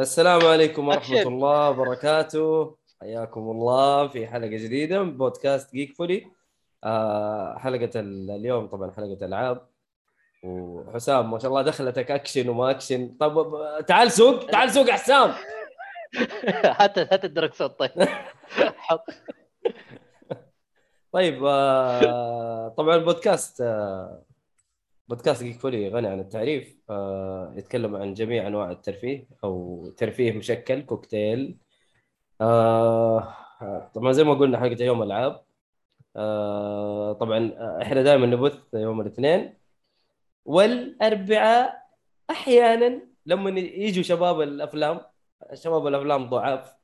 السلام عليكم ورحمة أكشن. الله وبركاته. حياكم الله في حلقة جديدة من بودكاست جيك فولي آه حلقة ال- اليوم طبعا حلقة ألعاب. وحسام ما شاء الله دخلتك أكشن وما أكشن. طب تعال سوق تعال سوق حسام. هات هات الدركسون طيب. طيب آه طبعا البودكاست آه بودكاست جيك فولي غني عن التعريف آه يتكلم عن جميع أنواع الترفيه أو ترفيه مشكل كوكتيل. آه طبعا زي ما قلنا حلقة يوم العاب آه طبعا إحنا دائما نبث يوم الاثنين. والأربعاء أحيانا لما يجوا شباب الأفلام شباب الأفلام ضعاف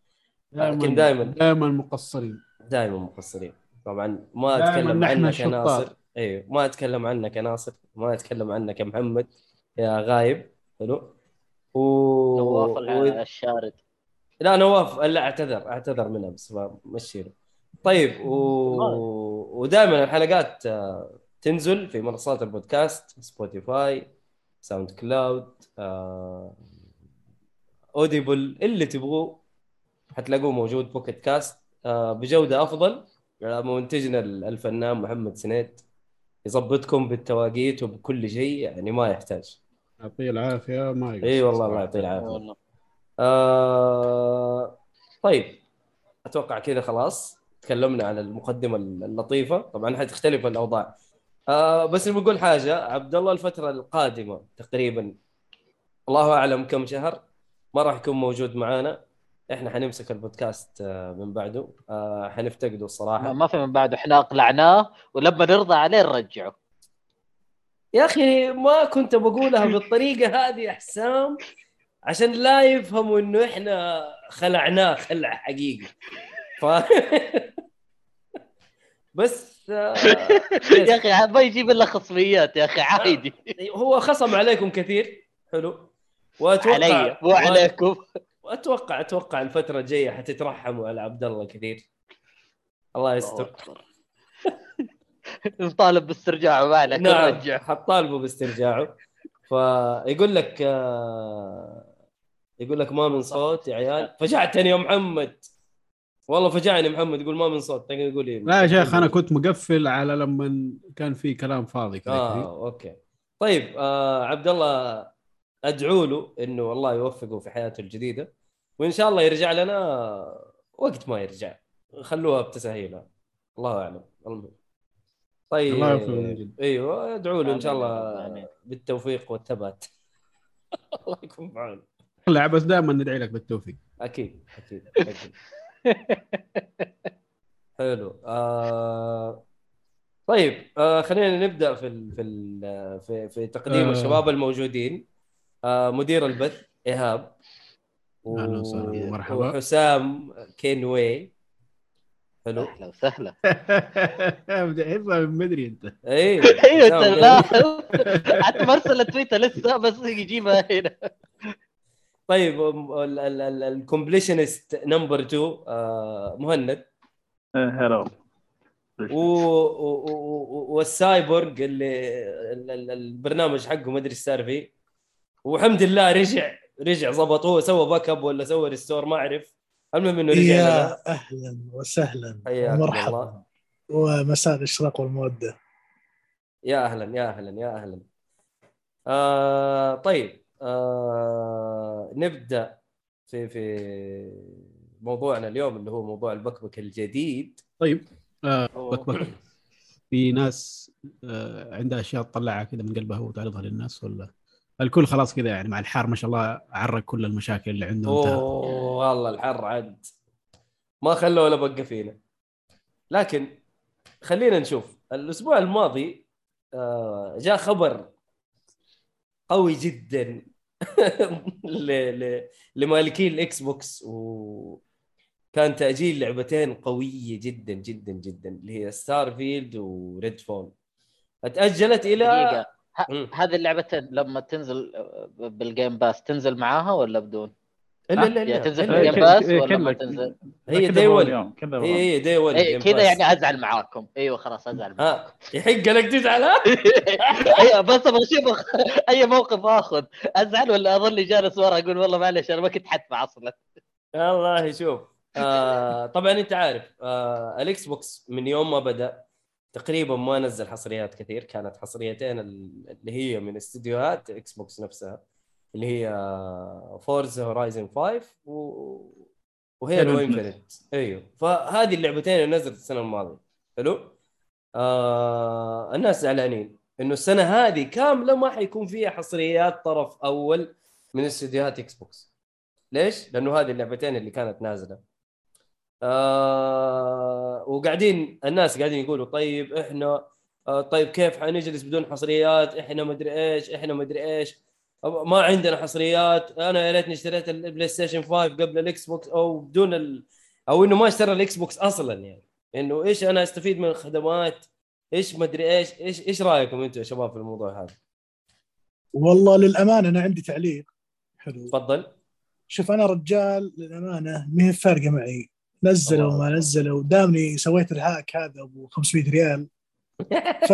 لكن دائما دائما مقصرين. دائما مقصرين. طبعا ما أتكلم عنك يا. ناصر أيوه ما أتكلم عنك يا ناصر ما أتكلم عنك يا محمد يا غايب حلو؟ و... نواف و... الشارد. لا نواف لا اعتذر اعتذر منها بس مشي له طيب و... ودائما الحلقات آه، تنزل في منصات البودكاست Spotify SoundCloud آه... Audible اللي تبغوه. حتلاقوه موجود بوكيت كاست آه، بجودة أفضل منتجنا الفنان محمد سنيد يظبطكم بالتواقيت وبكل شيء يعني ما يحتاج. يعطيه العافية ما يقصر. إي والله الله. يعطيه العافية. والله. آه طيب. أتوقع كذا خلاص. تكلمنا عن المقدمة اللطيفة. طبعا حتختلف الأوضاع. آه بس بقول حاجة. عبد الله الفترة القادمة تقريبا الله أعلم كم شهر ما راح يكون موجود معانا. إحنا حنمسك البودكاست آه من بعده. آه حنفتقده الصراحه ما في من بعده إحنا أقلعناه ولما نرضى عليه نرجعه. يا أخي ما كنت بقولها بالطريقة هذه يا حسام عشان لا يفهموا إنه إحنا خلعناه خلع حقيقي ف بس آه، يا أخي ما يجيب إلا خصميات يا أخي عادي. هو خصم عليكم كثير. حلو. وأتوقع علي مو عليكم. واتوقع أتوقع الفترة الجاية حتترحموا على عبد الله كثير الله يستر. نطالب باسترجاعه ما عليك نعم نرجع حطالبه باسترجاعه. فيقول لك آه، يقول لك ما من صوت يا عيال. فجعتني يا محمد. والله فجعني محمد يقول ما من صوت. تقدر يقول إيه؟ لا يا شيخ أنا كنت مقفل على لما كان في كلام فاضي كذا آه. أوكي. طيب آه عبد الله أدعو له إنه الله يوفقه في حياته الجديدة. وإن شاء الله يرجع لنا وقت ما يرجع. خلوها بتسهيلها. الله أعلم. المهم. طيب. الله. أيوه ادعو له إن شاء الله. بالتوفيق والثبات. الله يكون معنا لا بس دائما ندعي لك بالتوفيق. أكيد أكيد أكيد. حلو. آه... طيب آه خلينا نبدأ في ال... في ال... في في تقديم آه. الشباب الموجودين. آه مدير البث إيهاب. و... أهلا وسهلا. ومرحبا. وحسام كينوي. حلو. أهلا وسهلا. بدي من بدري أنت. اي أيوه حسام انت لا حتى مرسل تويتر لسه بس يجيبها هنا. طيب ال completionist number 2 مهند. هلو و... و... و... والسايبورغ اللي ال- ال- البرنامج حقه ما أدري إيش صار فيه. والحمد لله رجع رجع ظبطوه سوى backup ولا سوى restore ما أعرف. المهم إنه رجع لنا. يا أهلا وسهلا ومرحبا. ومساء الإشراق والمودة. يا أهلا يا أهلا يا أهلا. آه طيب. آه نبدأ في في موضوعنا اليوم اللي هو موضوع البكبك الجديد. طيب. آه بك بك في ناس آه، عندها أشياء تطلعها كذا من قلبها وتعرضها للناس ولا؟ الكل خلاص كذا يعني مع الحار ما شاء الله عرق كل المشاكل اللي عنده أوه والله الحر عد ما خلوا ولا بقى فينا. لكن خلينا نشوف. الأسبوع الماضي آه، جاء خبر قوي جدا ل... ل... لمالكي ال Xbox و كان تأجيل لعبتين قوية جدا جدا جدا اللي هي Star field و Redfall أتأجلت إلى دقيقة. هذه اللعبتين لما تنزل آه، بال Game Pass تنزل معاها ولا بدون؟ الا الا يعني الا تنزل. في إيه، ال Game Pass إيه، ولا ما تنزل؟ هي 1 باليوم، كله هي باليوم. هي داي 1 اي كذا يعني أزعل معاكم إيوه خلاص أزعل معاكم ها يحق لك تزعل ها؟ أيوه بس أبغى أشوف أي موقف آخذ أزعل ولا أظل جالس ورا أقول والله معلش أنا ما كنت حتفع أصلا والله شوف آه طبعا أنت عارف آه الإكس بوكس من يوم ما بدأ تقريبا ما نزل حصريات كثير كانت حصريتين ال- اللي هي من استديوهات إكس بوكس نفسها اللي هي Forza Horizon 5 و... و Halo Infinite أيوه. فهذه اللعبتين اللي نزلت السنة الماضية. حلو؟ آه الناس زعلانين إنه السنة هذه كاملة ما حيكون فيها حصريات طرف أول من استديوهات Xbox ليش؟ لأنه هذه اللعبتين اللي كانت نازلة. آه وقاعدين الناس قاعدين يقولوا طيب إحنا آه طيب كيف حنجلس بدون حصريات؟ إحنا مدري إيش إحنا مدري إيش. ما عندنا حصريات. أنا يا ريتني اشتريت ال PlayStation 5 قبل ال Xbox أو بدون ال... أو إنه ما اشترى ال Xbox أصلا يعني. إنه إيش أنا أستفيد من الخدمات؟ إيش مدري إيش إيش إيش رأيكم أنتم يا شباب في الموضوع هذا؟ والله للأمانة أنا عندي تعليق. حلو. تفضل. شوف أنا رجال للأمانة ما هي فارقة معي. نزلوا الله. وما نزلوا دامني سويت ال hack هذا أبو 500 ريال. ف...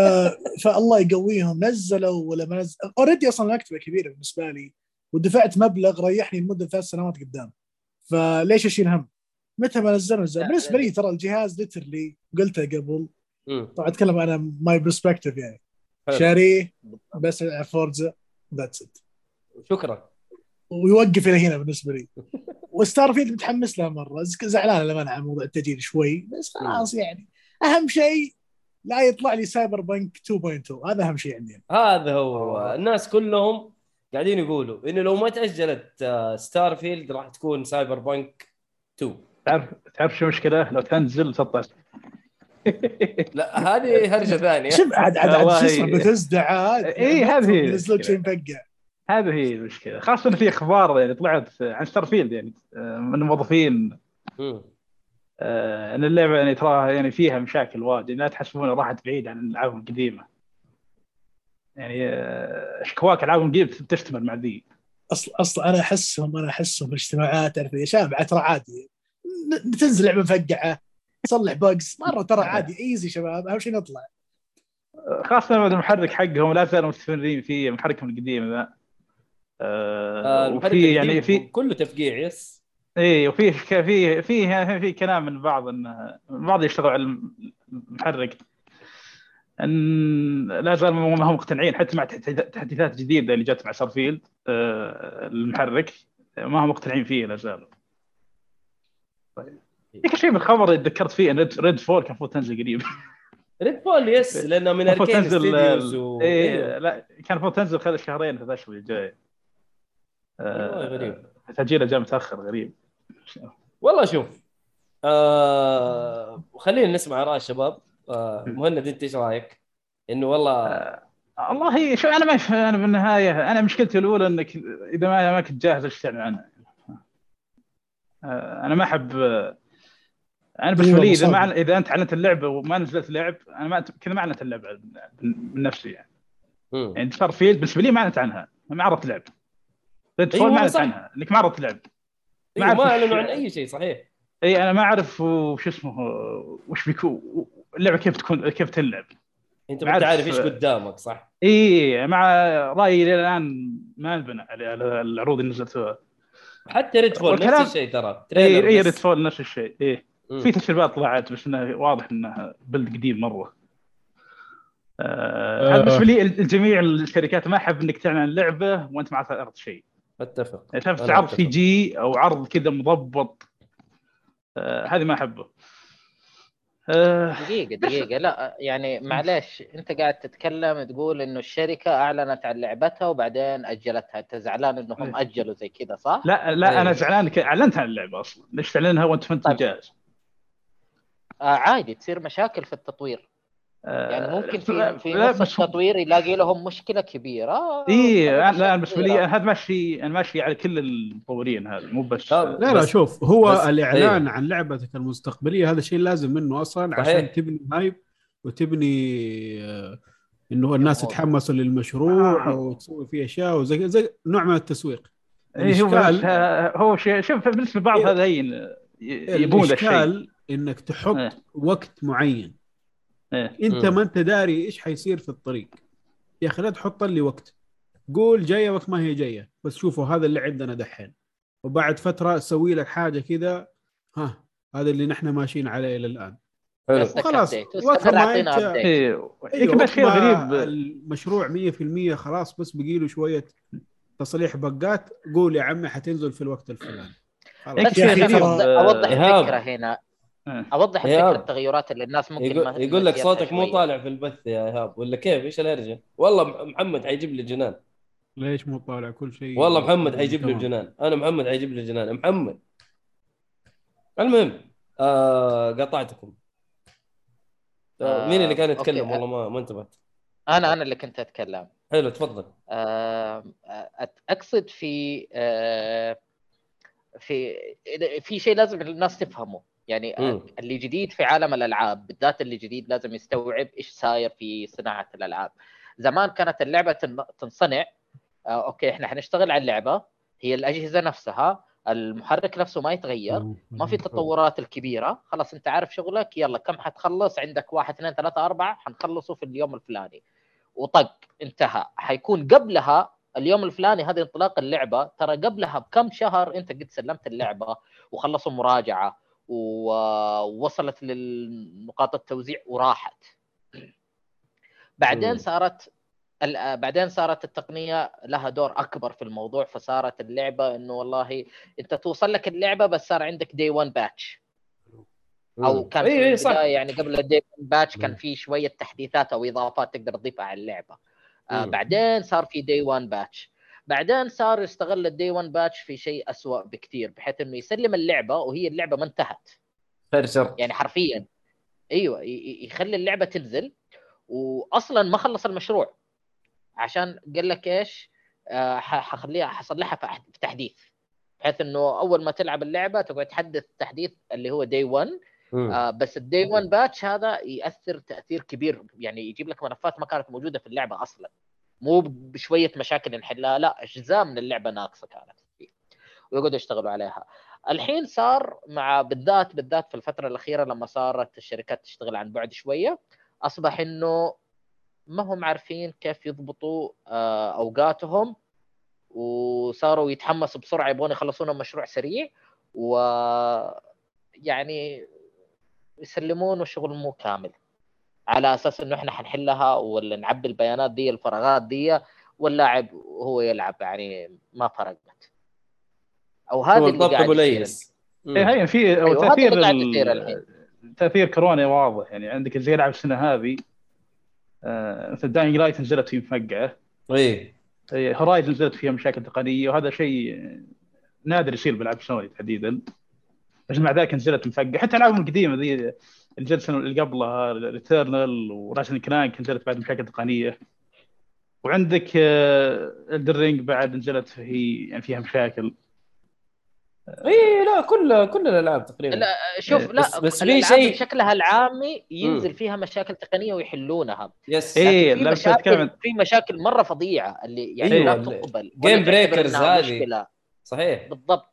فالله يقويهم نزلوا ولا ما نزلوا already أصلا المكتبه كبيرة بالنسبة لي ودفعت مبلغ ريحني لمدة ثلاث سنوات قدام. فليش أشيل هم؟ متى ما نزلوا لا، بالنسبة لي ترى الجهاز literally قلتها قبل. طبعا أتكلم أنا my perspective يعني. شاريه بس على Forza that's it شكرا. ويوقف إلى هنا بالنسبة لي. و Starfield متحمس لها مرة. زعلان لما عن موضوع التاجيل شوي بس خلاص يعني. أهم شيء لا يطلع لي Cyberpunk 2.2 هذا أهم شيء عندي. هذا هو الناس كلهم قاعدين يقولوا إنه لو ما تأجلت آه، Starfield راح تكون Cyberpunk 2 تعرف تعرف شو المشكلة؟ لو تنزل تطلع. لا هذه هرجة ثانية. شوف عاد عاد شو اسمه بتزدع عاد. إيه، هذه لك شيء. مفقع. هذه هي المشكلة خاصة إن في أخبار يعني طلعت عن Starfield يعني آه، من الموظفين. آه، إن اللعبة يعني تراها يعني فيها مشاكل واجد لا تحسبونها راحت بعيد عن الألعاب القديمة. يعني آه، شكواك العاب القديمة تشتمل مع ذي؟ أصلا أصلا أنا أحسهم أنا أحسهم في الاجتماعات تعرف يا شباب ترى عادي. ن- تنزل لعبة مفقعة تصلح bugs مرة ترى عادي easy شباب أهم شيء نطلع. خاصة المحرك حقهم لا زالوا مستمرين فيه محركهم القديم ذا. آه، آه وفي يعني في كله تفقيع بس. اي وفي في في في كلام من بعض ان بعض يشتغلوا على المحرك. إن لا زال ما هم مقتنعين حتى مع تحديثات جديدة اللي جت مع Starfield آه، المحرك ما هم مقتنعين فيه لا زالوا ذيك الشيء بالخبر اللي تذكرت فيه إن Redfall كان المفروض تنزل قريب. Redfall yes لأنه من Arkane Studios و... إيه لا كان المفروض تنزل خلال شهرين ثلاث اشهر الجاي. والله غريب. تاجيله جاء متاخر غريب. والله شوف آه... خلينا نسمع آراء الشباب. آه... مهند أنت إيش رأيك؟ إنه والله والله شو أنا ما أنا بالنهايه أنا مشكلتي الأولى إنك إذا ما ما كنت جاهز إيش تعلن عنها آه، أنا ما أحب آه، أنا بالنسبة لي إذا ما إذا أنت اعلنت اللعبة وما نزلت لعب أنا ما كذا ما اعلنت اللعبة من نفسي يعني. مم. يعني Starfield بالنسبة لي ما اعلنت عنها ما عرضت لعب. Red أيوة، fall ما اعلنت صح. عنها انك ما عرضت لعب إيه، ما وش- أعلنوا عن أي شيء صحيح اي أنا ما أعرف وش اسمه وش بيكون اللعبة كيف تكون كيف تلعب أنت ما ما. عارف إيش قدامك صح؟ اي مع رأيي إلى الآن ما انبنى على على العروض اللي نزلتوها حتى Redfall والكلام- نفس الشيء ترى اي trailer اي. Red fall نفس الشيء اي. في تسريبات طلعت بس انه واضح انه build قديم مرة آه، هذا آه. بالنسبة لي الجميع الشركات ما أحب إنك تعلن اللعبه وأنت ما عرضت شيء أتفق يعني تعرف عرض. CG أو عرض كذا مضبط آه، هذه ما أحبه آه، دقيقة دقيقة لا يعني معلش أنت قاعد تتكلم تقول إنه الشركة أعلنت عن لعبتها وبعدين أجلتها أنت زعلان إنهم إيه. أجلوا زي كذا صح؟ لا لا أنا إيه. زعلان ك- أعلنت عن اللعبة أصلا ليش تعلنها وأنت ما انت طيب. جاهز آه عادي تصير مشاكل في التطوير يعني ممكن في في نص بس التطوير يلاقي لهم مشكلة كبيرة اي لا مشاكل أنا بالنسبة لي صغيرة. أنا هذا ماشي أنا ماشي على كل المطورين هذا مو بس. لا لا شوف هو الإعلان أيوه. عن لعبتك المستقبلية هذا شيء لازم منه أصلا صحيح. عشان تبني هايب وتبني آه، إنه الناس. يتحمسوا للمشروع آه. وتسوي فيه أشياء وزي زي نوع من التسويق إيه هو الإشكال- آه، هو شيء شوف بالنسبة لبعض إيه. هذين آه، ي- يبون الإشكال إنك تحط إيه. وقت معين إيه. انت. ما انت داري إيش حيصير في الطريق يا أخي لا تحط لي وقت قول جاية وقت ما هي جاية بس شوفوا هذا اللي عندنا دحين وبعد فترة سوي لك حاجة كذا ها هذا اللي نحن ماشيين عليه إلى الآن update. وقت ما شيء وقت ما غريب المشروع 100% خلاص بس بقي له شوية تصليح بقات قول يا عمي حتنزل في الوقت الفلاني خلاص. إيه، بس شيء خليني غريب. أوضح- اوضح. الفكرة هنا إيه. أوضح إيهاب. الفكرة التغيرات اللي الناس ممكن يقول, ما يقول لك صوتك مو. طالع في البث يا ايهاب ولا كيف؟ إيش الهرجه؟ والله محمد حيجيب لي جنان. ليش مو طالع كل شيء؟ والله محمد حيجيب لي. الجنان أنا محمد حيجيب لي الجنان محمد. المهم آه قطعتكم. آه آه، مين اللي كان. يتكلم؟ والله ما ما انتبهت. أنا أنا اللي كنت أتكلم. حلو تفضل. آه، أت- اقصد في آه، في في شيء لازم الناس تفهمه. يعني مم. اللي جديد في عالم الألعاب بالذات اللي جديد لازم يستوعب إيش صاير في صناعة الألعاب. زمان كانت اللعبة تن- تنصنع آه، أوكي إحنا حنشتغل على اللعبة هي الأجهزة نفسها المحرك نفسه ما يتغير ما في التطورات الكبيرة. خلاص أنت عارف شغلك يلا كم حتخلص؟ عندك واحد اثنين ثلاثة أربعة حنخلصه في اليوم الفلاني. وطق انتهى. حيكون قبلها اليوم الفلاني هذه انطلاق اللعبة ترى قبلها بكم شهر أنت قد سلمت اللعبة وخلصوا مراجعة. ووصلت للنقاط التوزيع وراحت بعدين. صارت ال- بعدين صارت التقنية لها دور أكبر في الموضوع فصارت اللعبة إنه والله أنت توصل لك اللعبة بس صار عندك دي 1 باتش أو كان اي في اي صح البدايه يعني قبل ال day 1 patch كان. في شوية تحديثات أو إضافات تقدر تضيفها على اللعبة آه. بعدين صار في day 1 patch بعدين صار يستغل ال day 1 patch في شيء أسوأ بكثير بحيث إنه يسلم اللعبة وهي اللعبة ما انتهت. شر يعني حرفيا. أيوه يخلي اللعبة تنزل واصلا ما خلص المشروع. عشان قال لك إيش؟ آه، حخليها حصلحها في تحديث. بحيث إنه أول ما تلعب اللعبة تقعد تحدث تحديث اللي هو day 1 مم. آه بس الدي 1 باتش هذا يأثر تأثير كبير. يعني يجيب لك ملفات ما كانت موجودة في اللعبة أصلا. مو بشوية مشاكل نحلها لا أجزاء من اللعبة ناقصة كانت. ويقعدوا يشتغلوا عليها. الحين صار مع بالذات بالذات في الفترة الأخيرة لما صارت الشركات تشتغل عن بعد شوية أصبح إنه ما هم عارفين كيف يضبطوا آه، أوقاتهم وصاروا يتحمسوا بسرعة يبغون يخلصون المشروع سريع و يعني يسلمون والشغل مو كامل. على أساس إنه إحنا حنحلها ولا نعبي البيانات دي الفراغات دي واللاعب هو يلعب؟ يعني ما فرقت. أو هذا هو اللي بالضبط قاعد يصير. هي في أيوة، هذا تأثير اللي ال-. تأثير كورونا واضح. يعني عندك زي العاب السنة هذه آه، مثل Dying Light نزلت فيه مفقعه اي Horizon نزلت فيها مشاكل تقنية وهذا شيء نادر يصير بالعاب سوني تحديدا. بس مع ذلك نزلت مفقعه حتى العابهم القديمه ذي الجلسه اللي قبلها Returnal و Ratchet Clank نزلت بعد مشاكل تقنية. وعندك Elden Ring بعد نزلت هي يعني فيها مشاكل. اي لا كل كل الألعاب تقريبا. لا شوف لا بس- بس في شيء- بشكلها العامي ينزل. فيها مشاكل تقنية ويحلونها. yes إيه. لكن في لا، بس في مشاكل مرة فظيعة اللي يعني أيوة، لا تقبل. Breakers إنها هذه. صحيح. بالضبط.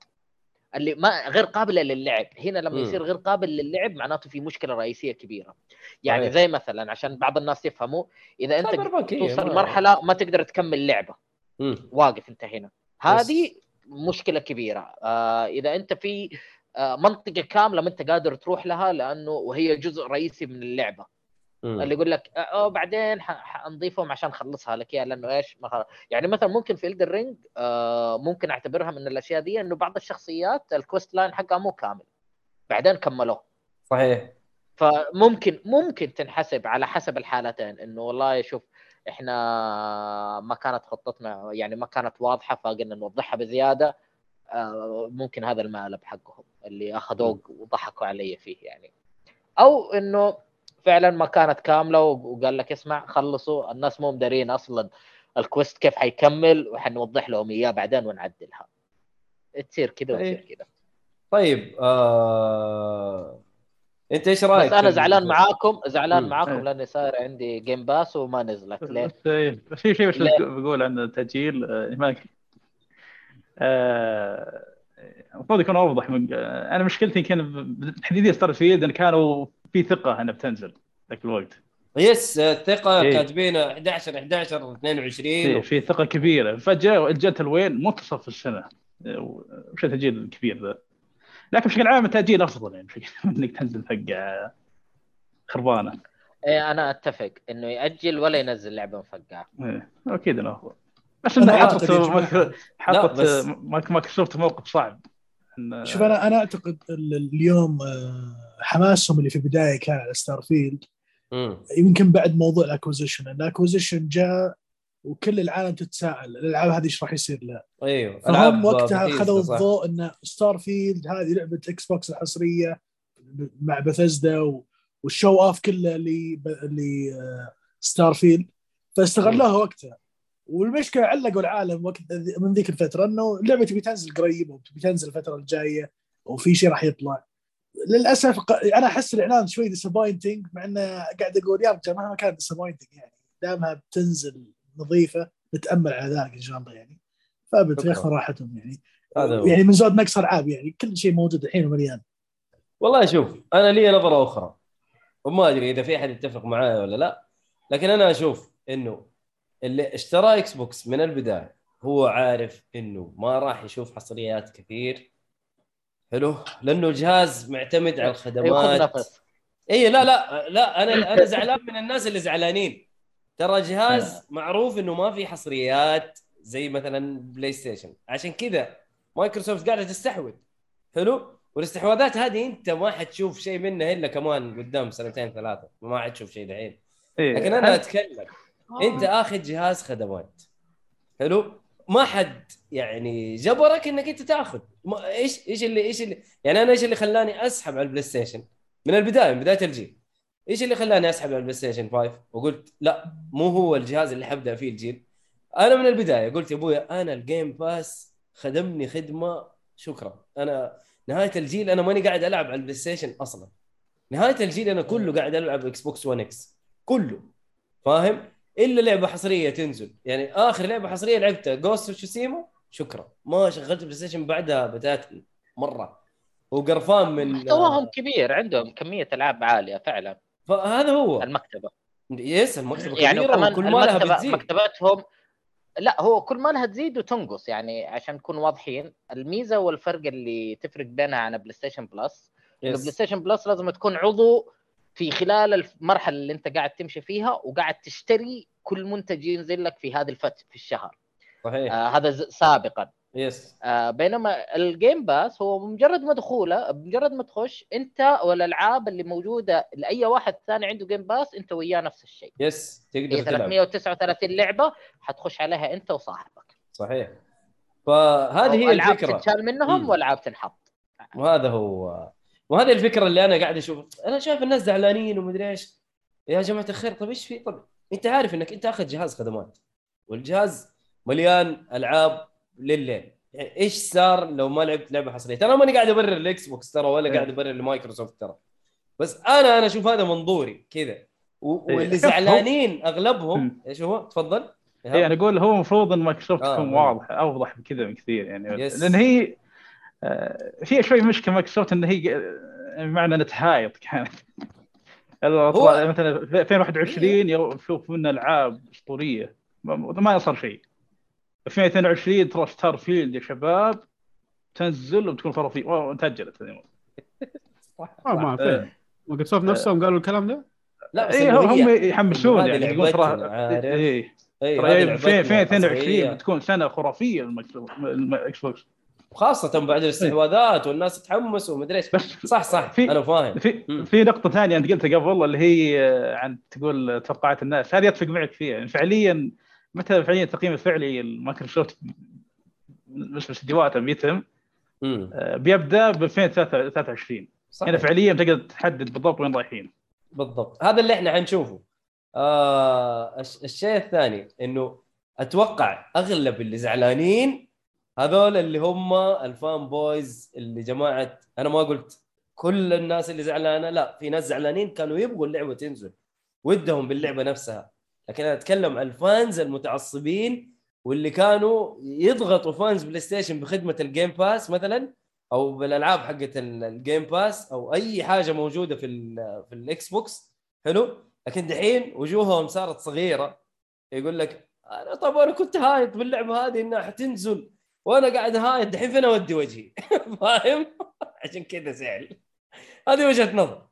اللي ما غير قابله للعب. هنا لما مم. يصير غير قابل للعب معناته في مشكلة رئيسية كبيرة. يعني صحيح. زي مثلا عشان بعض الناس يفهموا إذا أنت توصل ما- مرحلة ما تقدر تكمل لعبة. مم. واقف أنت هنا. هذه مشكلة كبيرة. آه إذا أنت في آه منطقة كاملة ما أنت قادر تروح لها لأنه وهي جزء رئيسي من اللعبة. مم. اللي يقول لك آه بعدين ح- حنضيفهم عشان نخلصها لك إياها لأنه إيش؟ ما خل... يعني مثلا ممكن في Elden Ring آه ممكن أعتبرها من الأشياء دي إنه بعض الشخصيات ال quest line حقها مو كامل. بعدين كملوه. صحيح. فممكن ممكن تنحسب على حسب الحالتين إنه والله شوف إحنا ما كانت خطتنا يعني ما كانت واضحة فقلنا نوضحها بزيادة آه، ممكن هذا المقلب حقهم اللي أخذوه وضحكوا علي فيه يعني. أو إنه فعلا ما كانت كاملة وقال لك اسمع خلصوا الناس مو مدارين أصلا ال quest كيف حيكمل وحنوضح لهم إياه بعدين ونعدلها تصير كذا وتصير طيب. كذا طيب آه... أنت إيش رأيك بس أنا زعلان معاكم زعلان مم. معاكم. لأني صاير عندي Game Pass وما نزلت ليه؟ في شيء بس؟ بقول عن التأجيل آه، المفروض يكون أوضح من أنا مشكلتي كان تحديدا Starfield ان كانوا في ثقة إنها بتنزل ذاك الوقت. yes الثقة إيه. كاتبينها 11 11 22 في, في ثقة كبيرة. فجاء جت الوين منتصف السنة. وش التاجيل الكبير ذا؟ لكن بشكل عام التأجيل أفضل يعني بشكل إنك تنزل فقعه خربانة. إيه أنا أتفق إنه يأجل ولا ينزل لعبة مفقعة. إيه، أكيد إنه أفضل. بس إنه حطت حطت مايكروسوفت موقف صعب. إن- شوف أنا أنا أعتقد ال- اليوم آه، حماسهم اللي في البداية كان على Starfield. يمكن بعد موضوع ال acquisition ال acquisition جاء وكل العالم تتساءل الألعاب هذه إيش راح يصير لها؟ أيوه فهم وقتها بثيسدا، خذوا صح. الضوء إن Starfield هذه لعبة Xbox الحصريه مع بثزدا و- وال show off كله اللي ب- اللي آه، Starfield فاستغلوها وقتها. والمشكلة علقوا العالم وقت من ذيك الفترة إنه اللعبة تبي تنزل قريب وتبي تنزل الفترة الجاية وفي شيء راح يطلع. للأسف أنا أحس الإعلان شوي disappointing مع إنه قاعد أقول يا رجال مهما كان disappointing يعني. دامها بتنزل نظيفة نتامل على ذلك إن شاء الله يعني. فابد. ياخذ راحتهم يعني. هذا. يعني من زود نقص العاب يعني. كل شيء موجود الحين ومليان. والله شوف أنا لي نظرة أخرى. وما أدري إذا في أحد يتفق معايا ولا لا. لكن أنا أشوف إنه اللي اشترى Xbox من البداية هو عارف إنه ما راح يشوف حصريات كثير. حلو؟ لأنه الجهاز معتمد على ياخذ الخدمات. نفس. اي لا لا لا أنا أنا زعلان من الناس اللي زعلانين. ترى جهاز معروف إنه ما في حصريات زي مثلا PlayStation عشان كذا مايكروسوفت قاعدة تستحوذ. حلو؟ والاستحواذات هذه أنت ما حتشوف شيء منها إلا كمان قدام سنتين ثلاثة. ما حتشوف شيء دحين. إيه، لكن أنا أتكلم. انت اخذ جهاز خدمات. حلو؟ ما حد يعني جبرك انك انت تاخذ. ما إيش إيش اللي إيش اللي يعني أنا إيش اللي خلاني اسحب على ال PlayStation؟ من البداية من بداية الجيل. إيش اللي خلاني اسحب على ال PlayStation 5 وقلت لا مو هو الجهاز اللي حبدأ فيه الجيل. أنا من البداية قلت يا ابويا أنا ال Game Pass خدمني خدمة شكرا. أنا نهاية الجيل أنا ماني قاعد ألعب على ال PlayStation أصلا. نهاية الجيل أنا كله قاعد ألعب Xbox 1 X كله. فاهم؟ إلا لعبة حصرية تنزل. يعني آخر لعبة حصرية لعبتها Ghost Tsushima شكرا. ما شغلت PlayStation بعدها بتاتا مرة. وقرفان من محتواهم كبير عندهم كمية ألعاب عالية فعلا. فهذا هو. المكتبة. yes المكتبة يعني كبيرة كمان وكل ما لها بتزيد. مكتبتهم لا هو كل ما لها تزيد وتنقص. يعني عشان نكون واضحين الميزة والفرق اللي تفرق بينها عن PlayStation Plus PlayStation Plus لازم تكون عضو في خلال المرحلة اللي انت قاعد تمشي فيها وقاعد تشتري كل منتج ينزل لك في هذه الفترة في الشهر. صحيح. آه هذا ز- سابقا. yes. آه بينما ال Game Pass هو مجرد ما دخوله مجرد ما تخش انت والألعاب اللي موجودة لأي واحد ثاني عنده Game Pass انت وياه نفس الشيء. yes. تقدر تلعب. 339 لعبة حتخش عليها انت وصاحبك. صحيح. فهذه هي الفكرة. تنشال منهم مم. وألعاب تنحط. وهذا هو. وهذه الفكرة اللي أنا قاعد أشوف أنا شايف الناس زعلانين ومدري إيش يا جماعة الخير طيب إيش في طب أنت عارف إنك أنت آخذ جهاز خدمات والجهاز مليان ألعاب لليل يعني إيش صار لو ما لعبت لعبة حصرية ترى ماني قاعد أبرر ال Xbox ترى ولا إيه. قاعد أبرر لمايكروسوفت ترى بس أنا أنا أشوف هذا منظوري كذا إيه. واللي زعلانين أغلبهم. إيش هو تفضل اي أنا أقول هو المفروض إن مايكروسوفت آه، تكون آه. واضحة أوضح بكذا من كثير يعني yes. لأن هي فيها شوي مشكلة مايكروسوفت إن هي آه، بمعنى إنها تهايط كانت. هو- مثلا في 2021 يشوف منا ألعاب أسطورية. ما- ما صار شيء. 2022 ترى Starfield يا شباب تنزل وتكون wow، تاجلت هذه. آه ما فين مايكروسوفت نفسهم قالوا الكلام ده؟ لا بس إنه هم يحمسون يعني يقول ترى؟ اي إيه، ترى هذه في لعبتنا 2022 الحصرية. بتكون سنة خرافية ال Xbox خاصة بعد الاستحواذات والناس تحمس ومدري إيش. صح صح. في- أنا فاهم. في. في نقطة ثانية أنت قلتها قبل اللي هي آه، عن تقول توقعات الناس. هذه أتفق معك فيها. يعني فعليا متى فعليا التقييم الفعلي لمايكروسوفت بالنسبة لاستديوهاتهم بيتم. آه، بيبدأ ب 2023 صح. هنا فعليا تقدر تحدد بالضبط وين رايحين. بالضبط. هذا اللي إحنا حنشوفه. آه الش- الشيء الثاني إنه أتوقع أغلب اللي زعلانين هذول اللي هم ال fanboys اللي جماعة أنا ما قلت كل الناس اللي زعلانة لا في ناس زعلانين كانوا يبغوا اللعبة تنزل ودهم باللعبة نفسها. لكن أنا أتكلم عن ال fans المتعصبين واللي كانوا يضغطوا fans PlayStation بخدمة ال Game Pass مثلا أو بالألعاب حقت ال- الGame Pass أو أي حاجة موجودة في ال- في ال Xbox حلو؟ لكن دحين وجوههم صارت صغيرة يقول لك أنا طب أنا كنت هايط باللعبة هذه إنها حتنزل. وأنا قاعد هايط دحين فين اودي وجهي؟ فاهم؟ عشان كذا زعل هذه وجهة نظر.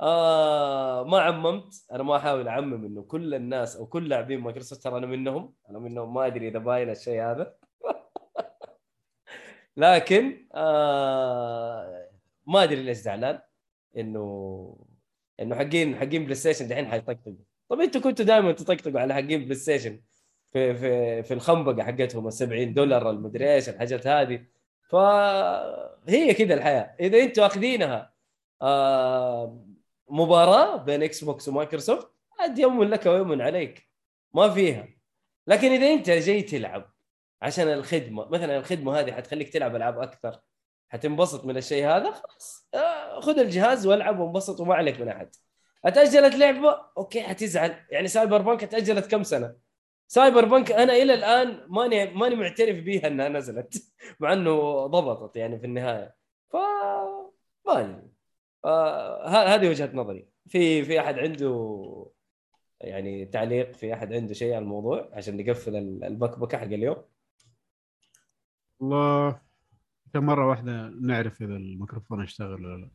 آه ما عممت. أنا ما أحاول أعمم إنه كل الناس أو كل لاعبين مايكروسوفت ترى أنا منهم. أنا منهم. ما أدري إذا باين الشيء هذا. لكن آه ما أدري ليش زعلان. إنه إنه حقين حقين PlayStation دحين حيطقطقوا. طب أنتوا كنتوا دائما تطقطقوا على حقين PlayStation. في في في الخنبقة حقتهم ال 70 دولار المدري إيش الحاجات هذه. فهي كذا الحياة. إذا أنتوا أخذينها آه مباراة بين Xbox و Microsoft عاد يوم لك ويوم عليك. ما فيها. لكن إذا أنت جاي تلعب عشان الخدمة مثلا الخدمة هذه حتخليك تلعب ألعاب أكثر حتنبسط من الشيء هذا خلاص آه، خذ الجهاز والعب وانبسط وما عليك من أحد. أتأجلت لعبة؟ okay حتزعل. يعني Cyberpunk أتأجلت كم سنة؟ Cyberpunk أنا إلى الآن ماني ماني معترف بيها إنها نزلت مع إنه ضبطت يعني في النهاية. ف ما أدري. آه، هذه وجهة نظري. في في أحد عنده يعني تعليق في أحد عنده شيء على الموضوع عشان نقفل ال- البكبكة حق اليوم؟ والله كم مرة واحدة نعرف إذا الميكروفون اشتغل ولا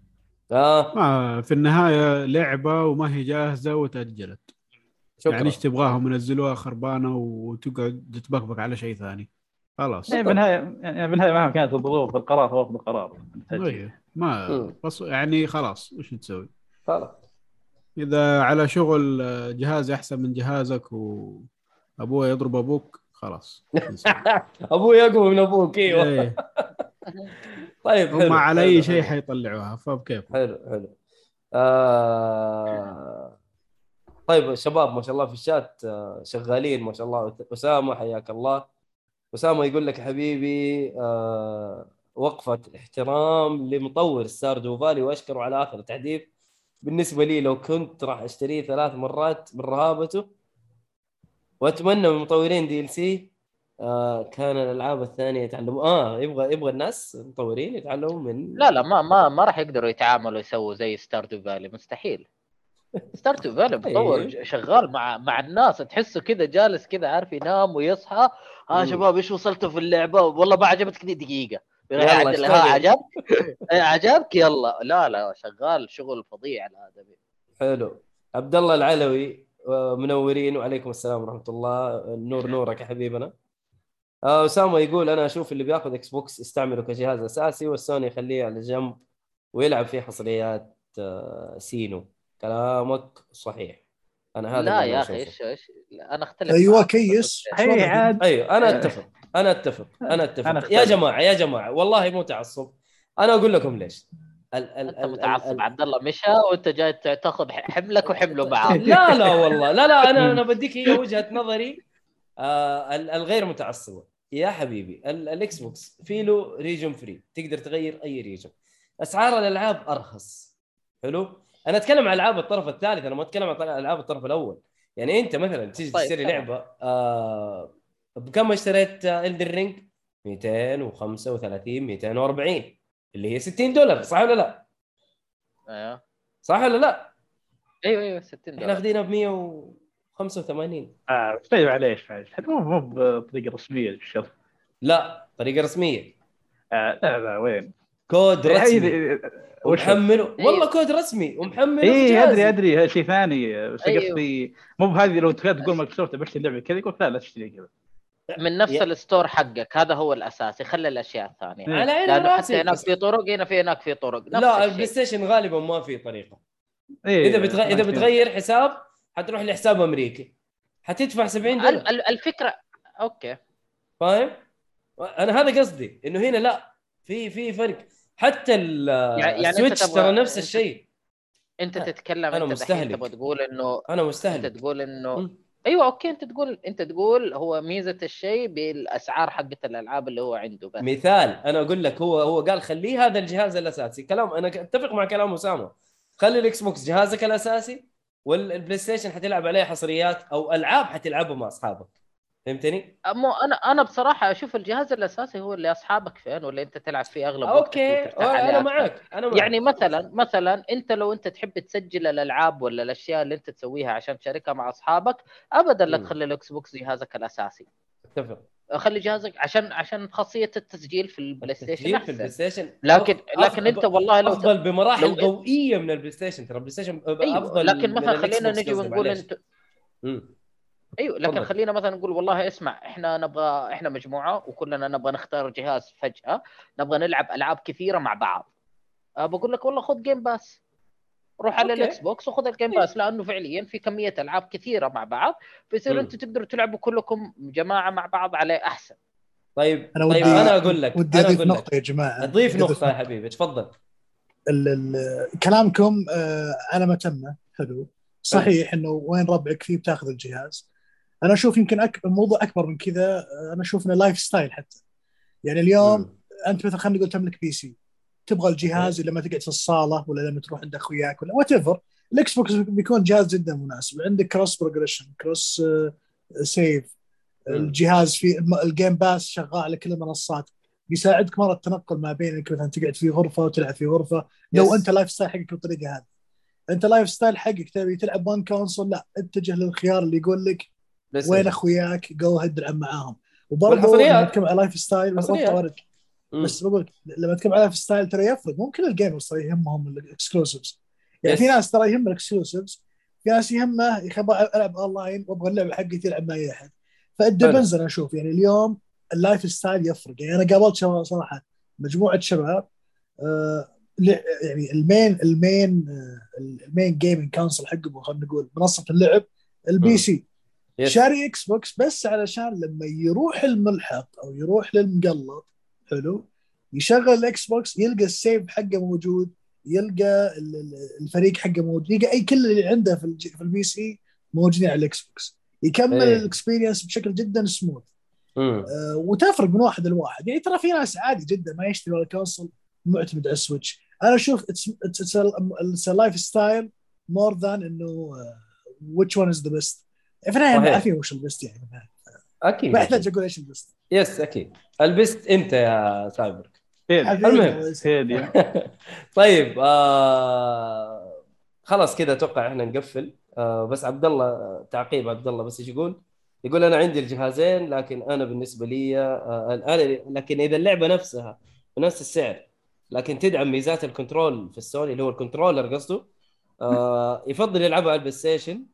لا. آه. ما في النهاية لعبة وما هي جاهزة وتأجلت. شكرا. يعني إيش تبغاهم ينزلوها خربانة وتقعد تبكبك على شيء ثاني. خلاص. يعني بالنهايه يعني بالنهاية مهما كانت الظروف القرار هو افضل قرار طيب ما. بس يعني خلاص وش تسوي؟ خلاص. إذا على شغل جهازي أحسن من جهازك وأبوه يضرب أبوك خلاص. أبوي اقوى من أبوك إيوه. إيه، طيب حلو. هم على أي شيء. حيطلعوها فبكيف حلو حلو. آه... طيب شباب ما شاء الله في الشات آه، شغالين ما شاء الله. أسامة حياك الله. أسامة يقول لك حبيبي آه... وقفة احترام لمطور ستاردو فالي وأشكره على آخر تحديث بالنسبة لي لو كنت راح أشتريه ثلاث مرات من رهابته وأتمنى من مطورين DLC آه كان الألعاب الثانية يتعلموا آه يبغى يبغى الناس المطورين يتعلموا من لا لا ما ما ما راح يقدروا يتعاملوا يسووا زي Stardew Valley مستحيل. Stardew Valley مطور إيه. شغال مع مع الناس تحسه كذا جالس كذا عارف ينام ويصحى. ها مم. شباب إيش وصلتوا في اللعبة؟ والله ما عجبتك دي دقيقة. يلا ها. عجبك؟ إيه، عجبك؟ يلا. لا لا شغال شغل فظيع الادمي حلو. عبد الله العلوي آه، منورين وعليكم السلام ورحمة الله. النور نورك يا حبيبنا. آه، أسامة يقول أنا أشوف اللي بياخذ Xbox يستعمله كجهاز أساسي والسوني يخليه على جنب ويلعب فيه حصريات آه، سينو. كلامك صحيح. أنا هذا لا يا أنا أخي. إيش إيش؟ أنا أختلف أيوه. كيس. هي عاد. أيوه أنا أتفق أنا أتفق أنا أتفق. أنا يا. جماعة يا جماعة والله مو تعصب. أنا أقول لكم ليش. ال ال أنت متعصب عبد الله مشى وأنت جاي تاخذ حملك وحمله معاه لا لا والله. لا لا أنا أنا بديك هي وجهة نظري. آه ال- الغير متعصبه يا حبيبي ال- ال Xbox في له region free تقدر تغير أي region أسعار الألعاب أرخص. حلو؟ أنا اتكلم عن العاب الطرف الثالث أنا ما أتكلم عن العاب الطرف الأول. يعني أنت مثلا تيجي طيب، تشتري تمام. لعبة آه بكم اشتريت الدر رينج 235 240 اللي هي 60 دولار صح ولا لا؟ أيوه صح ولا لا؟ أيوه أيوه 60 إحنا دولار. اخذينها ب 185 آه طيب معليش معليش مو مو بطريقة رسمية للشر لا طريقة رسمية. آه لا لا وين؟ كود رسمي. هي- وش؟ ومحمله والله كود رسمي. ومحمله في اي. أدري أدري. شيء ثاني بس أيوه. قصدي مو بهذه لو تقول مايكروسوفت بشتري اللعبة كذا يقول لا لا تشتري كذا. من نفس يا- ال store حقك. هذا هو الاساسي خلي الأشياء الثانية. إيه. على عيني حتى هناك في طرق هنا في هناك في طرق. لا. ال PlayStation غالبا ما في طريقة. إيه إذا بتغ... إذا بتغير حساب حتروح لحساب أمريكي. حتدفع 70 ال- دولار. ال- الفكرة أوكي. فاهم؟ أنا هذا قصدي. إنه هنا لا. في في فرق. حتى يعني ال Switch ترى نفس الشيء. انت تتكلم أنا انت مستهلك. تبغى تقول إنه أنا انت مستهلك تقول إنه. أيوه أوكي انت تقول انت تقول هو ميزة الشيء بالأسعار حقت الألعاب اللي هو عنده بس. مثال أنا أقول لك هو هو قال خليه هذا الجهاز الأساسي. كلام أنا أتفق مع كلام أسامة. خلي ال Xbox جهازك الأساسي وال PlayStation حتلعب عليه حصريات أو ألعاب حتلعبها مع أصحابك. فهمتني؟ مو أنا أنا بصراحة أشوف الجهاز الأساسي هو اللي أصحابك فين ولا أنت تلعب فيه أغلب أوكي أنا. معك أنا معك يعني مثلا مثلا أنت لو أنت تحب تسجل الألعاب ولا الأشياء اللي أنت تسويها عشان تشاركها مع أصحابك ابدا لا. تخلي ال Xbox جهازك الأساسي أتفق خلي جهازك عشان عشان خاصية التسجيل في ال PlayStation التسجيل في ال PlayStation لكن أف- لكن أنت والله لو أفضل بمراحل لو- ضوئية من ال PlayStation ترى ال PlayStation أيوه أفضل لكن من مثلا خلينا نجي ونقول. أنت. أيوه لكن تفضل. خلينا مثلا نقول والله اسمع إحنا نبغى إحنا مجموعة وكلنا نبغى نختار جهاز فجأة نبغى نلعب ألعاب كثيرة مع بعض. أه بقول لك والله خذ Game Pass روح على. ال Xbox وخذ ال Game Pass لأنه فعليا في كمية ألعاب كثيرة مع بعض فيصير. أنتوا تقدروا تلعبوا كلكم جماعة مع بعض عليه أحسن. طيب أنا طيب ودي أنا أقول لك ودي أضيف نقطة يا جماعة. أضيف نقطة يا حبيبي تفضل. ال- ال- كلامكم آه، على ما تم حلو. صحيح إنه وين ربعك فيه بتاخذ الجهاز. أنا أشوف يمكن أك... الموضوع أكبر من كذا أنا أشوف إنه lifestyle حتى. يعني اليوم مم. أنت مثلا خلينا نقول تملك PC تبغى الجهاز لما تقعد في الصالة ولا لما تروح عند أخوياك ولا whatever ال Xbox بيكون جهاز جدا مناسب. عندك cross progression cross save. الجهاز في ال Game Pass شغال على كل المنصات. بيساعدك مرة التنقل ما بينك مثلا تقعد في غرفة وتلعب في غرفة. لو yes. أنت lifestyle حقك بالطريقة هذه. أنت lifestyle حقك تبي تلعب one console لا اتجه للخيار اللي يقول لك وين أخوياك؟ go ahead العب معاهم. وبرضه. لما تتكلم على lifestyle بس بقول لما تتكلم على lifestyle ترى يفرق مو كل ال gamers ترى يهمهم ال exclusives يعني yes. في ناس ترى يهم ال exclusives في ناس يهمه يا أخي ألعب اونلاين وأبغى اللعبه حقتي تلعب معي احد ف it depends أنا أشوف يعني اليوم ال lifestyle يفرق. يعني أنا قابلت شباب صراحة مجموعة شباب آه يعني ال main ال main آه ال main gaming console حقهم خلينا نقول منصة اللعب ال P. C yes. شاري Xbox بس علشان لما يروح الملحق أو يروح للمقلط حلو يشغل ال Xbox يلقى ال save حقه موجود يلقى ال- ال- الفريق حقه موجود يلقى أي كل اللي عنده في في ال PC موجودين على ال Xbox يكمل إيه. ال experience بشكل جدا سموث. آه، وتفرق من واحد لواحد يعني ترى في ناس عادي جدا ما يشتري ولا console معتمد على ال Switch أنا أشوف it's lifestyle more than إنه which one is the best في النهاية صحيح. عارفين وش ال best يعني أكيد. ما يحتاج أقول إيش ال best yes أكيد. البست أنت يا سايبر المهم. طيب آه خلاص كذا أتوقع إحنا نقفل. آه بس عبد الله تعقيب عبد الله بس إيش يقول؟ يقول أنا عندي الجهازين لكن أنا بالنسبة لي آه أنا لكن إذا اللعبة نفسها بنفس السعر لكن تدعم ميزات ال control في السوني اللي هو ال controller قصده آه يفضل يلعبها على ال PlayStation.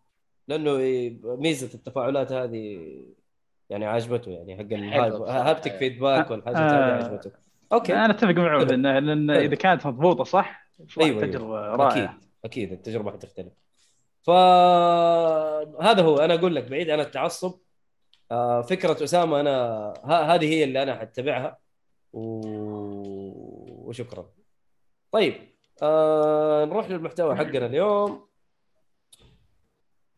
لأنه ي- ميزة التفاعلات هذه يعني عجبته يعني حق حلو. بصراحة. ال haptic feedback والحاجات آه. هذه عجبته. أوكي. أنا أتفق معه لأن لأن. إذا كانت مضبوطة صح أيوة، أيوة. تجربة أكيد رائعة. أكيد التجربة حتختلف. فهذا هو أنا أقول لك بعيد عن التعصب. آه، فكرة أسامة أنا ه- هذه هي اللي أنا حتبعها و... وشكرا. طيب آه نروح للمحتوى حقنا اليوم.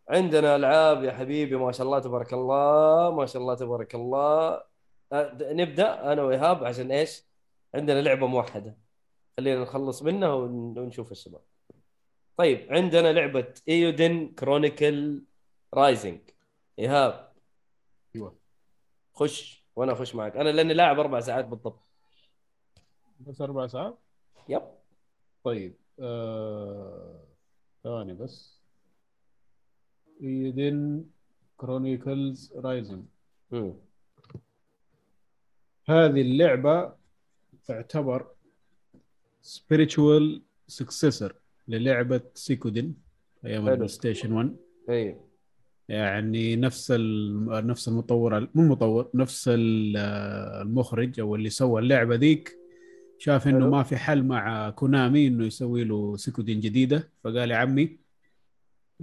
عندنا ألعاب يا حبيبي ما شاء الله تبارك الله ما شاء الله تبارك الله. آه، د- نبدأ أنا وإيهاب عشان إيش؟ عندنا لعبة موحدة. خلينا نخلص منها ون- ونشوف الشباب. طيب عندنا لعبة ايودن كرونيكل Rising إيهاب. أيوه. خش وأنا أخش معك. أنا لأني لاعب أربع ساعات بالضبط. بس أربع ساعات؟ yep. طيب آه، ثواني بس. Eiyuden Chronicles Rising مم. هذه اللعبة تعتبر spiritual successor للعبة Suikoden أيام. ال PlayStation 1 أيوه يعني نفس نفس المطور مو المطور نفس ال- المخرج أو اللي سوى اللعبة ذيك شاف إنه. ما في حل مع Konami إنه يسوي له Suikoden جديدة فقال يا عمي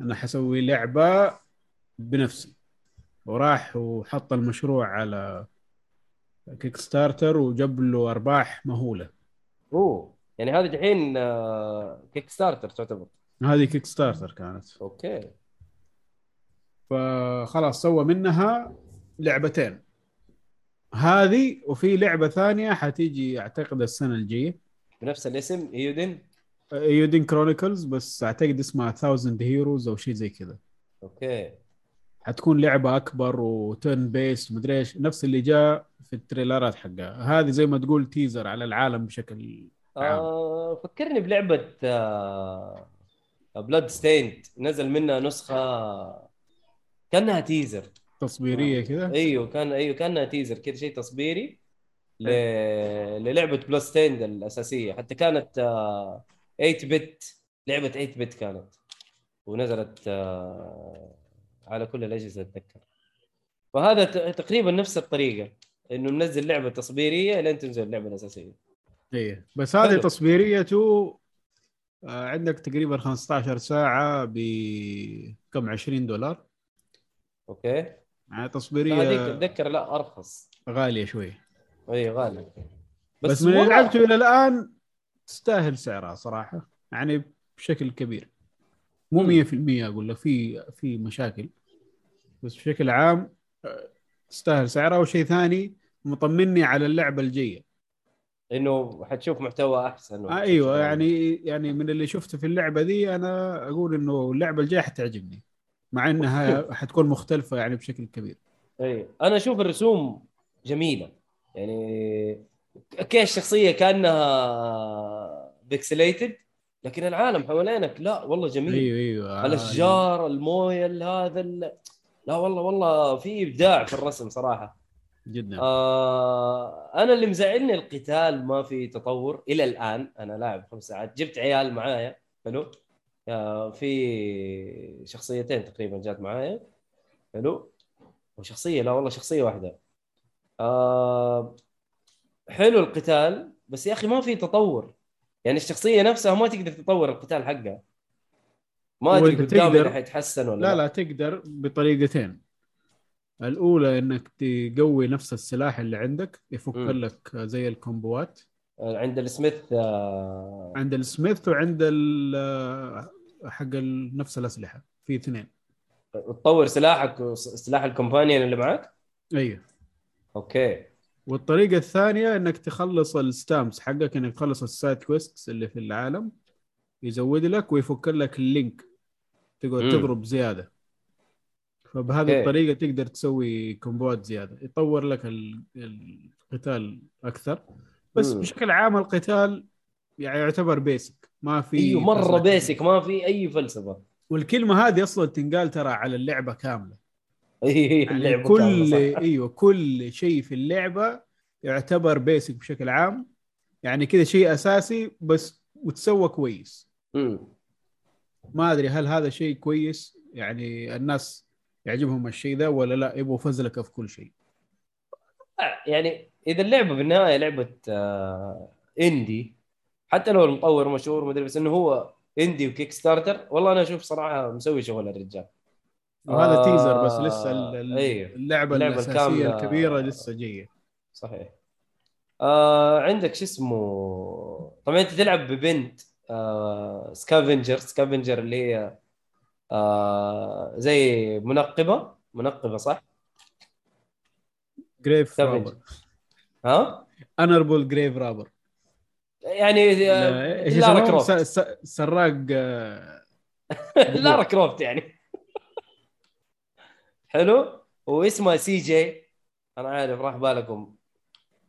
أنا حسوي لعبة بنفسي. وراح وحط المشروع على Kickstarter وجاب له أرباح مهولة. أوه يعني هذه الحين Kickstarter تعتبر. هذه Kickstarter كانت. okay. فخلاص سوى منها لعبتين. هذه وفي لعبة ثانية حتيجي أعتقد السنة الجاية. بنفس الاسم Eiyuden Eiyuden Chronicles بس أعتقد اسمها 1000 Heroes أو شيء زي كذا. okay. حتكون لعبة أكبر و turn based مدري إيش. نفس اللي جاء في التريلرات حقها. هذه زي ما تقول teaser على العالم بشكل عام. آه فكرني بلعبة آه Bloodstained نزل منها نسخة كأنها teaser تصويريه كذا؟ أيوه كان أيوه كأنها teaser كذا شيء تصويري ل... للعبة Bloodstained الأساسية. حتى كانت آه 8 bit لعبة 8 bit كانت. ونزلت آه على كل الأجهزة أتذكر. فهذا تقريبا نفس الطريقة إنه منزل لعبة تصويريه لين تنزل اللعبه الأساسية. إيه. بس هذه حلو. تصويريته آه، عندك تقريبا 15 ساعة ب كم؟ 20 دولار. أوكي. يعني هذيك تصويريه أتذكر لا أرخص. غالية شوي. اي غالي بس, من اللي والله- لعبته إلى الآن تستاهل سعرها صراحة يعني بشكل كبير. مو مم. 100% أقول لك في في مشاكل. بس بشكل عام آه، تستاهل سعرها. وشيء ثاني مطمني على اللعبة الجاية. إنه حتشوف محتوى أحسن آه أيوه يعني يعني من اللي شفته في اللعبة دي أنا أقول إنه اللعبة الجاية حتعجبني مع إنها حتكون مختلفة يعني بشكل كبير. اي أنا أشوف الرسوم جميلة. يعني okay الشخصية كأنها pixelated لكن العالم حوالينك لا والله جميل. أيوه أيوه. الأشجار الموية ال- هذا ال- لا والله والله في إبداع في الرسم صراحة. جدا. آه أنا اللي مزعلني القتال ما في تطور إلى الآن. أنا لاعب خمس ساعات. جبت عيال معايا. حلو. آه في شخصيتين تقريبا جات معايا. حلو. وشخصية لا والله شخصية واحدة. آه حلو القتال بس يا أخي ما في تطور. يعني الشخصية نفسها ما تقدر تطور القتال حقها. ما أدري قدام حيتحسن ولا لا لا. تقدر بطريقتين. الأولى إنك تقوي نفس السلاح اللي عندك يفك مم. لك زي الكومبوات آه، عند السميث آه عند السميث وعند ال- حق نفس الأسلحة. في اثنين. تطور سلاحك وسلاح ال companion اللي معك أيوه. okay. والطريقة الثانية إنك تخلص ال stamps حقك إنك تخلص ال side quest اللي في العالم يزود لك ويفك لك ال link تقعد مم. تضرب زيادة فبهذه okay. الطريقة تقدر تسوي كومبوات زيادة يطور لك ال- القتال أكثر بس مم. بشكل عام القتال يعني يعتبر basic ما في أيوه مرة. basic ما في أي فلسفة والكلمة هذه أصلا تنقال ترى على اللعبة كاملة يعني كل. إيوه كل شيء في اللعبة يعتبر basic بشكل عام. يعني كذا شيء أساسي بس وتسوى كويس. ما أدري هل هذا شيء كويس؟ يعني الناس يعجبهم الشيء ذا ولا لا؟ يبغوا فزلكة في كل شيء. يعني إذا اللعبة بالنهاية لعبة آه indie حتى لو المطور مشهور مدري بس إنه هو indie و Kickstarter والله أنا أشوف صراحة مسوي شغل الرجال. وهذا آه، teaser بس لسه أيوه. اللعبة, اللعبة الأساسية الكاملة. الكبيرة لسه جاية صحيح آه عندك شو اسمه طبعا أنت تلعب ببنت آه scavenger scavenger اللي هي آه زي منقبة منقبة صح؟ grave. robber ها؟ انربل grave robber يعني إيش لارا؟ كروفت سراق آه، لارا كروفت يعني حلو؟ واسمها CJ. أنا عارف راح بالكم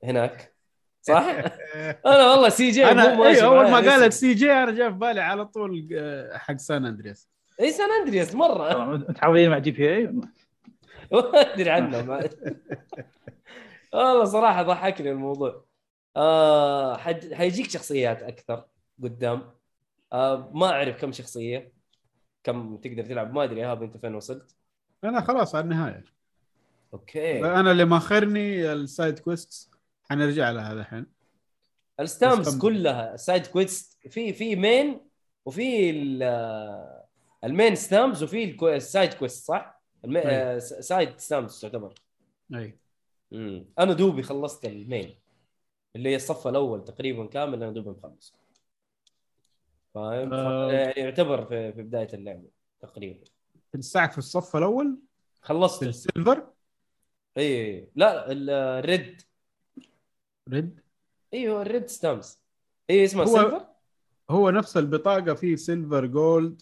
هناك. صح؟ أنا والله CJ أنا أيوه أول ما. قالت CJ أنا جاء في بالي على طول آه، حق San Andreas. إي San Andreas مرة. متعودين مع GTA ما أدري عنه ما... والله صراحة ضحكني الموضوع. آه حد... حيجيك شخصيات أكثر قدام. آه ما أعرف كم شخصية كم تقدر تلعب ما أدري يا إيهاب أنت فين وصلت؟ أنا خلاص على النهاية okay أنا اللي ماخرني ال side quest حنرجع لها الحين ال stamps. كلها side quest في في main وفي ال- ال main stamps وفي ال side quest صح؟ المي... آه، side stamps تعتبر أي مم. أنا دوبي خلصت ال main اللي هي الصف الأول تقريبا كامل أنا دوبي مخلص فاهم؟ آه. يعني يعتبر في, في بداية اللعبة تقريبا تنساك في الصف الأول خلصت ال silver. اي لا ال- ال red red. أيوه ال red stamps اي اسمها هو- silver؟ هو نفس البطاقة في silver gold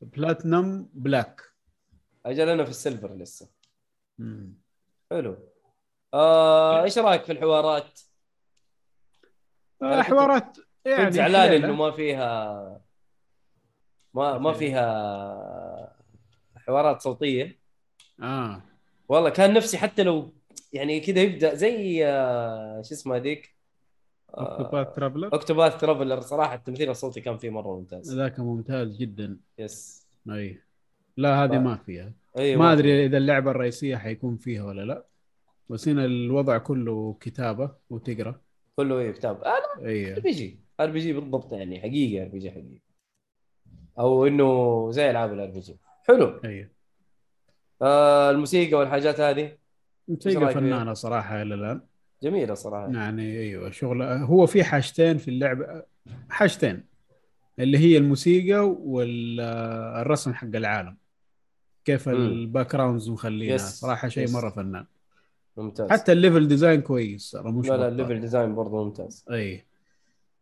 platinum black. أجل أنا في ال silver لسه. مم. حلو. آه، إيش رأيك في الحوارات؟ آه، كنت- حوارات يعني كنت زعلان. إنه ما فيها ما ما فيها حوارات صوتية. آه. والله كان نفسي حتى لو يعني كذا يبدأ زي آه، شو اسمه هذيك؟ أوكتوباث ترافلر أوكتوباث ترافلر صراحة التمثيل الصوتي كان فيه مرة ممتاز. ذاك ممتاز جدا. يس. أي. لا هذه ف- ما فيها. أيوه ما أدري إذا اللعبة الرئيسية حيكون فيها ولا لا. بس هنا الوضع كله كتابة وتقرأ. كله إيه كتابة. R أي. PG RPG بالضبط يعني حقيقي RPG حقيقي أو إنه زي ألعاب ال RPG حلو. أي. آه الموسيقى والحاجات هذه؟ موسيقى؟ فنانة صراحة إلى الآن. جميلة صراحة. يعني أيوه شغل هو في حاجتين في اللعبه حاجتين اللي هي الموسيقى والرسم حق العالم. كيف. ال backgrounds مخلينها. صراحة شيء yes. مرة فنان. ممتاز. حتى ال level design كويس ترى مش لا لا. ال level design برضه ممتاز. أي.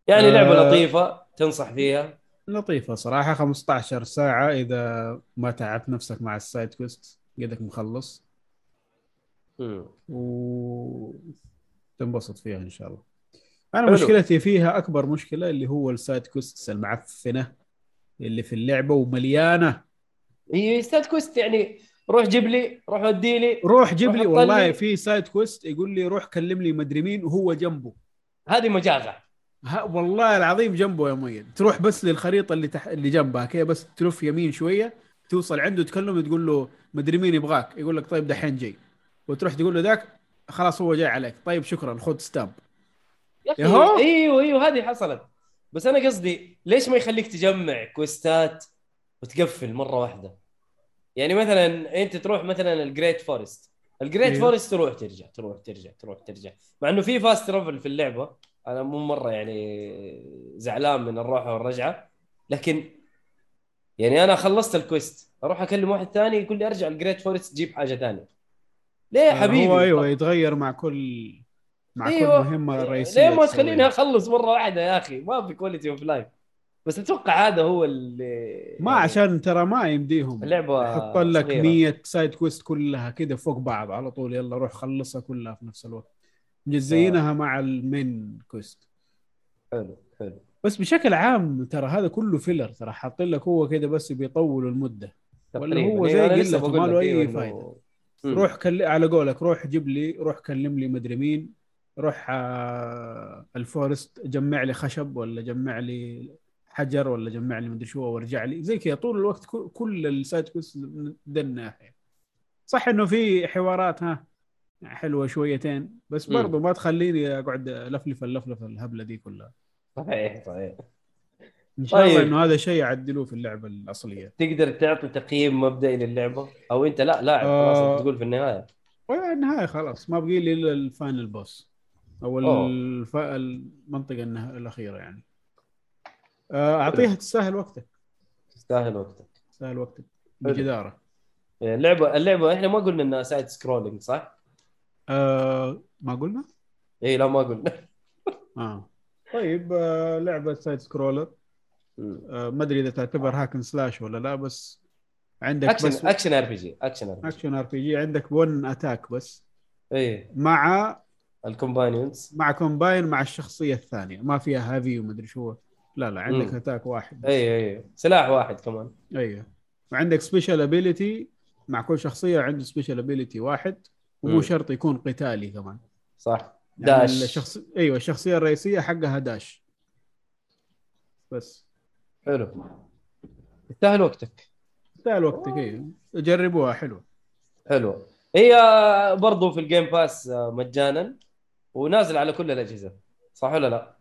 يعني آه. لعبه لطيفة تنصح فيها. لطيفة صراحة 15 ساعة إذا ما تعبت نفسك مع ال side quest قدك مخلص. مم. و تنبسط فيها إن شاء الله. أنا حلو. مشكلتي فيها أكبر مشكلة اللي هو ال side quest المعفنة اللي في اللعبة ومليانة. هي fetch quest يعني روح جيب لي روح ودي لي روح جيب لي والله في side quest يقول لي روح كلم لي مدري مين وهو جنبه. هذه مجازة. ها والله العظيم جنبه يا مؤيد. تروح بس للخريطة اللي تح... اللي جنبها كذا بس تلف يمين شوية توصل عنده تكلم تقول له مدري مين يبغاك يقول لك طيب دحين جاي. وتروح تقول له ذاك خلاص هو جاي عليك. طيب شكرا خذ stamp يا أخي يهو. أيوه أيوه هذه حصلت. بس أنا قصدي ليش ما يخليك تجمع quest ات وتقفل مرة واحدة؟ يعني مثلا أنت تروح مثلا ال Great Forest ال Great. Forest تروح ترجع تروح ترجع تروح ترجع. مع إنه في fast travel في اللعبة. أنا مو مرة يعني زعلان من الروحه والرجعة لكن يعني أنا خلصت ال quest أروح أكلم واحد ثاني يقول لي أرجع ال Great Forest جيب حاجة ثانية ليه يا حبيبي هو أيوه يتغير مع كل مع أيوة. كل مهمه رئيسية ليه ما. تخليني أخلص مرة واحدة يا أخي؟ ما في quality of life بس أتوقع هذا هو اللي ما يعني عشان ترى ما يمديهم. اللعبة يحط لك صغيرة. 100 side quest كلها كذا فوق بعض على طول يلا روح خلصها كلها في نفس الوقت. مجزينها مع ال main quest. حلو حلو. بس بشكل عام ترى هذا كله filler ترى حاطين لك هو كذا بس بيطولوا المدة. ولا. هو إيه، زي بقول وما له إنه- فايدة. مم. روح كل... على قولك روح جيب لي روح كلم لي مدري مين روح آه ال forest جمع لي خشب ولا جمع لي حجر ولا جمع لي مدري شو وارجع لي. زي كذا طول الوقت كل- كل ال side quest من الناحيه صح إنه في حوارات ها؟ حلوة شويتين بس. برضو ما تخليني أقعد ألفلف اللفلفه الهبلة دي كلها. صحيح صحيح. إن شاء الله طيب. إنه هذا شيء يعدلوه في اللعبة الأصلية. تقدر تعطي تقييم مبدئي للعبة؟ أو أنت لا لاعب خلاص آه. تقول في النهاية. والنهايه خلاص ما بقي لي إلا ال final boss. أو. الف... المنطقة النها... الأخيرة يعني. آه، أعطيها تستاهل وقتك. تستاهل وقتك. تستاهل وقتك. بجدارة. يعني اللعبة اللعبة إحنا ما قلنا إنها side scrolling صح؟ آه ما قلنا؟ اي لا ما قلنا. آه. طيب آه لعبة side scroller. آه ما أدري إذا تعتبر hack and slash ولا لا بس عندك اكشن بس اكشن ار بي جي اكشن ار بي جي اكشن ار بي جي عندك one attack بس. اي مع ال companions مع combine مع الشخصية الثانية. ما فيها heavy ومدري شو. لا لا عندك مم. attack واحد بس. اي اي سلاح واحد كمان. أيوه وعندك special ability مع كل شخصية عنده special ability واحد. ومو. شرط يكون قتالي كمان. صح. يعني dash. الشخص أيوه الشخصية الرئيسية حقها dash. بس. حلو. يستاهل وقتك تستاهل وقتك أيوه جربوها حلوة. حلو هي برضو في ال Game Pass آه، مجانا ونازل على كل الأجهزة. صح ولا لا؟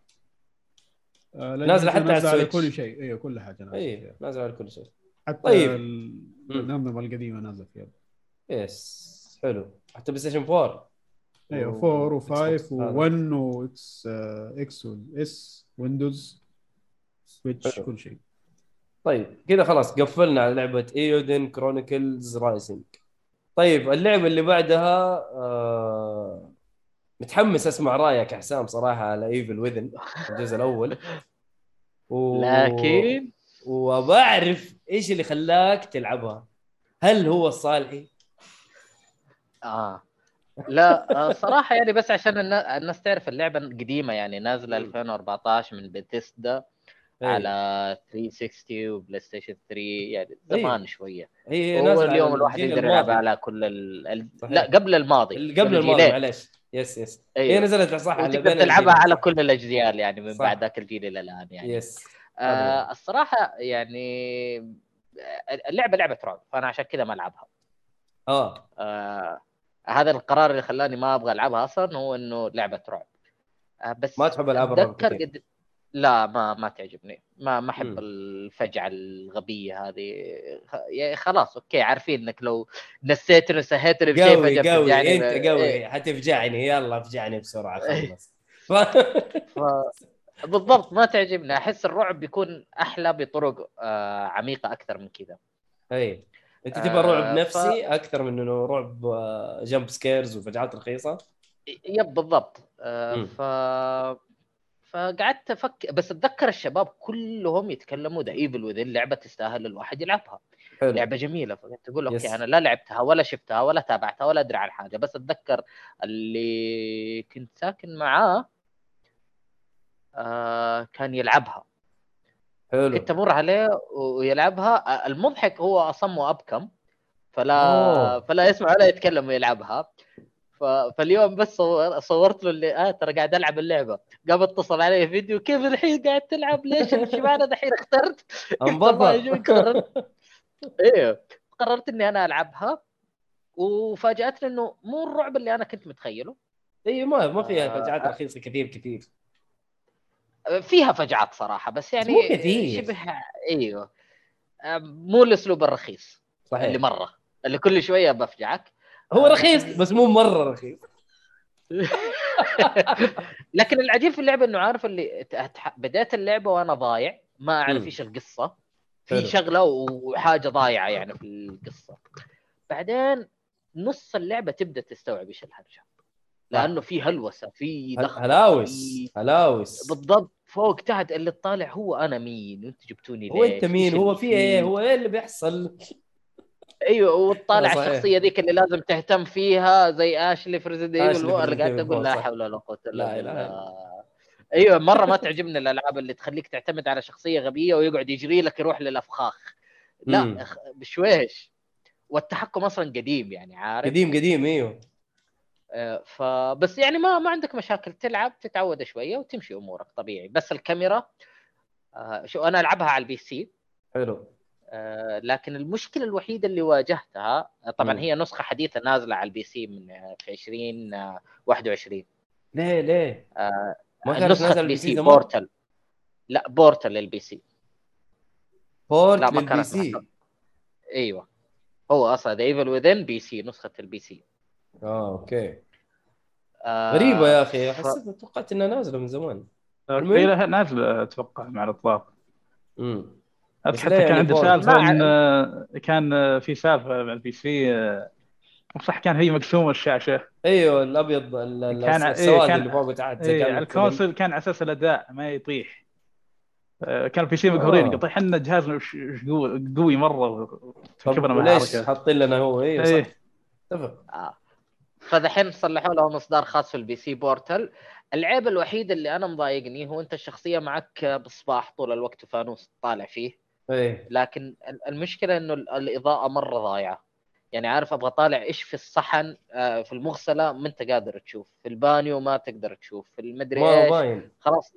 آه، نازلة حتى على نازلة على ال Switch. كل شيء. أيوه كل حاجة نازلة اي فيها. نازل على كل شيء. حتى طيب. ال- الأنظمة القديمة نازلة فيها. yes. حلو حتى بلاي ستيشن 4 أيوه و- 4 و5 Xbox. هذا. و1 و X X و S Windows Switch حلو. كل شيء طيب كذا خلاص قفلنا على لعبة Eiyuden Chronicles Rising طيب اللعبة اللي بعدها آه... متحمس أسمع رأيك يا حسام صراحة على Evil Within الجزء الأول و... لكن وبعرف إيش اللي خلاك تلعبها هل هو الصالحي؟ آه لا آه، صراحة يعني بس عشان النا- الناس تعرف اللعبة قديمة يعني نازلة مم. 2014 من بيتسدا إيه. على 360 وبلاي ستيشن 3 يعني زمان شوية هي هو نازلة اليوم الواحد يقدر يلعب. على كل ال... ال... لا قبل الماضي قبل الماضي. معلش yes yes أيوه. هي نزلت صح وتقدر بين تلعبها. على كل الأجيال يعني من صح. بعد ذاك الجيل إلى الآن يعني yes آه الصراحة يعني اللعبة لعبة رعب فأنا عشان كذا ما ألعبها آه آه هذا القرار اللي خلاني ما أبغى ألعبها أصلا هو إنه لعبة رعب آه بس ما تحب ألعاب الرعب. قد لا ما ما تعجبني ما ما. أحب الفجعة الغبية هذه يعني خلاص أوكي عارفين إنك لو نسيتني وسهيتني بشيء قوي قوي بتفجعني. انت قوي إيه. حتفجعني يلا افجعني بسرعة إيه. خلص ف... بالضبط ما تعجبني أحس الرعب بيكون أحلى بطرق آه عميقة أكثر من كذا اي أنت تبغى آه، رعب ف- نفسي أكثر من إنه رعب آه، jump scares وفجعات رخيصة؟ yep بالضبط. آه. ف فقعدت أفكر بس أتذكر الشباب كلهم يتكلموا The Evil Within لعبه تستاهل الواحد يلعبها. حلو. لعبة جميلة فقلت أقول yes. okay أنا لا لعبتها ولا شفتها ولا تابعتها ولا أدري عن حاجة بس أتذكر اللي كنت ساكن معاه آه كان يلعبها. حلو. كنت أمر عليه ويلعبها. المضحك هو أصم وأبكم. فلا أوه. فلا يسمع ولا يتكلم ويلعبها. ف... فاليوم بس صور... صورت له اللي آه ترى قاعد ألعب اللعبة. قام اتصل علي فيديو كيف الحين قاعد تلعب؟ ليش معنا دحين اخترت؟ قررت. أيوه قررت إني أنا ألعبها. وفاجأتني إنه مو الرعب اللي أنا كنت متخيله. اي ما ما فيها آه، فجعات آه. رخيصة كثير كثير. فيها فجعات صراحة بس يعني مو كثير. شبه إيوه. مو الأسلوب الرخيص صحيح. اللي مرة اللي كل شوية بفجعك. هو رخيص بس مو مرة رخيص. لكن العجيب في اللعبة إنه عارف اللي بدايه اللعبة وأنا ضايع ما أعرف. إيش القصة. في شغلة وحاجة ضايعة يعني في القصة. بعدين نص اللعبة تبدأ تستوعب إيش الهرجه لأنه في هلوسة في ضخ هلاوس هلاوس. بالضبط فوق تحت اللي طالع هو أنا مين؟ وانتوا جبتوني هو ليش؟ انت مين هو اللي في إيه؟ هو إيه اللي بيحصل؟ أيوه وتطالع آه،. الشخصية ذيك اللي لازم تهتم فيها زي اشلي آشلي ايفل أنا قاعد Evil، لا. حول ولا قوة إلا بالله. أيوه مرة ما تعجبني الألعاب اللي تخليك تعتمد على شخصية غبية ويقعد يجري لك يروح للأفخاخ. لا بشويش. والتحكم أصلا قديم يعني عارف؟ قديم قديم أيوه. فبس يعني ما ما عندك مشاكل تلعب تتعود شوية وتمشي أمورك طبيعي. بس الكاميرا آه، شو أنا ألعبها على ال PC. حلو. آه، لكن المشكلة الوحيدة اللي واجهتها آه، طبعا مم. هي نسخة حديثة نازلة على ال PC من آه، في 2021 ليه ليه؟ آه، نسخة ال PC؟ بورتل لا port لل PC. port لا، ما لل PC. أيوه. هو أصلا The Evil Within PC نسخة ال PC. آه okay. آه، غريبة يا أخي حسيت توقعت إنها نازلة من زمان. في لها نازلة أتوقع مع الإطلاق. امم حتى كان يعني عنده؟ سالفة إن آه، كان آه، في سالفة مع ال PC صح كان هي مقسومة الشاشة. أيوه الأبيض ال- ال- كان- إيه، السواد كان- اللي فوق إيه كان على. ال console كان على أساس الأداء ما يطيح. كان ال PC آه. مقهورين طيب إحنا جهازنا وش- وش قوي مرة كبرنا مع الحركة. حاطين لنا هو؟ أيوه صح. اتفق. آه. فدحين صلحوا له مصدر خاص في ال PC port. العيب الوحيد اللي أنا مضايقني هو أنت الشخصية معك بصباح طول الوقت وفانوس طالع فيه. إيه. لكن ال- المشكلة إنه ال- الإضاءة مرة ضايعة. يعني عارف أبغى طالع إيش في الصحن آه، في المغسلة ما أنت قادر تشوف. في البانيو ما تقدر تشوف. في المدري إيش. باين. خلاص.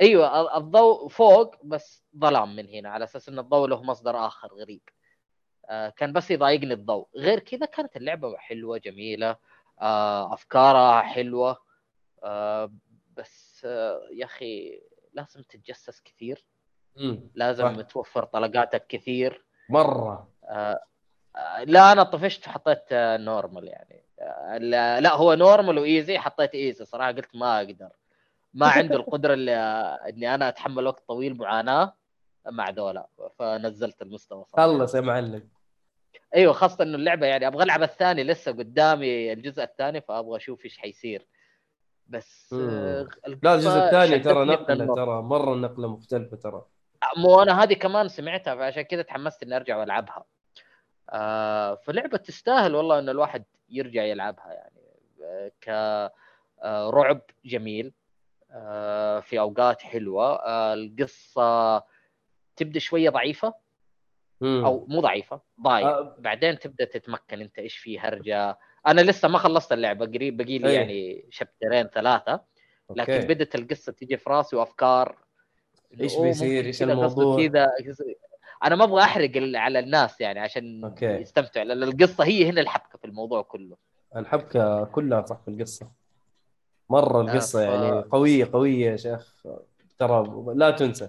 أيوه ال- الضوء فوق بس ظلام من هنا على أساس إن الضوء له مصدر آخر غريب. آه، كان بس يضايقني الضوء. غير كذا كانت اللعبة حلوة جميلة. افكارها حلوة. آه، بس آه، يا أخي لازم تتجسس كثير. مم. لازم صح. توفر طلقاتك كثير. مرة. آه، آه، لا أنا طفشت وحطيت آه، normal يعني. آه، لا هو normal و easy حطيت easy صراحة قلت ما أقدر. ما عنده القدرة اللي آه، إني أنا أتحمل وقت طويل معاناة مع ذولا. فنزلت المستوى صراحة. خلص يا معلم. أيوه خاصة إنه اللعبة يعني أبغى ألعب الثاني لسه قدامي الجزء الثاني فأبغى أشوف إيش حيصير. بس. آه، لا الجزء الثاني ترى نقلة. ترى مرة نقلة مختلفة ترى. مو أنا هذه كمان سمعتها فعشان كذا تحمست إني أرجع وألعبها. آه فلعبة تستاهل والله إن الواحد يرجع يلعبها يعني. آه كرعب جميل. آه في أوقات حلوة. آه القصة تبدأ شوية ضعيفة. مم. أو مو ضعيفة ضايع آه. بعدين تبدأ تتمكن أنت إيش في هرجة أنا لسه ما خلصت اللعبة قريب باقي لي أيه. يعني شابترين ثلاثة لكن okay. بدت القصة تيجي في راسي وأفكار أوه بيصير؟ قصده الموضوع؟ كذا أنا ما أبغى أحرق على الناس يعني عشان okay. يستمتعوا لأن القصة هي هنا الحبكة في الموضوع كله الحبكة كلها صح في القصة مرة القصة ف- يعني قوية قوية يا شيخ ترى لا تنسى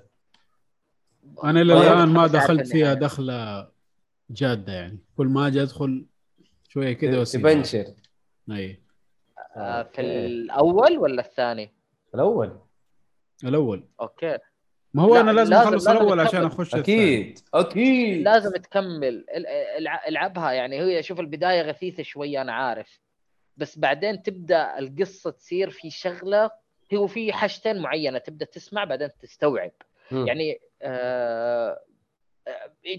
أنا إلى الآن ما دخلت فيها النهاية. دخلة جادة يعني كل ما أجي أدخل شوية كذا واسيب تبنشر أي آه، في. الأول ولا الثاني؟ الأول الأول أوكي ما هو لا، أنا لازم لازم- أخلص لازم الأول تكمل. عشان أخش الثاني. أكيد أكيد لازم تكمل ال- الع- العبها يعني هي شوف البداية غثيثة شوية أنا عارف بس بعدين تبدأ القصة تصير في شغلة هو في حاجتين معينة تبدأ تسمع بعدين تستوعب مم. يعني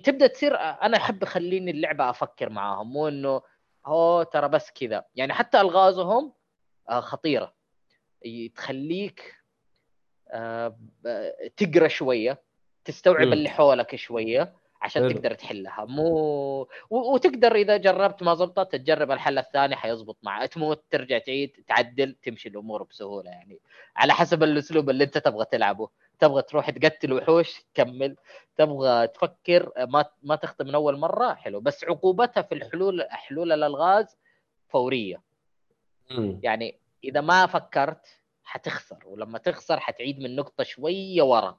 تبدأ تصير أنا أحب أخليني اللعبة أفكر معاهم مو إنه هو ترى بس كذا. يعني حتى ألغازهم آه خطيرة. تخليك آه تقرأ شوية تستوعب. اللي حولك شوية عشان حلو. تقدر تحلها. مو وتقدر إذا جربت ما زبطت تجرب الحل الثاني حيزبط معك. تموت ترجع تعيد تعدل تمشي الأمور بسهولة يعني. على حسب الأسلوب اللي أنت تبغى تلعبه. تبغى تروح تقتل وحوش كمل. تبغى تفكر ما ما تخطئ من أول مرة حلو. بس عقوبتها في الحلول حلول الألغاز فورية. مم. يعني إذا ما فكرت حتخسر. ولما تخسر حتعيد من نقطة شوية ورا.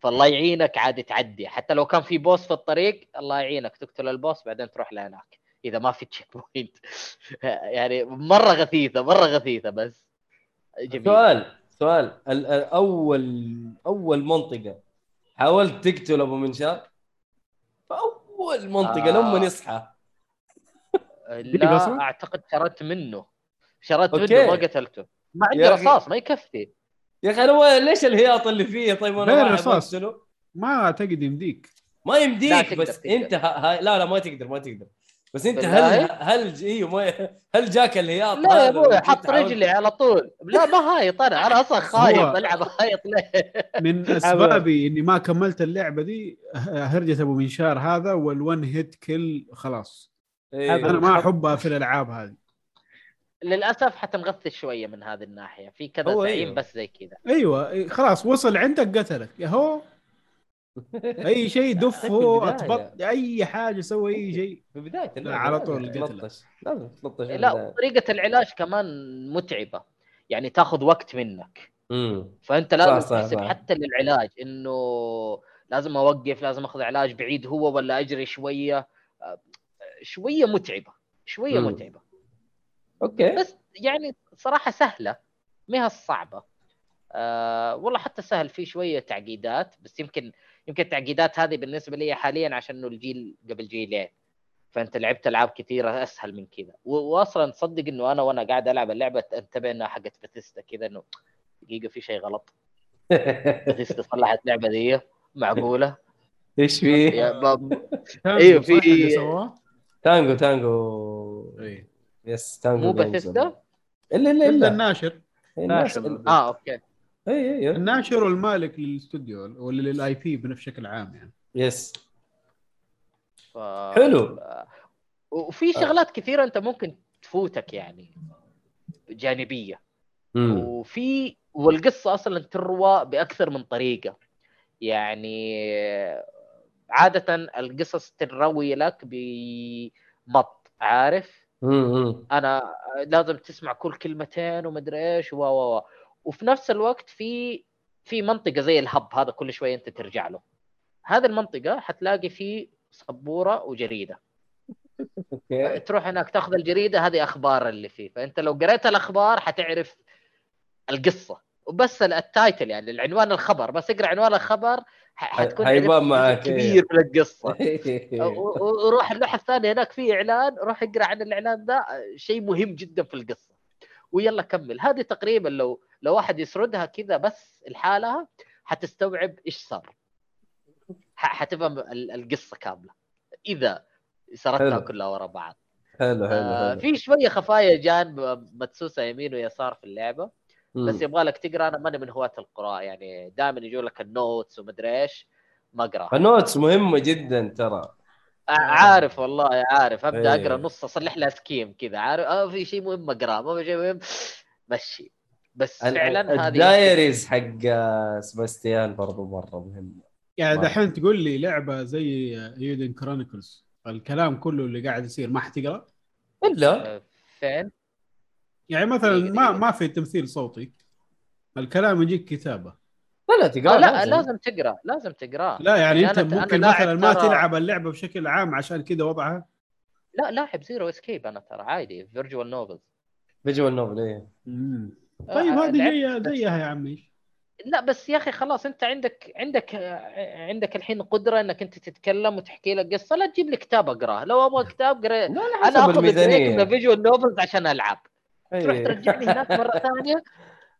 فالله يعينك عاد تعدي. حتى لو كان في boss في الطريق الله يعينك. تقتل ال boss بعدين تروح لهناك. إذا ما في checkpoint يعني مرة غثيثة مرة غثيثة بس. جميل. سؤال. سؤال ال- ال- أول أول منطقة حاولت تقتل أبو منشار اول منطقة آه. لما يصحى لا؟ أعتقد شردت منه شردت أوكي. منه ما قتلته ما عندي. رصاص ما يكفي يا أخي أنا ما- ليش الهياط اللي فيه طيب غير رايح رصاص. أقتله؟ ما اعتقد يمديك ما يمديك بس تقدر. أنت ه... ه... لا لا ما تقدر ما تقدر بس انت؟ هل هل أيوه ما... هل جاك الهياط لا يا أبوي حط رجلي على طول. لا ما هايط أنا أنا أصلا خايف العب هايط ليه؟ من أسبابي إني ما كملت اللعبة دي هرجة أبو منشار هذا والون هيت كل خلاص. إيه. أنا ما احبها في الألعاب هذه. للأسف حتنغث شوية من هذه الناحية. في كذا زعيم أيوه. بس زي كذا. أيوه إيه، خلاص وصل عندك قتلك. يا هو. أي شيء دفه. اطبط أي حاجة سوي أي شيء في بداية اللعبة على طول. تلطش لازم تلطش لا. وطريقة العلاج كمان متعبة يعني تاخذ وقت منك امم فأنت لازم صح، صح، تحسب صح. حتى للعلاج إنه لازم أوقف لازم أخذ علاج بعيد هو ولا أجري شوية شوية متعبة شوية مم. متعبة أوكي بس يعني صراحة سهلة ما هي الصعبة آه والله حتى سهل في شوية تعقيدات بس يمكن يمكن التعقيدات هذه بالنسبة لي حاليا عشان إنه الجيل قبل جيلين فأنت لعبت ألعاب كثيرة أسهل من كذا. واصلا تصدق إنه أنا وأنا قاعد ألعب اللعبة أنتبه إنها حقت باتيستا كذا إنه دقيقة في شيء غلط. باتيستا صلحت اللعبة دي معقولة؟ إيش فيه؟ باب أيوه في- في Tango Tango. إيه. yes Tango مو. باتيستا؟ إلا إلا إلا. الناشر. آه okay. إيه إيه الناشر والمالك للاستوديو ولا لل IP بشكل عام يعني. yes ف... حلو. وفي شغلات كثيرة أنت ممكن تفوتك يعني جانبية. مم. وفي والقصة أصلا تروى بأكثر من طريقة. يعني عادة القصص تروي لك بمط عارف؟ مم. أنا لازم تسمع كل كلمتين ومدري إيش و و و. وفي نفس الوقت في في منطقة زي الهب هذا كل شوية أنت ترجع له. هذه المنطقة حتلاقي فيه سبورة وجريدة. okay. تروح هناك تاخذ الجريدة هذه أخبار اللي فيه. فأنت لو قريت الأخبار حتعرف القصة. وبس ال- ال title يعني العنوان الخبر. بس اقرأ عنوان الخبر حتكون حيبان معك،. كبير من القصة. وروح اللوحة الثانية هناك في إعلان روح اقرأ عن الإعلان ده شيء مهم جدا في القصة. ويلا كمل. هذه تقريبا لو لو واحد يسردها كذا بس لحالها حتستوعب إيش صار. حتفهم ال- القصة كاملة. إذا سردتها. كلها ورا بعض. حلو حلو آه حلو. في شوية خفايا جانب مدسوسة يمين ويسار في اللعبة. بس. يبغى لك تقرأ أنا ماني من هواة القراءة. يعني دائما يجوا لك ال notes ومدري إيش. ما اقرا ال notes مهمة جدا ترى. عارف والله عارف. أبدأ إيه. أقرأ نص أصلح لها skim كذا عارف. آه في شيء مهم اقراه ما في شيء مهم. مشي. بس فعلا هذه ال diaries حق آه، سباستيان برضو مرة مهم. يعني دحين تقول لي لعبة زي Eiyuden Chronicles الكلام كله اللي قاعد يصير ما حتقرأ؟ إلا؟ آه، فين؟ يعني مثلا ما دقيقة. ما في تمثيل صوتي الكلام يجيك كتابة. لا لا آه تقرأ لا لازم. تقرأ لازم تقرأ. لا يعني يعني أنت ممكن مثلا ما ترى- تلعب اللعبة بشكل عام عشان كذا وضعها؟ لا لاعب Zero Escape أنا ترى عادي visual novels visual novel إيه. طيب آه، هذه لعبت زيها يا عمي. لا بس يا أخي خلاص أنت عندك عندك عندك الحين قدرة إنك أنت تتكلم وتحكي لك قصة. لا تجيب لي كتاب أقرأه. لو أبغى كتاب قرأ. لا لا أنا أخذ break من الميزانيه ال visual novels عشان ألعب. تروح إيه. ترجعني هناك مرة ثانية.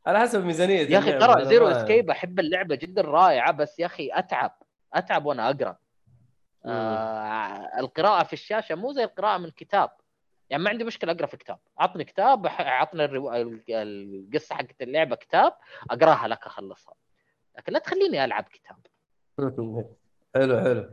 على حسب ميزانيه يا أخي. ترى زيرو اسكيب أحب اللعبة جدا رائعة بس يا أخي أتعب أتعب وأنا أقرأ. آه القراءة في الشاشة مو زي القراءة من كتاب يعني ما عندي مشكلة أقرأ في كتاب عطني كتاب عطني الرو... ال- القصة حقت اللعبة كتاب أقراها لك أخلصها. لكن لا تخليني ألعب كتاب. حلو حلو.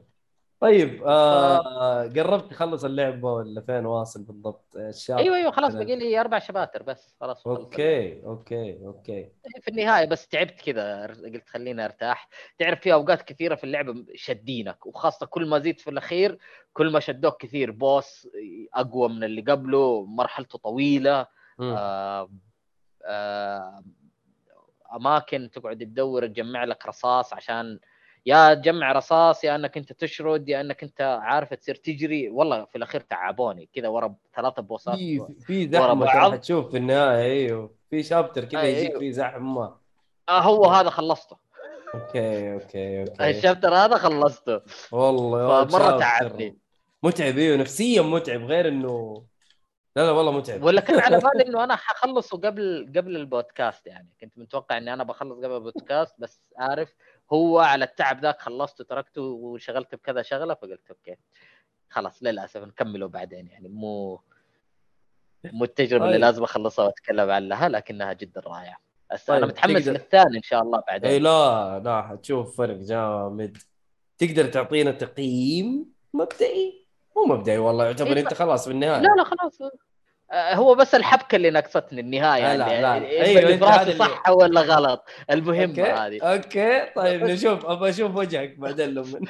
طيب آه قربت تخلص اللعبه ولا فين واصل بالضبط؟ الشاب أيوه أيوه خلاص باقي لي أربع شباتر بس. خلاص okay okay okay. في النهاية بس تعبت كذا قلت خليني أرتاح. تعرف في أوقات كثيرة في اللعبه شدينك وخاصة كل ما زيد في الأخير كل ما شدوك كثير. بوس أقوى من اللي قبله مرحلته طويلة. آه آه أماكن تقعد تدور تجمع لك رصاص عشان يا تجمع رصاص يا أنك أنت تشرد يا أنك أنت عارف تصير تجري. والله في الأخير تعبوني. كذا ورا ثلاثة بوسات في في زحمة حتشوف في النهاية. أيوه. في chapter كذا أيوه. يجيك فيه زحمة. آه هو هذا خلصته. okay okay okay. ال chapter هذا خلصته. والله chapter تعبني. متعب أيوه. نفسيا متعب. غير انه لا لا والله متعب. ولا كان على بالي إنه أنا حخلصه قبل قبل البودكاست يعني. كنت متوقع إني أنا بخلص قبل البودكاست بس عارف هو على التعب ذاك خلصته تركته وشغلت بكذا شغلة فقلت okay. خلاص للأسف نكمله بعدين يعني. مو مو التجربة اللي طيب. لازم أخلصها وأتكلم عنها لكنها جدا رائعة. بس أنا طيب، متحمس تقدر- للثاني إن شاء الله إي بعدين لا لا حتشوف فرق جامد. تقدر تعطينا تقييم مبدئي؟ مو مبدئي والله يعتبر إيه، أنت خلاص في النهاية. لا لا خلاص. هو بس الحبكة اللي نقصتني النهاية لا، لا، يعني لا. يعني أيوة، اللي صح ولا غلط؟ المهمه هذه. أوكي. طيب نشوف. أبغى أشوف وجهك بعدين لما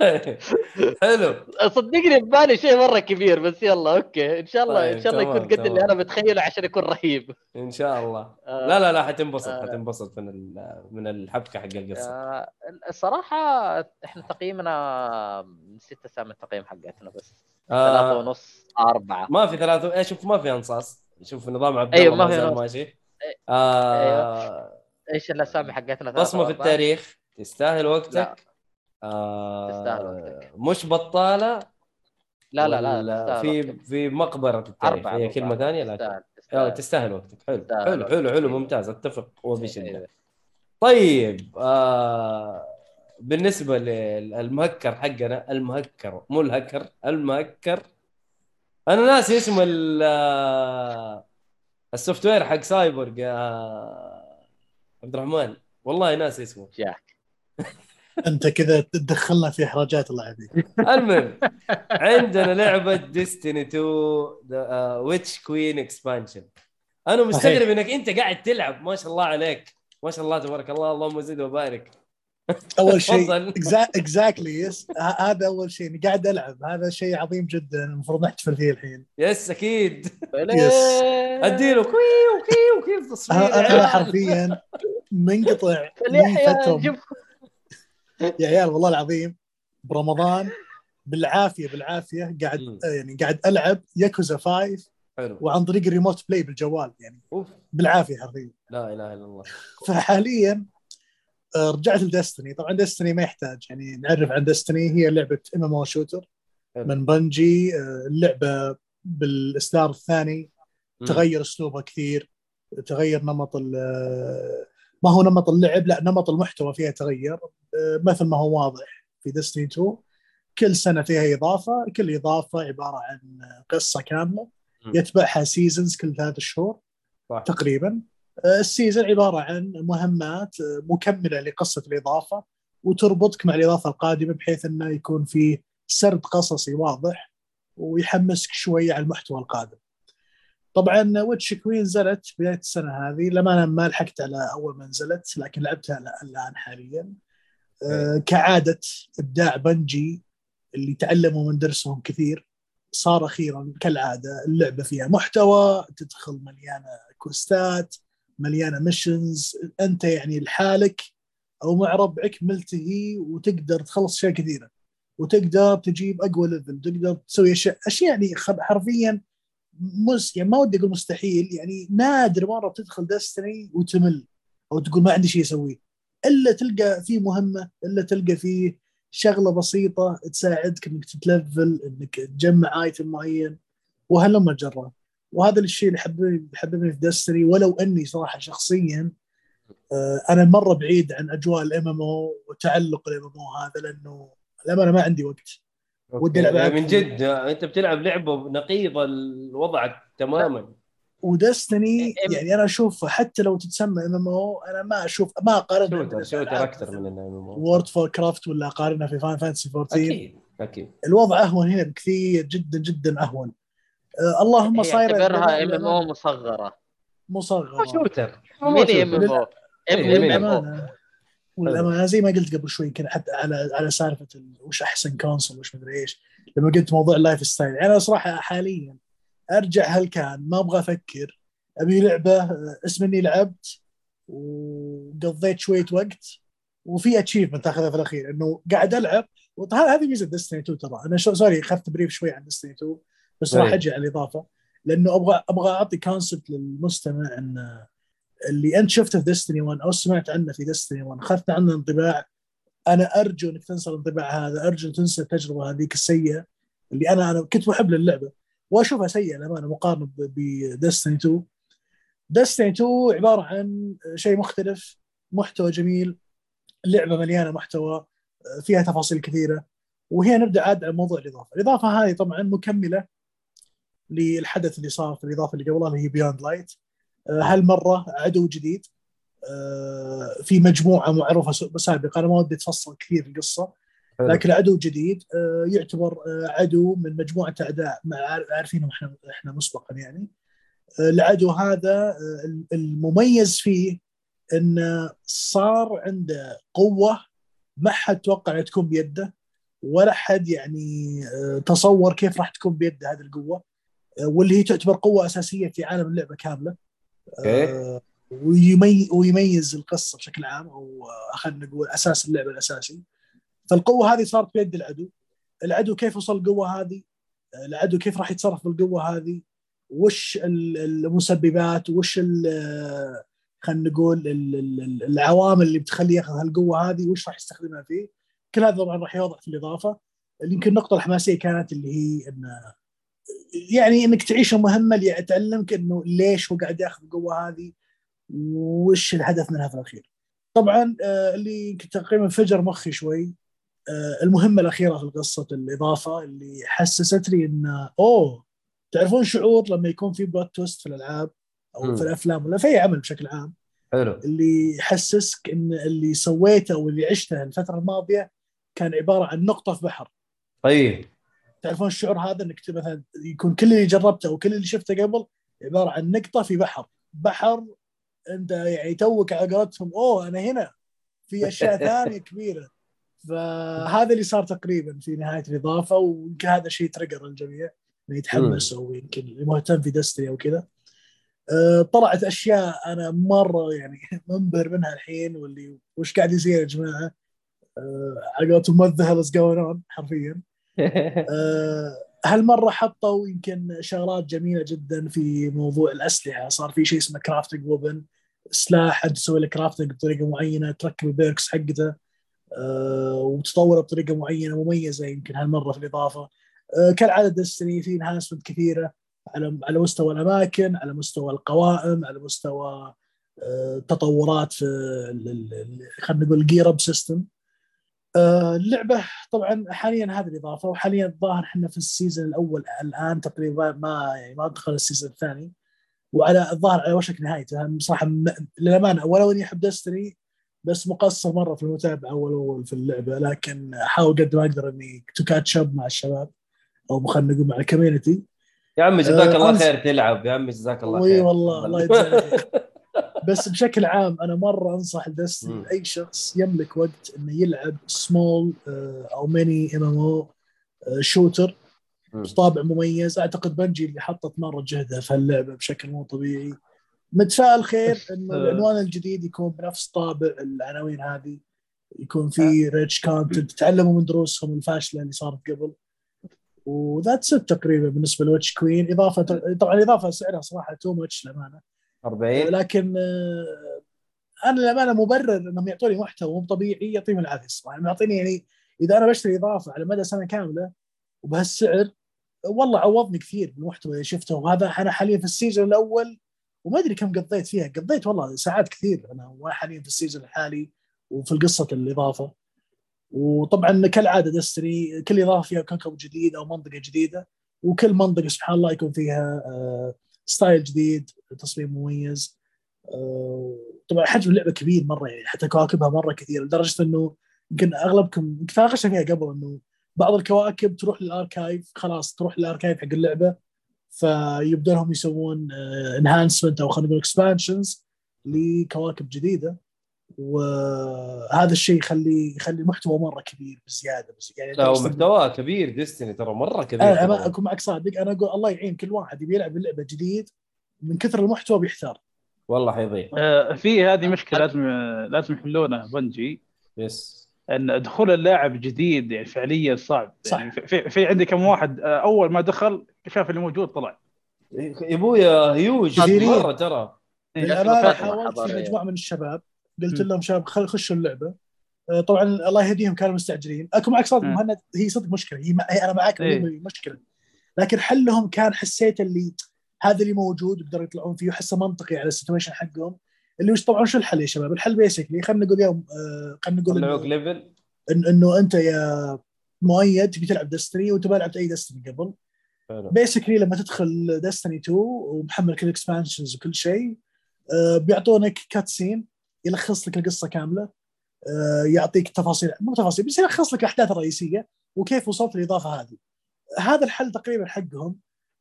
طيب حلو. صدقني ببالي شيء مرة كبير بس يلا أوكي. إن شاء الله طيب، ان شاء الله يكون قد اللي. أنا متخيله عشان يكون رهيب. إن شاء الله. آه، لا لا لا حتنبسط آه. حتنبسط من من الحبكة حق القصة. آه، الصراحة إحنا تقييمنا نسيت أسامي التقييم حقتنا بس. ثلاثة آه ونص. أربعة ما في ثلاثة إيه شوف ما في انصاص شوف نظام عبد أيوة، الله ما ما في. ماشي آه إيش الأسامي حقتنا بصمة في؟ التاريخ تستاهل وقتك لا. آه تستاهل وقتك. مش بطالة لا لا لا تستاهل في وقتك. في مقبرة التاريخ أربعة هي أربعة. كلمة ثانية لا تستاهل تستاهل تستاهل وقتك حلو تستاهل حلو حلو حلو. ممتاز أتفق وبشدة إيه. طيب آه بالنسبة للمهكر حقنا المهكر مو الهكر المهكر أنا ناسي اسم ال- آه، ال software حق سايبورغ يا عبد الرحمن. والله ناسي اسمه. جاك. انت كذا تدخلنا في إحراجات الله يعافيك المهم عندنا لعبة Destiny 2 Witch Queen expansion أنا مستغرب. إنك أنت قاعد تلعب ما شاء الله عليك. ما شاء الله تبارك الله اللهم زد وبارك. أول شيء. exactly yes. هذا أول شيء إني قاعد ألعب. هذا شيء عظيم جدا. المفروض نحتفل فيه الحين. yes أكيد. يس. أديله. كويو كيو كيف تصوير أنا. حرفيا منقطع من فترة. يا عيال والله العظيم برمضان بالعافية بالعافية قاعد. يعني قاعد ألعب ياكوزا 5 حلو. وعن طريق الريموت بلاي بالجوال يعني أوف. بالعافية حرفيا. لا إله إلا الله. فحاليا رجعت لدستني طبعا دستني ما يحتاج. يعني نعرف عن دستني هي لعبة ام ام أو شوتر. من Bungie آه، اللعبة بالإصدار الثاني. تغير أسلوبها كثير. تغير نمط آه، ما هو نمط اللعب لا نمط المحتوى فيها تغير آه، مثل ما هو واضح في Destiny 2 كل سنة فيها إضافة. كل إضافة عبارة عن قصة كاملة. يتبعها seasons كل ثلاث شهور صح. تقريبا. آه، ال season عبارة عن مهمات مكملة لقصة الإضافة وتربطك مع الإضافة القادمة بحيث أنه يكون في سرد قصصي واضح ويحمسك شوية على المحتوى القادم. طبعا Witch Queen نزلت بداية السنة هذه لما أنا ما لحقت على أول ما نزلت لكن لعبتها ال- الآن حاليا. آه، كعادة إبداع Bungie اللي تعلموا من درسهم كثير صار أخيرا كالعادة اللعبة فيها محتوى تدخل مليانة quest ات مليانة missions أنت يعني لحالك أو مع ربعك ملتهي وتقدر تخلص أشياء كثيرة. وتقدر تجيب أقوى level تقدر تسوي أشياء. أشياء يعني حرفيا مست يعني ما ودي أقول مستحيل. يعني نادر مرة تدخل Destiny وتمل. أو تقول ما عندي شيء أسويه. إلا تلقى فيه مهمة إلا تلقى فيه شغلة بسيطة تساعدك إنك تت level إنك تجمع item معين. وهلم جرى وهذا الشيء اللي حببني حببني في Destiny ولو أني صراحة شخصيا آه، أنا مرة بعيد عن أجواء ال MMO وتعلق ال MMO هذا لأنه للامانه ما عندي وقت. ودي okay. ألعب من. جد أنت بتلعب لعبة نقيضة الوضع تماما. و Destiny يعني أنا أشوف حتى لو تتسمى MMO أنا ما أشوف ما اقارنها shooter أكثر من انه World of Warcraft ولا اقارنها في Final Fantasy 14 أكيد أكيد. الوضع أهون هنا بكثير جدا جدا أهون. آه اللهم هي صايره اعتبرها MMO مصغرة. مصغرة. shooter mini MMO؟ إيه، أو. والأمانة. والأمانة زي ما قلت قبل شوي كذا حتى على على سالفة ال- وش أحسن console وش مدري إيش. لما قلت موضوع ال lifestyle يعني أنا صراحة حاليا أرجع هالكان ما أبغى أفكر أبي لعبة آه، اسم إني لعبت وقضيت شوية وقت وفي achievement أخذها في الأخير إنه قاعد ألعب. وهذا هذه ميزة Destiny 2 ترى. أنا شو sorry أخذت brief شوي عن Destiny 2 بس راح أي. أجي على الإضافة لأنه أبغى أبغى أعطي concept للمستمع إن اللي أنت شفته في Destiny 1 أو سمعت عنه في Destiny 1 أخذت عنه انطباع أنا أرجو إنك تنسى الانطباع هذا أرجو تنسى التجربة هذيك السيئة اللي أنا أنا كنت محب للعبة وأشوفها سيئة للأمانة مقارنة ب Destiny 2 Destiny 2 عبارة عن شيء مختلف محتوى جميل اللعبه مليانة محتوى فيها تفاصيل كثيرة وهي نبدأ عاد على موضوع الإضافة، الإضافة هذه طبعا مكملة للحدث اللي صار في الإضافة اللي قبلها اللي هي Beyond Light هالمرة عدو جديد آه، في مجموعة معروفة سابقا أنا ما ودي اتفصل كثير القصة. لكن عدو جديد آه، يعتبر آه، عدو من مجموعة أعداء عارفينهم إحنا إحنا مسبقا يعني. آه، العدو هذا آه، المميز فيه انه صار عنده قوة ما حد توقع تكون بيده ولا حد يعني آه، تصور كيف راح تكون بيده هذه القوة. آه، واللي هي تعتبر قوة أساسية في عالم اللعبة كاملة. أوكي. آه، ويمي ويميز القصة بشكل عام أو خلينا نقول أساس اللعبة الأساسي. فالقوة هذه صارت بيد العدو. العدو كيف وصل القوة هذه؟ آه، العدو كيف راح يتصرف بالقوة هذه؟ وش ال- المسببات؟ وش آه، خلينا نقول ال- ال- العوامل اللي بتخليه ياخذ هالقوة هذه؟ وش راح يستخدمها فيه؟ كل هذا طبعا راح يوضح في الإضافة. يمكن النقطه الحماسية كانت اللي هي انه يعني إنك تعيش المهمه اللي تعلمك إنه ليش هو قاعد ياخذ القوة هذه وش الهدف منها في الأخير. طبعا آه، اللي تقريبا فجر مخي شوي آه، المهمة الأخيرة في القصة الإضافة اللي حسستني انه أوه تعرفون شعور لما يكون في بلوت تويست في الألعاب أو مم. في الأفلام ولا في أي عمل بشكل عام حلو اللي يحسسك إن اللي سويته واللي عشته الفترة الماضية كان عبارة عن نقطة في بحر طيب تعرفون الشعور هذا إنك مثلا يكون كل اللي جربته وكل اللي شفته قبل عبارة عن نقطة في بحر. بحر أنت يعني توك على قولتهم أوه أنا هنا. في أشياء ثانية كبيرة. فهذا اللي صار تقريبا في نهاية الإضافة ويمكن هذا شيء trigger الجميع إنه يتحمس أو يمكن اللي مهتم في Destiny أو كذا. آه، طلعت أشياء أنا مرة يعني منبهر منها الحين واللي وش قاعد يصير يا جماعة؟ آه، على قولتهم what the hell is going on? حرفيا. هالمرة حطوا يمكن شغلات جميلة جدا في موضوع الأسلحة. صار في شيء اسمه crafting weapon سلاح انت تسوي له crafting بطريقة معينة تركب ال perks حقته آه، وتطوره بطريقة معينة مميزة يمكن هالمرة في الإضافة. آه، كالعادة Destiny في enhancement كثيرة على على مستوى الأماكن على مستوى القوائم على مستوى آه، تطورات في خلينا نقول ال gear up system اللعبة طبعا حاليا هذه الإضافة وحاليا الظاهر إحنا في ال season الأول الآن تقريبا ما يعني ما دخل ال season الثاني. وعلى الظاهر على وشك نهايته م- للأمانة ولو إني أحب Destiny بس مقصر مرة في المتابعة أول اول في اللعبة لكن أحاول قد ما أقدر إني to catch up مع الشباب أو خلينا نقول مع ال community يا عمي جزاك آه، الله خير تلعب. يا عمي جزاك الله خير. والله الله يجزاك. بس بشكل عام أنا مرة أنصح Destiny. لأي شخص يملك وقت إنه يلعب سمول أو mini MMO shooter. بطابع مميز أعتقد Bungie اللي حطت مرة جهدها في اللعبه بشكل مو طبيعي متفائل خير انه آه. العنوان الجديد يكون بنفس طابع العناوين هذه يكون في rich content تتعلموا من دروسهم الفاشلة اللي صارت قبل و that's تقريبا بالنسبة ل Witch Queen إضافة طبعا الاضافه سعرها صراحة too much للأمانة 40 لكن آه، أنا للأمانة مبرر إنهم يعطوني محتوى مو طبيعي يعطيهم العافية الصراحه يعني معطيني يعني إذا أنا بشتري إضافة على مدى سنة كاملة وبهالسعر والله عوضني كثير بالمحتوى اللي شفته. وهذا أنا حاليا في ال season الأول وما أدري كم قضيت فيها. قضيت والله ساعات كثير أنا حاليا في ال season الحالي وفي قصه الإضافة. وطبعا كالعادة Destiny كل إضافة فيها كوكب جديد أو منطقة جديدة وكل منطقة سبحان الله يكون فيها آه، style جديد تصميم مميز. آه، طبعا حجم اللعبة كبير مرة يعني حتى كواكبها مرة كثير لدرجة إنه يمكن أغلبكم تناقشنا فيها قبل إنه بعض الكواكب تروح لل archive خلاص تروح لل archive حق اللعبة فيبدأ لهم يسوون enhancement أو خلينا نقول expansions لكواكب جديدة. وهذا الشيء يخلي يخلي المحتوى مرة كبير بزيادة بس يعني لا محتوى كبير Destiny ترى مرة كبير أنا. أكون معك صادق أنا أقول الله يعين كل واحد يبي يلعب اللعبة جديد من كثر المحتوى بيحتار والله حيضيع آه، في هذه مشكلة لازم لازم يحلونها بنجي يس إن دخول اللاعب جديد يعني فعليا صعب صح. يعني في- في, عندي كم واحد آه، أول ما دخل شاف اللي موجود طلع يا أبويا هيوج. مرة ترى إيه، للأمانة فترة حاولت في. مجموعة من الشباب قلت م. لهم شباب خل خشوا اللعبة آه، طبعا الله يهديهم كانوا مستعجلين أكو معك صادق. مهند هي صدق مشكلة هي, ما هي أنا معك إيه. هي مشكلة لكن حلهم كان حسيت اللي هذا اللي موجود يقدروا يطلعون فيه وحسه منطقي على ال situation حقهم اللي وش طبعا شو الحل يا شباب؟ الحل basically خلينا نقول يوم آه، خلينا نقول طلعوك level إن- إنه أنت يا مؤيد تبي تلعب Destiny وأنت ما لعبت أي Destiny قبل. basically لما تدخل Destiny 2 ومحمل كل ال expansions وكل شيء آه، بيعطونك cutscene يلخص لك القصة كاملة آه، يعطيك تفاصيل مو تفاصيل بس يلخص لك الأحداث الرئيسية وكيف وصلت للاضافه هذه. هذا الحل تقريبا حقهم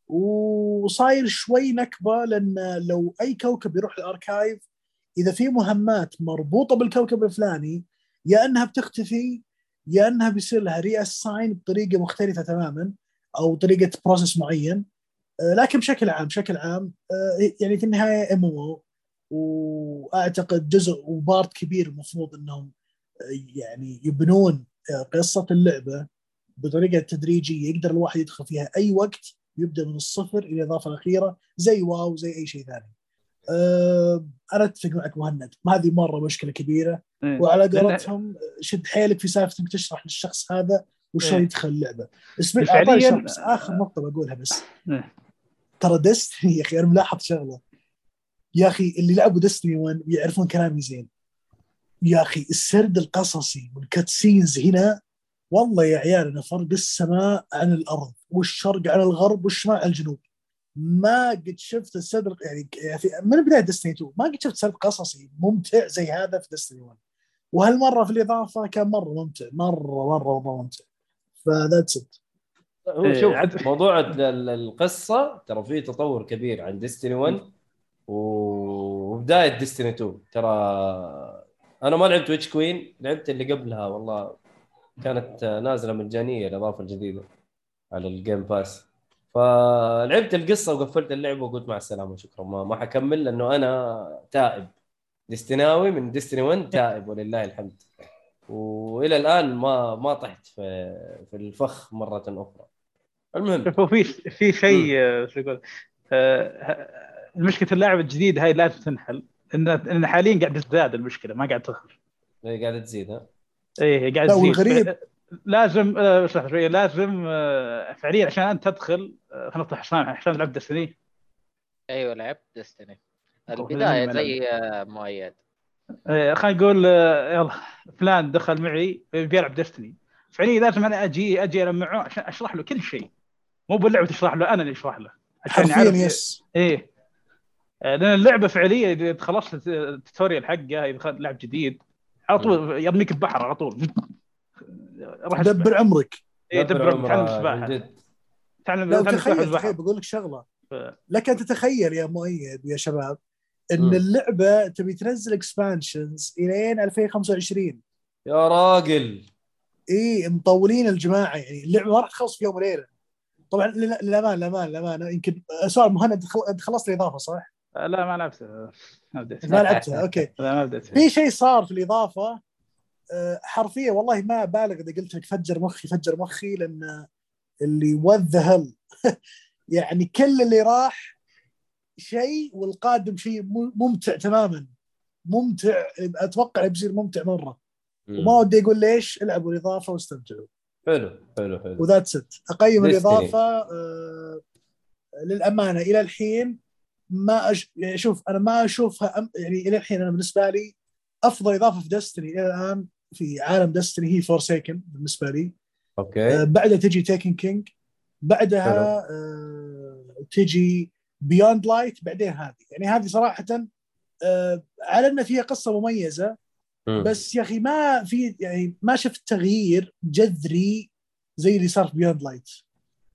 وصاير شوي نكبة لأن لو أي كوكب يروح ال archive إذا في مهمات مربوطة بالكوكب الفلاني يا إنها بتختفي يا إنها بيصير لها reassign بطريقة مختلفة تماما أو طريقة process معين. آه، لكن بشكل عام بشكل عام آه، يعني في النهاية MMO وأعتقد جزء و part كبير المفروض إنهم آه، يعني يبنون آه، قصة اللعبة بطريقة تدريجية يقدر الواحد يدخل فيها أي وقت يبدأ من الصفر إلى الإضافة الأخيرة زي واو زي أي شيء ثاني. أه أنا أتفق معك مهند ما هذه مرة مشكلة كبيرة إيه. وعلى قولتهم شد حيلك في سالفه انك تشرح للشخص هذا وشلون إيه. يدخل اللعبة. اسمع فعلياً- آخر نقطة بقولها بس إيه. ترى دستني يا أخي أنا ملاحظ شغلة يا أخي اللي لعبوا Destiny 1 يعرفون كلامي زين. يا أخي السرد القصصي وال cutscenes هنا والله يا عيال أنا فرق السماء عن الأرض والشرق عن الغرب والشمال عن الجنوب. ما قد شفت السرد يعني ك- في- من بداية Destiny 2 ما قد شفت سرد قصصي ممتع زي هذا في Destiny 1 وهالمرة في الإضافة كان مرة ممتع مرة مرة مرة ممتع. ف that's it هو إيه، شوف. موضوع ال- ال- القصة ترى فيه تطور كبير عن Destiny 1 و- وبداية Destiny 2 ترى أنا ما لعبت Witch Queen لعبت اللي قبلها والله كانت نازلة مجانيه الإضافة الجديدة على ال Game Pass فلعبت القصة وقفلت اللعبة وقلت مع السلامة شكرا. ما ما حكمل لأنه أنا تائب. ديستناوي من Destiny 1 تائب ولله الحمد. وإلى الآن ما ما طحت في في الفخ مرة أخرى. المهم. شوف في في شيء آه، شو يقول آه، مشكله اللعبه الجديده هاي لازم تنحل. ان حاليا قاعد تزداد المشكلة ما قاعد تخف هي قاعدة تزيد ها؟ إيه قاعد تزيد. والغريب- لازم آه، اسمح شوية. لازم آه، فعليا عشان أنت تدخل آه، خلينا نفتح حسام عشان تلعب دستني. أيوه لعبت ديستني أوه، البداية زي مؤيد. خلينا نقول يلا فلان دخل معي بيلعب Destiny. فعليا لازم أنا أجي أجي ألعب معه عشان أشرح له كل شيء. مو باللعبة تشرح له أنا اللي أشرح له. عشان حرفيا يعرف yes إيه. لأن اللعبة فعليا إذا خلصت ال tutorial حقه إذا لعب جديد على طول يرميك البحر على طول. روح أسبح. دبر عمرك. إيه دبر عمره تعلم من السباحه تعلم لو تعلم السباحة بقول لك شغلة. ف- لك أن تتخيل يا مؤيد يا شباب إن. اللعبة تبي تنزل expansions إلين 2025 يا راجل. اي مطولين الجماعة يعني اللعبة ما راح تخلص في يوم وليلة. طبعا لل- للأمانة للأمانة للأمانة يمكن سؤال مهند أنت خلصت الإضافة صح؟ آه، لا ما لعبت آه، ما بديت. ما لعبتها أوكي. لا ما بديت. في شيء صار في الإضافة آه، حرفيا والله ما بالغ إذا قلت لك فجر مخي فجر مخي لأن اللي what the hell يعني كل اللي راح شيء والقادم شيء مم- ممتع تماما. ممتع أتوقع بيصير ممتع مرة. وما ودي أقول ليش العبوا الإضافة واستمتعوا. حلو حلو حلو. وذاتس ات أقيم. الإضافة آه للأمانة. إلى الحين ما أش... يعني شوف أنا ما أشوفها أم... يعني إلى الحين أنا بالنسبة لي أفضل إضافة في دستني إلى الآن في عالم دستني هي فورسيكن بالنسبة لي. آه أوكي بعدها تجي Taken King بعدها آه تجي Beyond Light بعدين هذه. يعني هذه صراحة آه على ان فيها قصة مميزة مم. بس يا أخي ما في يعني ما شفت تغيير جذري زي اللي صار في Beyond Light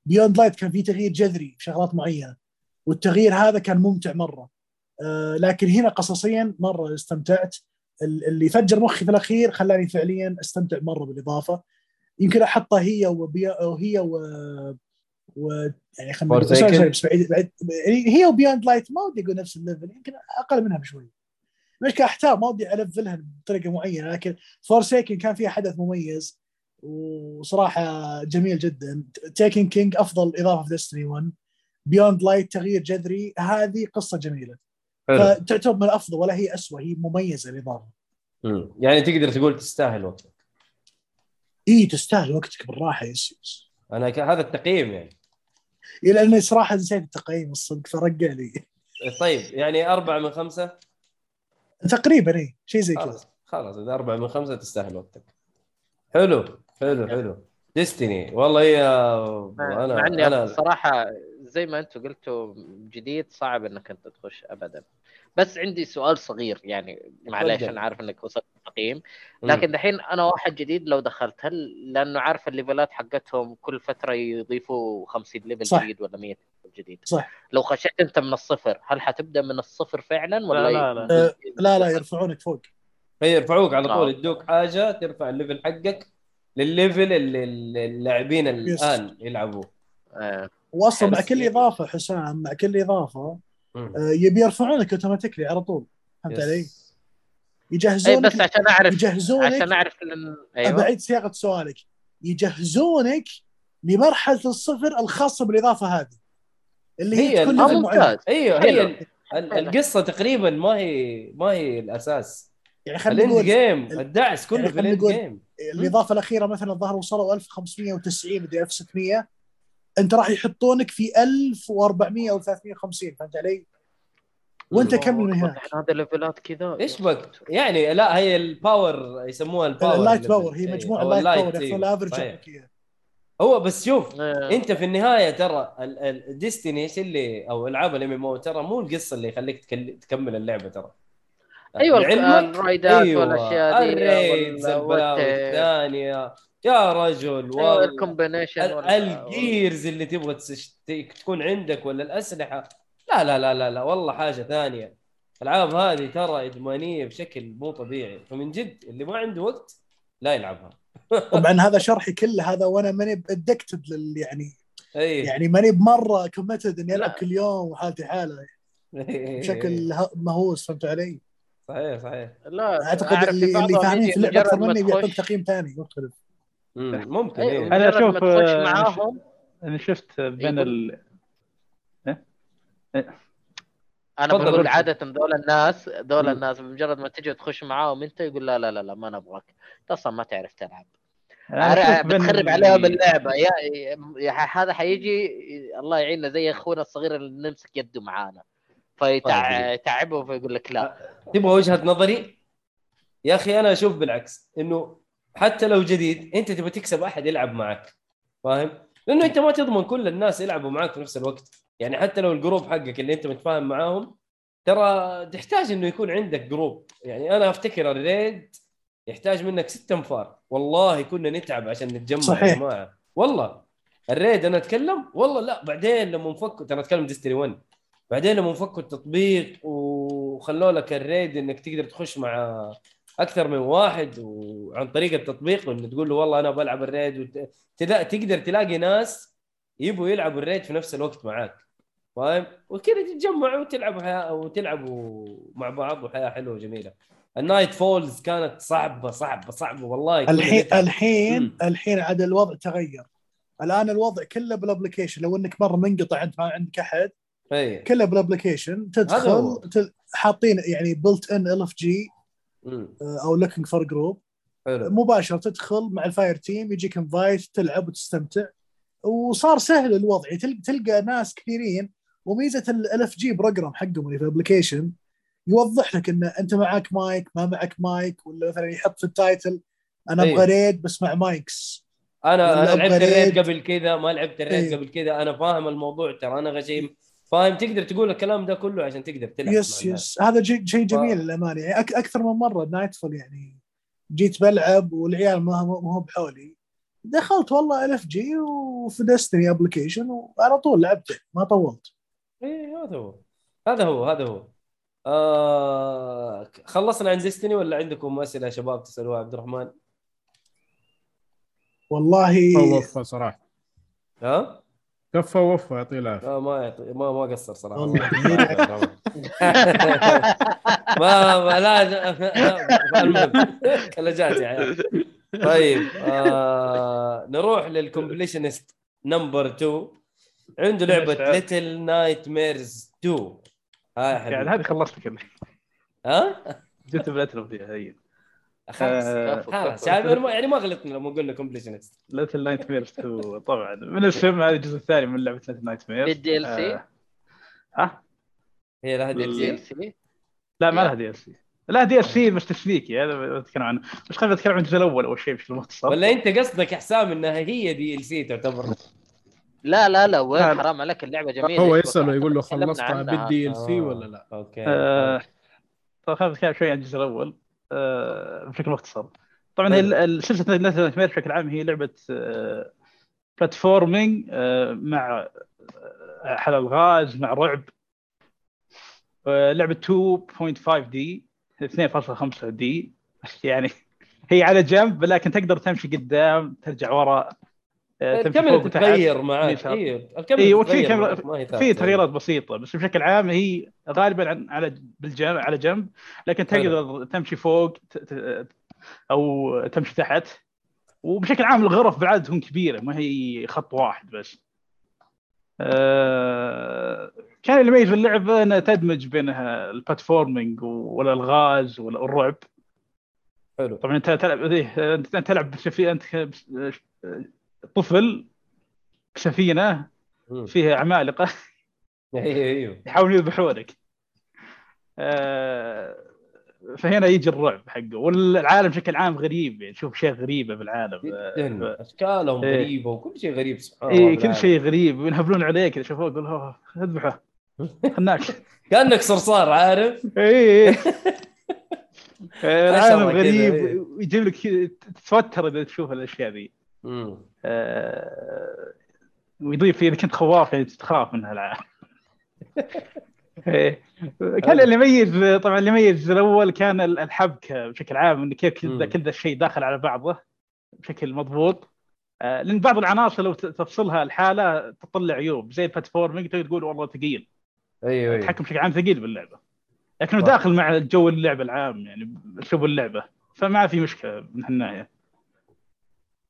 Beyond Light كان في تغيير جذري في شغلات معينة. والتغيير هذا كان ممتع مرة. آه لكن هنا قصصيا مرة استمتعت. ال- اللي فجر مخي في الأخير خلاني فعليا أستمتع مرة بالإضافة. يمكن أحطها هي وبي... وهي و, و... يعني خلينا نقول- بس بعيد بعيد. يعني هي و Beyond Light ما ودي أقول نفس ال level يمكن أقل منها بشوي. مش كاحتال ما ودي ألفلها بطريقة معينة لكن Forsaken كان فيها حدث مميز وصراحة جميل جدا. Taken King أفضل إضافة في Destiny 1 Beyond Light تغيير جذري هذه قصة جميلة. حلو. فتعتبر من الأفضل ولا هي اسوء هي مميزة الاضافه. يعني تقدر تقول تستاهل وقتك. إي تستاهل وقتك بالراحة yes yes. أنا ك... هذا التقييم يعني. إيه، لأني صراحة نسيت التقييم الصدق فرقع لي. طيب يعني أربعة من خمسة؟ تقريبا إي شيء زي كذا. خلاص إذا أربعة من خمسة تستاهل وقتك. حلو حلو حلو. Destiny والله هي أنا مع إني أنا الصراحه زي ما أنتم قلتوا جديد صعب إنك أنت تخش ابدا بس عندي سؤال صغير يعني معليش تفضل. أنا عارف إنك وصلت التقييم لكن دحين أنا واحد جديد لو دخلت هل لأنه عارف ال levels حقتهم كل فترة يضيفوا 50 level صح. جديد ولا 100 level جديد صح لو خشيت أنت من الصفر هل حتبدأ من الصفر فعلا ولا لا، لا، لا. لا لا يرفعونك فوق هي يرفعوك على طول آه. يدوك حاجة ترفع ال level حقك للل level اللي اللاعبين yes. الآن يلعبوه آه. واصلا مع. كل إضافة حسام مع كل إضافة. آه، يبي يرفعونك automatically على طول فهمت. علي؟ اي يجهزونك بس عشان اعرف يجهزونك عشان أعرف. أيوه بعيد صياغة سؤالك يجهزونك لمرحلة الصفر الخاصة بالإضافة هذه اللي هي, هي تكون ممتاز أيوه. هي ال- ال- القصة تقريبا ما هي ما هي الأساس يعني خلينا الإند نقول جيم الدعس كله يعني في الإند جيم الإضافة الأخيرة مثلا الظاهر وصلوا 1590 مدري 1600 أنت راح يحطونك في 1400 أو 350 فهمت علي؟ وأنت كمل من هناك. هذا ليفلات كذا إيش بك؟ يعني لا هي الباور يسموها الباور اللايت. باور هي مجموعة اللايت باور الافرج. هو بس شوف آه. أنت في النهاية ترى الديستني إيش اللي أو العاب الام ام أو ترى مو القصة اللي يخليك تكمل اللعبة ترى. أيوه ال raid ات أيوه. والأشياء دي ال raids الثانية. يا رجل أيوه والله. ال combination ال gears اللي تبغى تكون عندك ولا الأسلحة. لا لا لا لا لا والله حاجة ثانية. الالعاب هذه ترى إدمانية بشكل مو طبيعي. فمن جد اللي ما عنده وقت لا يلعبها. طبعا هذا شرحي كله هذا وأنا ماني addicted لل يعني اي يعني ماني بمرة committed إني ألعب لا. كل يوم وحالتي حالة. بشكل ه- مهووس فهمت علي؟ صحيح صحيح. لا أعتقد اللي اللي فاهمين في اللعبة أكثر مني بيعطوك تقييم ثاني مختلف. ممكن إيه. أشوف، ما تخش آه، معاهم. أنا شفت بين ال أنا تفضل بقول قول. عادة دول الناس مم. الناس بمجرد ما تجي تخش معاهم أنت يقول لا لا لا, لا ما نبغاك. أنت أصلا ما تعرف تلعب. بتخرب عليهم اللعبة. يا, يا هذا حيجي الله يعيننا زي أخونا الصغير اللي نمسك يده معانا. طيب. فيتعبه فيقول لك لا. تبغى وجهة نظري؟ يا أخي أنا أشوف بالعكس إنه حتى لو جديد أنت تبغى تكسب أحد يلعب معك فاهم؟ لأنه أنت ما تضمن كل الناس يلعبوا معك في نفس الوقت. يعني حتى لو ال group حقك اللي أنت متفاهم معاهم ترى تحتاج إنه يكون عندك group. يعني أنا أفتكر ال raid يحتاج منك ست أنفار. والله كنا نتعب عشان نتجمع يا صحيح. جماعة. والله. ال raid أنا أتكلم؟ والله لا. بعدين لما انفكوا ترى أتكلم Destiny 1 بعدين لما انفكوا التطبيق وخلوا لك ال raid إنك تقدر تخش مع أكثر من واحد وعن طريق التطبيق وانه تقول له والله أنا بلعب ال raid وت... تلا- تقدر تلاقي ناس يبغوا يلعبوا ال raid في نفس الوقت معاك فاهم وكذا تتجمعوا وتلعبوا حياة وتلعبوا مع بعض وحياة حلوة وجميلة ال nightfalls كانت صعبه صعبه صعبة والله الحين. الحين مم. الحين عاد الوضع تغير الآن الوضع كله بال application لو إنك مرة منقطع انت ما عندك أحد اي كله بال application. تدخل تل- حاطين يعني built in LFG. أو looking for group مباشرة تدخل مع ال fireteam يجيك invite تلعب وتستمتع. وصار سهل الوضع. تل- تلقى ناس كثيرين وميزة ال LFG program حقهم اللي في ال application يوضح لك إن أنت معك مايك ما معك مايك ولا مثلا يحط في ال title أنا. أبغى raid بس مع mics أنا أنا لعبت ال raid raid. قبل كذا ما لعبت ال raid إيه. قبل كذا. أنا فاهم الموضوع ترى. أنا غشيم. فاهم؟ تقدر تقول الكلام ده كله عشان تقدر تلعب yes. yes. هذا جي- شيء جميل للأمانة. يعني أك أكثر من مرة nightfall يعني جيت بلعب والعيال ما هو ما هو بحولي دخلت والله LFG وفي Destiny application وعلى طول لعبت. ما طولت. إيه هذا هو. هذا هو هذا هو. آه خلصنا عن Destiny ولا عندكم أسئلة يا شباب تسألوها عبد الرحمن؟ والله وفى صراحة. ها؟ كفى وفى يعطيه العافية. ما يعطي ما ما قصر صراحة. والله. ما ما لا المهم يا عيال. طيب آه نروح لل completionist number 2 عنده لعبة. Little Nightmares 2 ها يا يعني هذه خلصت كلها ها؟ جبت بلاتنم فيها هي. خلاص آه، خلاص يعني ما- يعني ما غلطنا لما قلنا completionist Little Nightmares 2 طبعا. من الفيلم هذا الجزء الثاني من لعبة Little Nightmares بال DLC ها؟ هي لها DLC لا ما لها دي ال سي لا دي ال سي بس تشبيكي هذا بتكلم عنه. بس خلينا نتكلم عن الجزء الأول أول شيء بشكل مختصر. ولا أنت قصدك يا حسام إنها هي DLC تعتبر؟ لا لا لا وين. حرام عليك اللعبة جميلة. هو بك؟ يقول له خلصتها. بالدي ال سي ولا لا؟ okay. آه، طيب خلينا نتكلم شوي عن الجزء الأول. بشكل مختصر. طبعا هي. ال- سلسلة Nightmares بشكل عام هي لعبة آه، platforming آه، مع آه، حل الغاز مع رعب. آه، لعبة 2.5D 2.5D يعني هي على جنب لكن تقدر تمشي قدام ترجع ورا آه، الكاميرا فوق وتحت. تتغير. أيوه الكاميرا اي وفي تتغير كاميرا. في تغييرات بسيطة بس بشكل عام هي غالبا عن- على بالجنب على جنب لكن تقدر تمشي فوق ت- ت- أو تمشي تحت. وبشكل عام الغرف بالعاده تكون كبيرة ما هي خط واحد بس. آه، كان اللي يميز اللعبة إنها تدمج بينها البلاتفورمينج والألغاز والرعب. حلو. طبعا أنت تلعب إيه، أنت تلعب أنت طفل بسفينه مم. فيها عمالقة. أيوه أيوه. يحاولون يذبحونك آه، فهنا يجي الرعب حقه. والعالم بشكل عام غريب. يعني تشوف اشياء غريبة بالعالم جدا. أشكالهم إيه. غريبة وكل شيء غريب سبحان الله اي كل. شيء غريب. وينهبلون عليك إذا شافوك يقول "أوه، اذبحه. خناك كأنك صرصار عارف؟ اي إي. آه، العالم غريب. إيه. ويجيب لك تتوتر إذا تشوف الأشياء ذي. ويضيف إذا كنت خواف يعني تخاف من هالعالم إيه. كان اللي يميز طبعا اللي يميز الأول كان ال- الحبكة بشكل عام انه كيف كل ذا. كل الشيء داخل على بعضه بشكل مضبوط. آه، لأن بعض العناصر لو تفصلها الحالة تطلع عيوب زي ال platforming تقول والله ثقيل. أيوه أيوه. التحكم بشكل عام ثقيل باللعبة. لكنه صح. داخل مع جو اللعبه العام يعني أسلوب اللعبة. فما في مشكلة من هالناحية.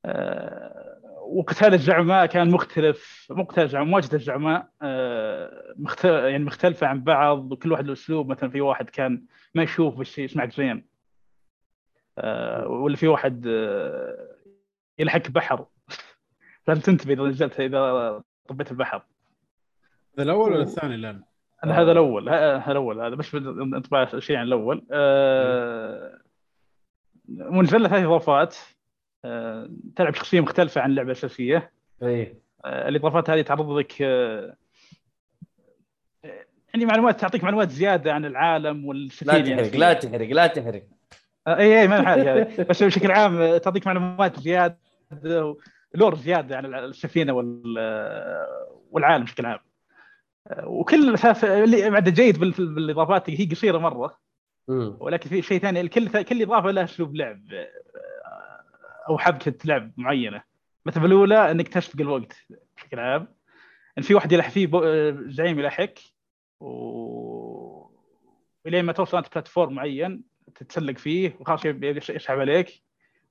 آه، وقتال الزعماء كان مختلف مو قتال الزعماء مواجهة الزعماء آه،. يعني مختلفة عن بعض وكل واحد له أسلوب. مثلا في واحد كان ما يشوف بس يسمعك زين آه، ولا في واحد آه، يلحق بحر. لازم تنتبه إذا نزلت إذا طبيت البحر. هذا الأول ولا الثاني الآن؟ هذا هذا الأول. هذا الأول. هذا بس انطباع شيء عن الأول. ونزل ثلاث إضافات. تلعب شخصية مختلفة عن اللعبه الاساسيه إيه. آه، الإضافات هذه تعرض لك آه، يعني معلومات تعطيك معلومات زيادة عن العالم لا والسفينه يعني تحرق لا تحرق لا تحرق. آه، اي اي ما هذا بس بشكل عام آه، تعطيك معلومات زيادة لور زيادة عن السفينة وال آه، والعالم بشكل عام. آه، وكل أساس- اللي بعد جيد بال- بالإضافات هي قصيرة مرة. ولكن في شيء ثاني الكل كل إضافة لها أسلوب لعب. آه، أو حبكة لعب معينة. مثلا بالاولى إنك تسبق الوقت بشكل عام. إن في واحد يلح فيه زعيم يلحق و الين ما توصل انت بلاتفورم معين تتسلق فيه وخلاص يسحب عليك.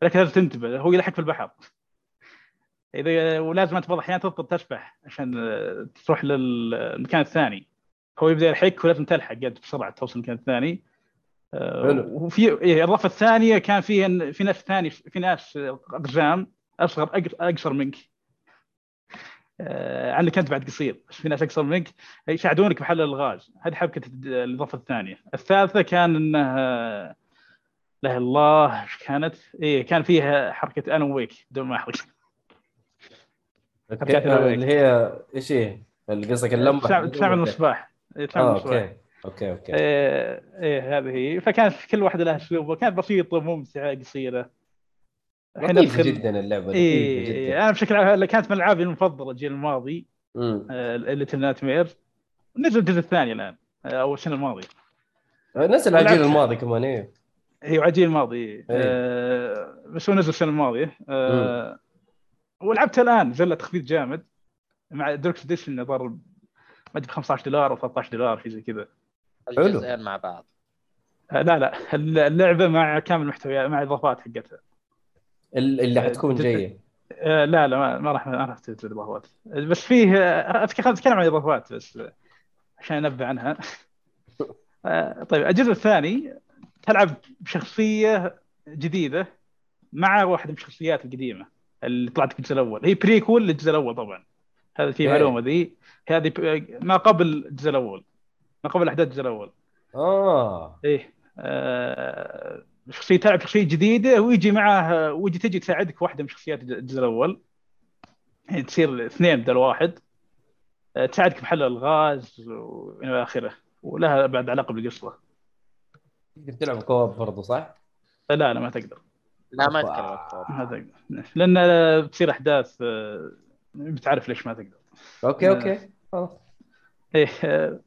لكن لازم تنتبه هو يلحق في البحر. إذا ولازم أنت بعض الأحيان تضطر تسبح عشان آه، تروح للمكان الثاني. هو يبدأ يلحقك ولازم تلحق قد بسرعة توصل المكان الثاني. وفي إيه، الاضافه الثانية كان في في ناس ثاني في ناس اقزام أصغر أقصر منك. آه، عنك أنت بعد قصير بس في ناس أقصر منك. يساعدونك بحل الألغاز. هذه حبكة الاضافه الثانية. الثالثة كان انه آه، لا الله إيش كانت؟ إيه كان فيها حركة أنا ويك بدون ما احرق الأول. اللي هي إيش هي؟ قصدك اللمبه تستعمل تستعمل المصباح تستعمل آه المصباح أوكي أوكي. إيه إيه، هذه. هي فكانت كل واحدة لها أسلوبها. كانت بسيطة ممتعه قصيرة. الحين لطيفة جدا اللعبة لطيفة إيه جدا. أنا بشكل عام كانت من ألعابي المفضلة الجيل الماضي مم. Little Nightmares نزل الجزء الثاني الآن آه، أو السنة الماضية. نزل على الجيل الماضي كمان إيه. هي على الجيل الماضي آه بس هو نزل السنة الماضية. آه ولعبته الآن نزل له تخفيض جامد مع Deluxe Edition نظر ما أدري ب 15 دولار أو 13 دولار شيء زي كذا. حلو. الجزئين مع بعض. آه لا لا. اللعبة مع كامل محتويات مع اضافات حقتها. ال- اللي حتكون جدا. جاية آه، لا لا ما, ما راح ما راح تنزل اضافات بس فيه آه، أتك- خلينا نتكلم عن الإضافات بس آه، عشان أنبه عنها. آه، طيب الجزء الثاني تلعب بشخصية جديدة مع واحدة من الشخصيات القديمة اللي طلعت في الجزء الأول. هي بريكول للجزء الأول طبعا. هذا في إيه. معلومة ذي. هذه ما قبل الجزء الأول. ما قبل أحداث الجزء الأول. آه. إيه آه، شخصية تلعب شخصية جديدة ويجي معاه ويجي تجي تساعدك واحدة من شخصيات الجزء الأول. يعني تصير اثنين بدل واحد. آه، تساعدك بحل الغاز وإلى آخره. ولها بعد علاقة بالقصة. تقدر تلعب co-op برضه صح؟ لا لا ما تقدر. لا ما. أتكلم ما تقدر. لأن آه، بتصير أحداث آه، بتعرف ليش ما تقدر. أوكي أوكي. خلاص. إيه آه،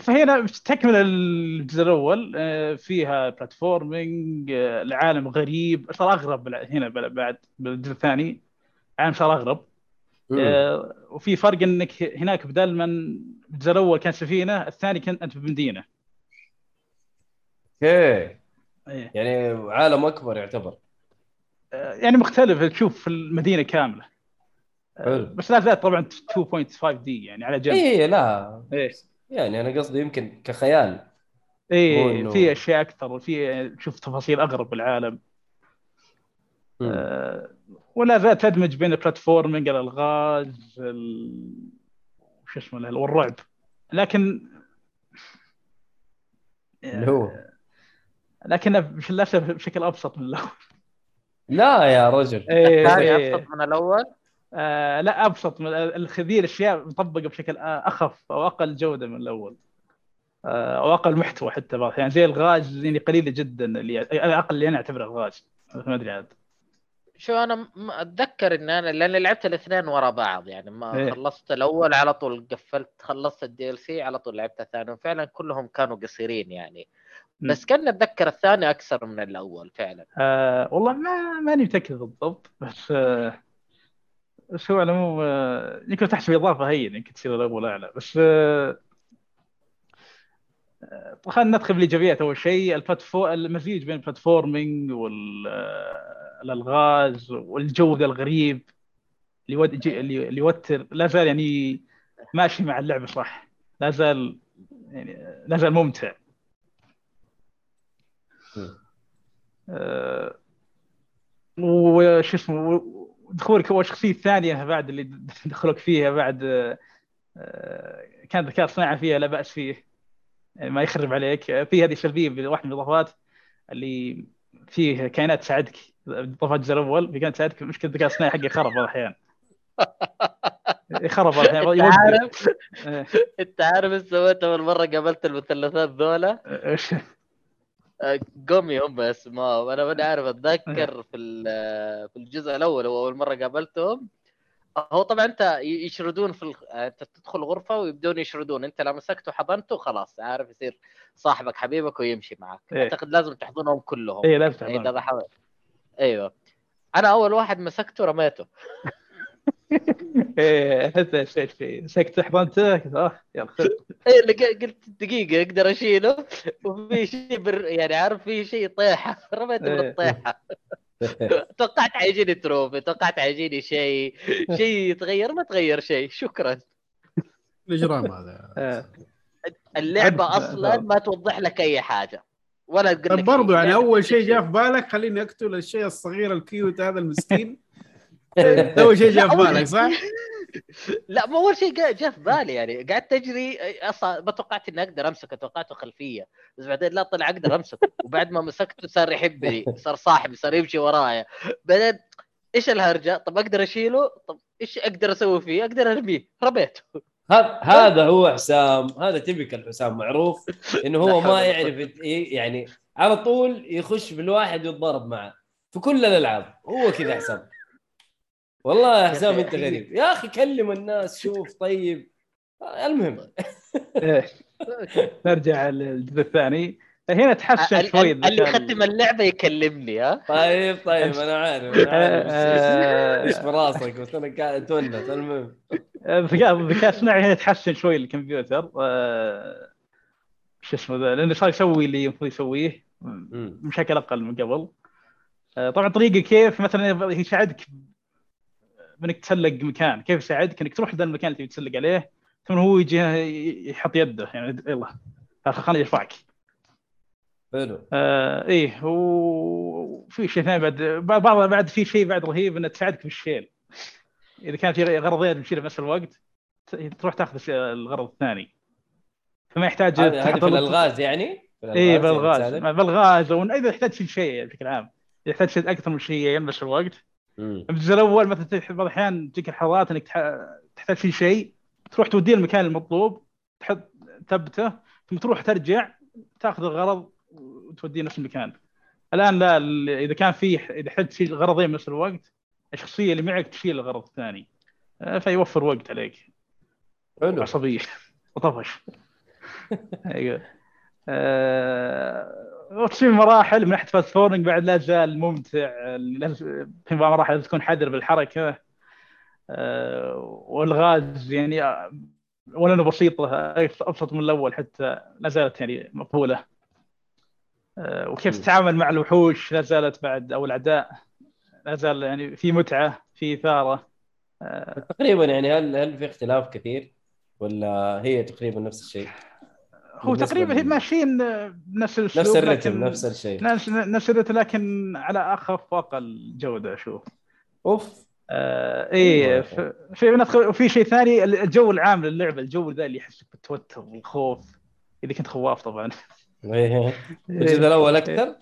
فهنا تكمل الجزء الأول آه، فيها platforming آه، العالم غريب. صار أغرب هنا بعد بالجزء الثاني. عالم صار أغرب. آه، وفي فرق إنك هناك بدل ما الجزء الأول كان سفينة الثاني كان أنت بمدينة. أوكي. إيه. يعني عالم أكبر يعتبر. آه، يعني مختلف. تشوف المدينة كاملة. آه، حلو. بس لا زالت طبعا 2.5 دي يعني على جنب. إيه لا. إيه. يعني أنا قصدي يمكن كخيال مو إيه إنه- في أشياء أكثر وفي تشوف تفاصيل اغرب بالعالم. آه، ولا زالت تدمج بين البلاتفورمينج الألغاز ال... شو اسمه والرعب. لكن اللي هو؟ لكنه بش- للاسف بشكل أبسط من الأول. لا يا رجل. إيه الثاني إيه. أبسط من الأول. آه لا أبسط من الخذيه الاشياء مطبقه بشكل آه، أخف أو أقل جودة من الأول. آه، أو أقل محتوى حتى بعض. يعني زي الغاز يعني قليلة جدا اللي الاقل اللي أنا أعتبره الغاز ما أدري عاد. شوف أنا أتذكر إن أنا لاني لعبت الاثنين ورا بعض. يعني ما إيه. خلصت الأول على طول قفلت خلصت ال DLC على طول لعبت الثاني. وفعلا كلهم كانوا قصيرين يعني. بس كان أتذكر الثاني أكثر من الأول فعلا. آه والله ما ماني متأكد بالضبط. بس آه بس هو على العموم آه يمكن تحسب إضافة هين يمكن تصير الأول اعلى بس آه آه، خلينا ندخل بالإيجابيات. أول شيء ال platfo- المزيج بين ال platforming والالغاز والجو ذا الغريب اللي يجي- اللي يوتر. لا زال يعني ماشي مع اللعبة صح؟ لا زال يعني لا زال ممتع. وش اسمه؟ دخولك هو الشخصيه الثانية بعد اللي دخلوك فيها بعد آه، آه، كان ذكاء صناعي فيها لا بأس فيه. يعني ما يخرب عليك. في هذه سلبيه واحدة من الإضافات اللي فيه كائنات تساعدك. إضافات الجزء الأول في كائنات تساعدك مشكلة الذكاء الصناعي حقي خرب بعض الأحيان. خرب بعض الأحيان. انت. عارف آه، انت عارف إيش سويت أول مرة قابلت المثلثات ذولا؟ قومي هم اسمائهم أنا ماني عارف أتذكر في في الجزء الأول هو أول مرة قابلتهم. هو طبعا أنت يشردون في الخ... أنت تدخل غرفة ويبدون يشردون. أنت لو مسكته حضنته خلاص عارف يصير صاحبك حبيبك ويمشي معك. إيه. أعتقد لازم تحضنهم كلهم. اي لازم. اذا حاول أيوه. أنا أول واحد مسكته رميته. إيه حتى شيء شيء سكت حضنته آه يلا خذ اي قلت دقيقة أقدر أشيله. وفي شيء بر... يعني عارف في شيء طيحة. رميته إيه. بالطيحة. توقعت حيجيني trophy توقعت حيجيني شيء. شيء يتغير ما تغير شيء. شكرا. الإجرام هذا. آه. اللعبة أصلا ما توضح لك أي حاجة. ولا تقول طب برضو. يعني أول شيء شيء. جاء في بالك خليني أقتل الشيء الصغير ال cute هذا المسكين. اول شيء جاء في بالك صح؟ لا ما أول شيء جاء في بالي يعني. قعدت أجري أصلا ما توقعت إني أقدر أمسكه توقعته خلفية. بس بعدين لا طلع أقدر أمسكه. وبعد ما مسكته صار يحبني صار صاحبي صار يمشي ورايا. بعدين إيش الهرجة؟ طب أقدر أشيله؟ طب إيش أقدر أسوي فيه؟ أقدر أرميه. رميته. هذا هذا هو حسام هذا تبكل حسام معروف إنه هو ما يعرف يت- يعني على طول يخش بالواحد ويتضارب معه. في كل الألعاب هو كذا حسام. والله يا حسام أنت. غريب. يا أخي كلم الناس شوف طيب. آه، المهم. إيه. نرجع للجزء الثاني. هنا تحسن شوي ال- اللي الذكاء ختم اللعبة يكلمني ها؟ طيب طيب أنا عارف أنا عارف. آه، إيش براسك؟ بس أنا قاعد تونس المهم. الذكاء الذكاء الصناعي هنا تحسن شوي الكمبيوتر. آه، شو اسمه ذا؟ لأنه صار يسوي اللي المفروض يسويه. بشكل أقل من قبل. آه، طبعا طريقة كيف مثلا يساعدك بانك تسلق مكان. كيف يساعدك انك تروح ذا المكان اللي تسلق عليه ثم هو يجي يحط يده. يعني يلا خليني يرفعك حلو. آه إيه وفي شيء ثاني بعد بعض بعد في شيء بعد رهيب انه تساعدك بالشيل إذا كان في غرضين بتشيلها بنفس الوقت ت- تروح تاخذ الغرض الثاني. فما يحتاج هذه في الألغاز يعني؟ في إيه يعني بالغاز. تساعدك؟ ما- بالغاز أو إذا يحتاج تشيل شيء يعني بشكل عام. إذا يحتاج شيء أكثر من شيئين بنفس الوقت. مم. الجزء الأول مثلا بعض الأحيان تجيك الحظات إنك تح- تحتاج تشيل شيء تروح توديه المكان المطلوب تحط ثبته ثم تروح ترجع تأخذ الغرض وتوديه نفس المكان. الآن لا إذا كان في إذا احتاج تشيل غرضين بنفس الوقت الشخصية اللي معك تشيل الغرض الثاني. آه، فيوفر وقت عليك. حلو. عصبيه وطفش. أيوه. آه، وتصير مراحل من ناحية platforming بعد لا زال ممتع في بعض المراحل لازم تكون حذر بالحركة آه، والغاز يعني آه، ولا أنه بسيطة أبسط من الأول حتى لا زالت يعني مقبولة آه، وكيف. تتعامل مع الوحوش لا زالت بعد أو الاعداء لا زال يعني في متعة في إثارة آه، تقريبا يعني هل هل في اختلاف كثير ولا هي تقريبا نفس الشيء؟ هو تقريبا هي ماشيين بنفس الأسلوب نفس الرتم نفس الشيء. نفس نفس الرتم لكن على اخف واقل جوده أشوف. أوف. آه إيه في ندخل وفي شيء ثاني الجو العام للعبة الجو ذا اللي يحسك بالتوتر والخوف إذا كنت خواف طبعا. إيه. الجزء الأول أكثر؟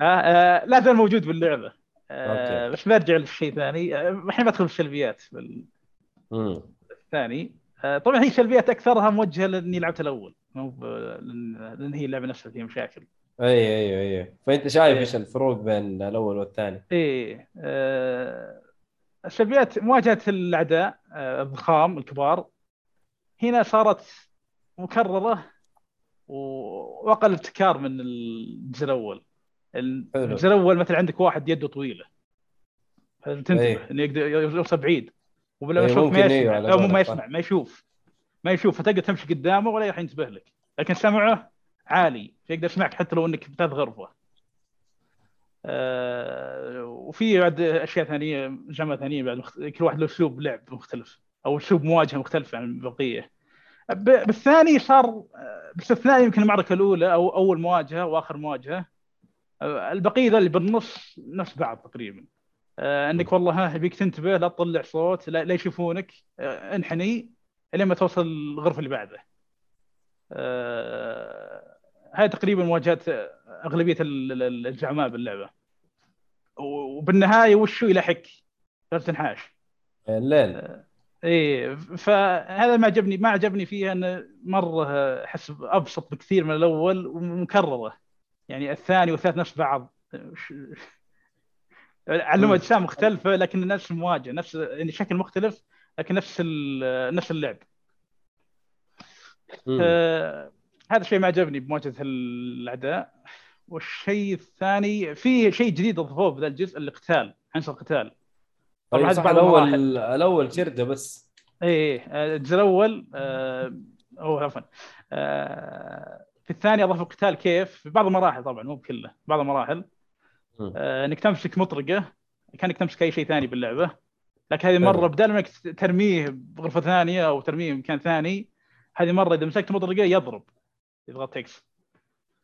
آه آه لا زال موجود باللعبة. آه. بس برجع لشيء ثاني آه، الحين بدخل في السلبيات. الثاني. آه طبعا هي سلبيات أكثرها موجهة لأني لعبت الأول. مو ب- لأن هي اللعبة نفسها فيها مشاكل. أي أي أي فأنت شايف إيه. إيش الفروق بين الأول والثاني؟ إيه آه، السلبيات مواجهة الأعداء آه، الضخام الكبار. هنا صارت مكررة وأقل ابتكار من الجزء الأول. الجزء الأول مثلا عندك واحد يده طويلة. تنتبه إيه. إنه يقدر يوصل بعيد؟ وبلا إيه، يشوف ما إيه، يسمع. مو ما. يسمع ما يشوف. ما يشوف فتقدر تمشي قدامه ولا راح ينتبه لك. لكن سمعه عالي فيقدر يسمعك حتى لو إنك بثلاث غرفة. آه وفي بعد أشياء ثانية جامعه ثانية بعد مخت... كل واحد له أسلوب لعب مختلف أو أسلوب مواجهة مختلف عن البقية. ب... بالثاني صار آه، باستثناء يمكن المعركة الأولى أو أول مواجهة وآخر مواجهة. آه، البقية ذا اللي بالنص نفس بعض تقريبا. آه، إنك والله ها يبيك تنتبه لا تطلع صوت لا, لا يشوفونك. آه، انحني. لين ما توصل الغرفة اللي بعده. آه، هاي تقريبا مواجهات أغلبية ال- ال- الزعماء باللعبة. وبالنهاية وشو يلحق ثلاث تنحاش الليل. إيه فهذا ما عجبني ما عجبني فيها انه مرة أحس أبسط بكثير من الأول ومكررة. يعني الثاني والثالث نفس بعض. علموا أجسام مختلفة لكن نفس المواجهه نفس يعني شكل مختلف. لكن نفس نفس اللعب. آه هذا الشيء ما عجبني بمواجهة الأعداء. والشيء الثاني في شيء جديد أضافوه بذا الجزء القتال عنصر القتال. طبعا بعض الأول. الأول شرده بس. إيه إيه، آه، الجزء الأول آه، أو عفوا. آه، في الثاني أضافوا القتال كيف؟ في بعض المراحل طبعا مو بكله بعض المراحل. مم. آه، انك تمسك مطرقة. كانك تمسك أي شيء ثاني باللعبة. لكن هذه مرة. بدل ما ترميه بغرفة ثانية أو ترميه بمكان ثاني هذه مرة إذا مسكت مطرقه يضرب يضغط إكس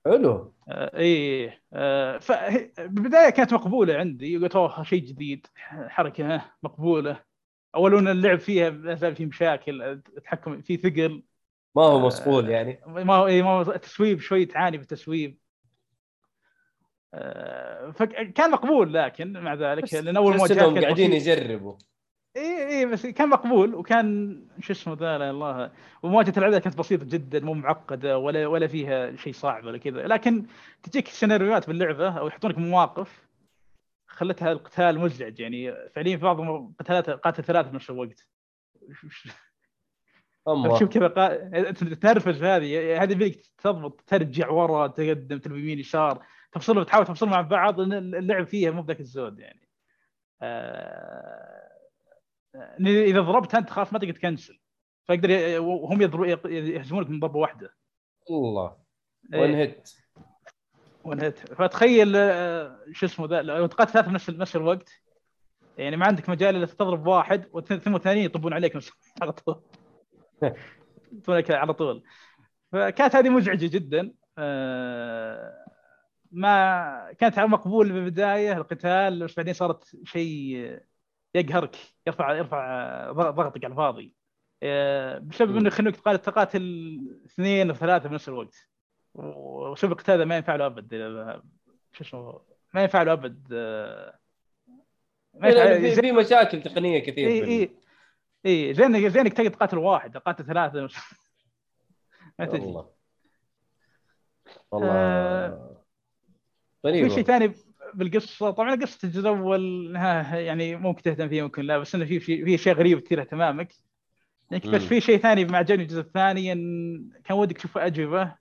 حلو. آه، اي آه، فه- بالبداية كانت مقبولة عندي قلت اوه شيء جديد حركة مقبولة. اول ان اللعب فيها لا زال في مشاكل التحكم في ثقل. ما هو مصقول يعني. ما هو إيه، ما هو التصويب شوي تعاني بالتصويب آه، فكان مقبول لكن مع ذلك لأن أول كانت قاعدين. يجربوا. إي إي بس كان مقبول وكان شو اسمه ذا لا الله. ومواجهة الاعداء كانت بسيطة جدا مو معقدة ولا ولا فيها شيء صعب ولا كذا. لكن تجيك سيناريوهات باللعبه أو يحطونك مواقف خلتها القتال مزعج. يعني فعليا في بعض القتالات قاتل ثلاثة بنفس الوقت. اما شوف كذا قا... تنرفز هذه. هذه فيك تضبط ترجع ورا تقدم تلف يمين يسار تفصلهم تحاول تفصلهم عن بعض لأن اللعب فيها مو بذاك الزود يعني. آه... إذا ضربت أنت خلاص ما تقدر تكنسل. فيقدر وهم يهزمونك من ضربة واحدة. الله. وان هيت ونهت فتخيل آه، شو اسمه ذا لو تقاتل ثلاثة بنفس نفس الوقت يعني ما عندك مجال إلا تضرب واحد ثم الثانيين يطبون عليك على طول. يطبون عليك على طول. فكانت هذه مزعجة جدا. آه، ما كانت مقبول بالبداية القتال بس بعدين صارت شيء يقهرك يرفع يرفع ضغطك على الفاضي. آه، بسبب إنه يخلوك تقاتل اثنين أو ثلاثة بنفس الوقت. وشوف القتال هذا ما ينفع له أبد. شو اسمه ما ينفع له أبد آه، ما ينفع في, مشاكل تقنية كثير إي إي إي زين زينك تقدر تقاتل واحد تقاتل ثلاثة. ما تجي والله والله. آه، غريبه في شيء ثاني بالقصة طبعا قصة الجزء الأول يعني ممكن تهتم فيه ممكن لا بس إنه في في في اشياء غريبه تثير اهتمامك. يعني بس. في شيء ثاني ما عجبني الجزء الثاني إن كان ودك تشوف أجوبة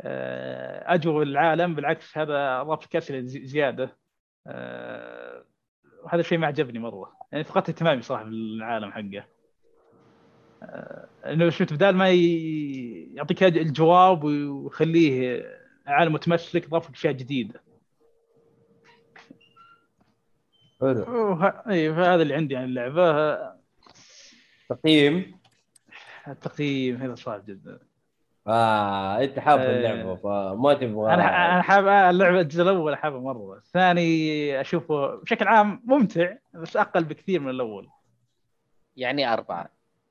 آه، أجوبة العالم بالعكس هذا اضاف لك اسئله زي- زيادة. آه، وهذا الشيء ما عجبني مرة. يعني فقدت اهتمامي صراحة بالعالم حقه. آه، إنه شفت بدال ما يعطيك الجواب ويخليه عالم متمسك ضاف لك أشياء جديدة. حلو. وه- اي فهذا اللي عندي عن اللعبة. تقييم؟ التقييم هذا صعب جدا. آه أنت حاب آه. اللعبة فما تبغى. أنا أنا حاب اللعبة الجزء الأول حابه مرة الثاني أشوفه بشكل عام ممتع بس أقل بكثير من الأول. يعني أربعة.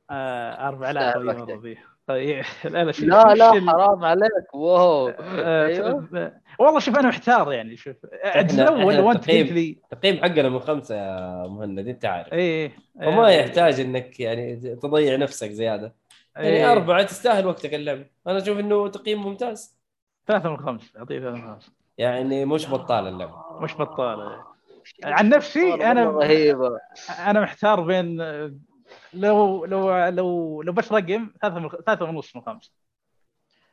آه أربعة لا استاهل طيب. مرة فيه. طيب لا لا شوف لا وش لا ال- حرام عليك. واو. آه، أيوه. ت- والله شوف أنا محتار يعني شوف. الجزء الأول إحنا لو أنت التقييم- قلت لي التقييم حقنا من خمسة يا مهند أنت عارف. إيه فما إيه، يحتاج إنك يعني تضيع نفسك زيادة. يعني إيه، أربعة تستاهل وقتك اللعبه أنا أشوف إنه تقييم ممتاز. ثلاثة من خمس أعطيه ثلاثة من خمس يعني مش بطال اللعبه مش بطالة. عن نفسي أنا رهيبة. أنا محتار بين لو لو لو لو بس رقم ثلاثة من ثلاثة ونص من خمسة.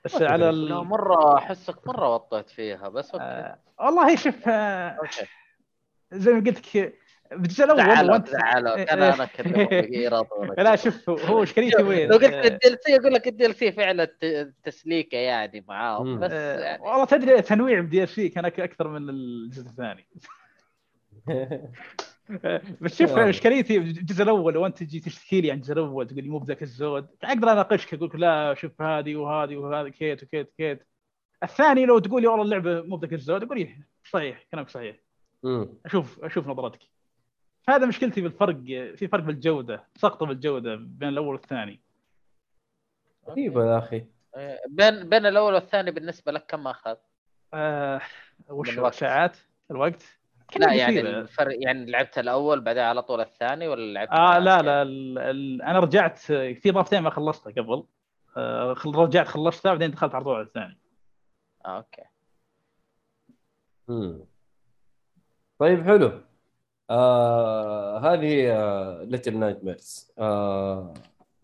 بس على ال... مرة احسك مرة وطيت فيها بس أوكي. آه والله شوف آه أوكي. زي ما قلت لك بالجزء الأول زعلوا وانت زعلوا كان أنا كذا لا شوف هو اشكاليتي وين؟ لو قلت آه، ال DLC أقول لك ال DLC فعلا ت- تسليكة يعني معاهم. بس آه، يعني. والله تدري تنويع ب DLC كان أكثر من الجزء الثاني. بس شوف. اشكاليتي الجزء الأول لو أنت تجي تشتكي لي عن الجزء الأول تقول لي مو بذاك الزود أقدر اناقشك أقول لك لا شوف هذه وهذه وهذه كيت وكيت كيت الثاني لو تقول لي والله اللعبة مو بذاك الزود أقول لي صحيح كلامك صحيح مم. أشوف أشوف نظرتك هذا مشكلتي بالفرق في فرق بالجوده سقطة بالجوده بين الأول والثاني غريبه يا أخي آه، بين بين الأول والثاني بالنسبة لك كم أخذ؟ آه وش. ساعات الوقت لا يعني كثيرة. الفرق يعني لعبت الأول بعدين على طول الثاني ولا لعبت آه لا؟ لا ال ال أنا رجعت في اضافتين ما خلصتها قبل. آه خل- رجعت خلصتها بعدين دخلت على طول على الثاني. آه أوكي. مم. طيب حلو. آه هذه آه Little Nightmares آه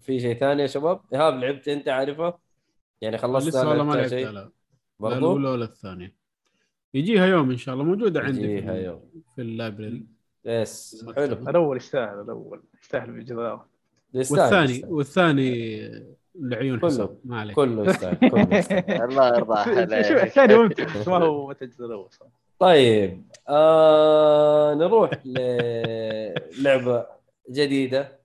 في شيء ثاني يا شباب؟ إيهاب لعبت أنت عارفه؟ يعني خلصت لسه والله ما لعبتها لا. الأولى ولا الثانية. يجيها يوم إن شاء الله موجودة عندي في, يجيها ال- يوم. في ال library. Yes حلو. الأول يستاهل الأول يستاهل يستاهل، والثاني. والثاني لعيون كله. حساب ما عليك. كله يستاهل كله يستاهل. الله يرضى شوف عليك. الثاني ممتع بس ما هو مثل الجزء الأول. طيب آه نروح للعبة جديدة.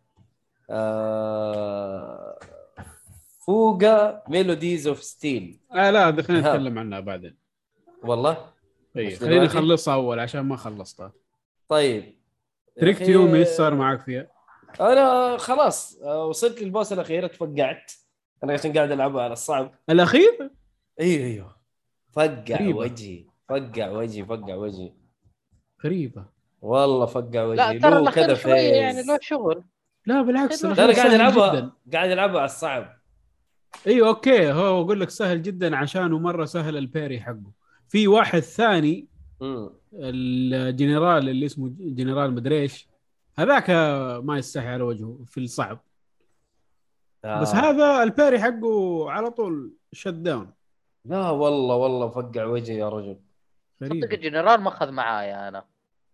آه Fuga Melodies of Steel آه لا خلينا إيهاب. نتكلم عنها بعدين. والله؟ اي خلينا دلوقتي؟ نخلصها أول عشان ما خلصتها. طيب. تركت أخي، يومي إيش صار معك فيها؟ أنا خلاص آه، وصلت لل boss الأخير تفقعت. أنا عشان قاعد ألعبها على الصعب الأخير؟ أيوه أيوه فقع غريبة. وجهي. فقع وجهي فقع وجهي. غريبة. والله فقع وجهي. لا ترى الأخير كذا شوية يعني. له شغل. لا بالعكس أنا قاعد العبها قاعد ألعبها على الصعب أيوه أوكي. هو أقول لك سهل جدا عشانه مرة سهل ال parry حقه. في واحد ثاني. الجنرال اللي اسمه جنرال مدري إيش هذاك ما يستحي على وجهه في الصعب. آه. بس هذا ال parry حقه على طول shut down لا والله والله فقع وجهي يا رجل. صدق الجنرال ما أخذ معايا أنا.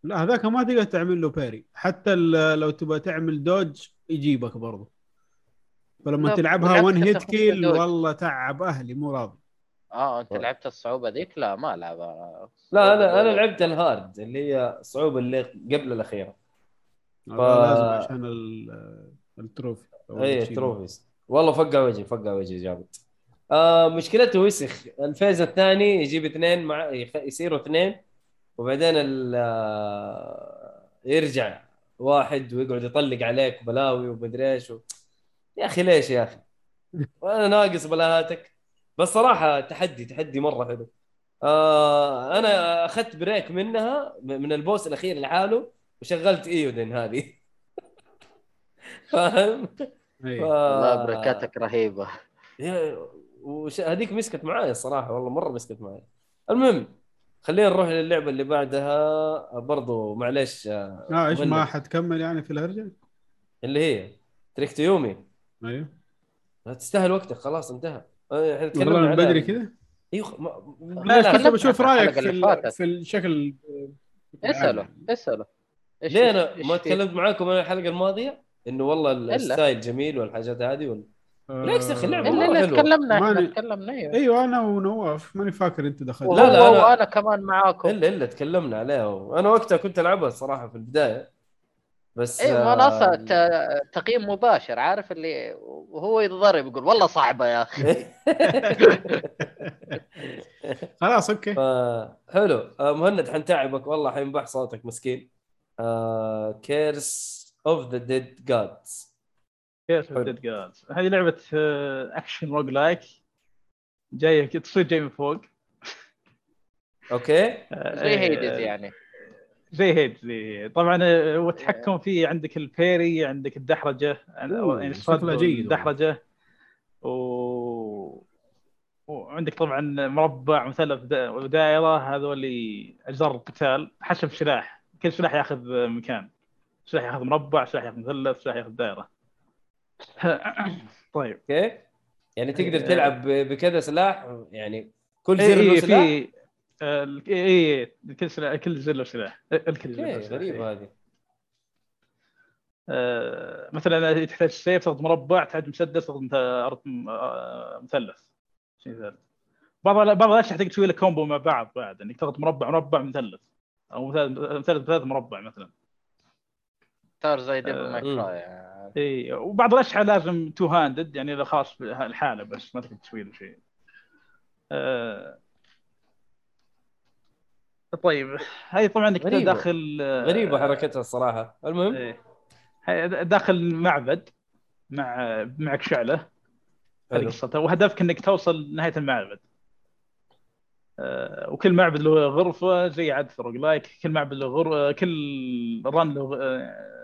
لا هذاك ما تقدر تعمل له parry حتى لو تبغى تعمل dodge يجيبك برضه فلما تلعبها one hit kill. والله تعب أهلي مو راضي. آه أنت طيب. لعبت الصعوبة ذيك؟ لا ما ألعبها. لا أنا أنا لعبت ال hard اللي هي الصعوبه اللي قبل الأخيرة. والله لازم عشان ال- ال trophy اي الشيء. trophies والله فقع وجهي فقع وجهي جامد آه مشكلته وسخ ال phase الثاني يجيب اثنين مع يخ- يصيروا اثنين وبعدين ال... آه، يرجع واحد ويقعد يطلق عليك بلاوي ومدري إيش و... يا أخي ليش يا أخي؟ وأنا ناقص بلاهاتك. بس صراحة تحدي تحدي مرة حلو آه أنا أخذت بريك منها من البوس الأخير لحاله وشغلت ايودن هذه فاهم؟ أي. ف... والله بركاتك رهيبة وش... هذيك مسكت معايا الصراحه والله مرة مسكت معايا المهم خلينا نروح للعبة اللي بعدها برضو معلش آه إيش. ما حتكمل يعني في الهرجة؟ اللي هي Trek to Yomi أيوه لا تستاهل وقتك خلاص انتهى إحنا والله تكلمنا من. بدري كذا أيوه ما... لا، لا لا كنت بشوف رأيك في, ال-. في الشكل اسأله اسأله. ليه أنا ما؟ تكلمت معاكم أنا الحلقة الماضية؟ إنه والله ال style جميل والحاجات هذه ولا بالعكس إلا مرة اللي حلوة. تكلمنا إحنا تكلمنا أيوه. أيوه أنا ونواف ماني فاكر أنت دخلت. لا، لا، أنا- كمان معاكم. إلا إلا تكلمنا عليها. وأنا وقتها كنت ألعبها الصراحه في البداية. بس اي آه، منصه ت- تقييم مباشر عارف اللي وهو يتضرب يقول والله صعبة يا أخي. خلاص okay. حلو. آه، مهند حنتعبك. والله حينبح صوتك مسكين. Curse of the Dead Gods كيف حلو. Dead Gods هذه لعبة آه، action roguelike جاية تصير جاي من فوق. okay. آه، زي Hades آه، يعني. زي Hades زي طبعا آه، هو التحكم فيه عندك ال parry عندك الدحرجة. يعني شكله جيد الدحرجة. و... وعندك طبعا مربع مثلث دا- ودائره هذول أجزاء القتال. حسب سلاح كل سلاح ياخذ مكان. سلاح ياخذ مربع سلاح ياخذ مثلث سلاح ياخذ دائرة. طيب. okay. يعني تقدر تلعب ب- بكذا سلاح يعني كل زر له اي سلاح؟ آه، اي كل سلاح كل زر له سلاح الكل زر له سلاح غريبه إيه. هذه آه، مثلا تحتاج سيف تاخذ مربع تحتاج مسدس أرض- آه، مثلث شيء ثالث بعض بعض الاشياء تحتاج تسوي لك combo مع بعض بعد انك تاخذ مربع مربع مثلث أو مثلث مثلث مربع مثلا صار زي Devil آه، May. Cry يعني. اي وبعض الاشياء لازم two handed يعني اذا خاص بالحاله بس ما تقدر تسوي له شيء. آه، طيب هاي طبعا انك غريبة. داخل آه، غريبه حركتها الصراحة. المهم؟ إيه. داخل معبد مع معك شعله هذه. قصتها وهدفك إنك توصل لنهايه المعبد. آه، وكل معبد له غرفة زي عاده roguelike كل معبد له غرفه كل run له آه،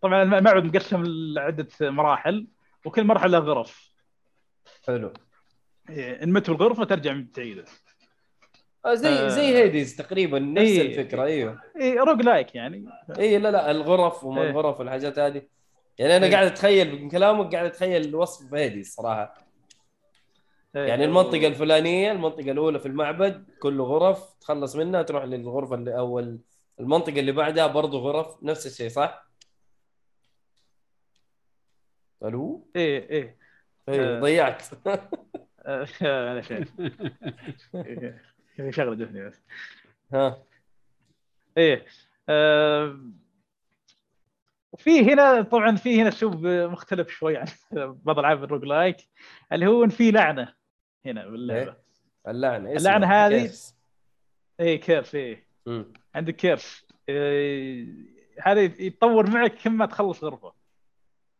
طبعا المعبد مقسم لعدة مراحل وكل مرحلة غرف. حلو. إيه، إن مت بالغرفه ترجع من تعيده آه، زي آه. زي Hades تقريبا نفس إيه. الفكرة أيوه اي roguelike يعني اي لا لا الغرف وما إيه. الغرف والحاجات هذه يعني أنا إيه. قاعد أتخيل من كلامك قاعد أتخيل وصف Hades صراحة إيه. يعني المنطقة الفلانية المنطقة الأولى في المعبد كله غرف تخلص منها تروح للغرفة اللي أو ال- المنطقة اللي بعدها برضه غرف نفس الشيء صح؟ ألو إيه إيه إيه آه. ضيعت آه، إيه، في شغلة جتني بس. ها. إيه آه، في هنا طبعا في هنا اسلوب مختلف شوي عن بعض ألعاب الروج لايك اللي هو ان في لعنة هنا باللعبة. اللعنة اسمها اللعنة هذه-؟ إيه curse إيه. مم. عندك curse. إيه هذا يتطور معك كل ما تخلص غرفة.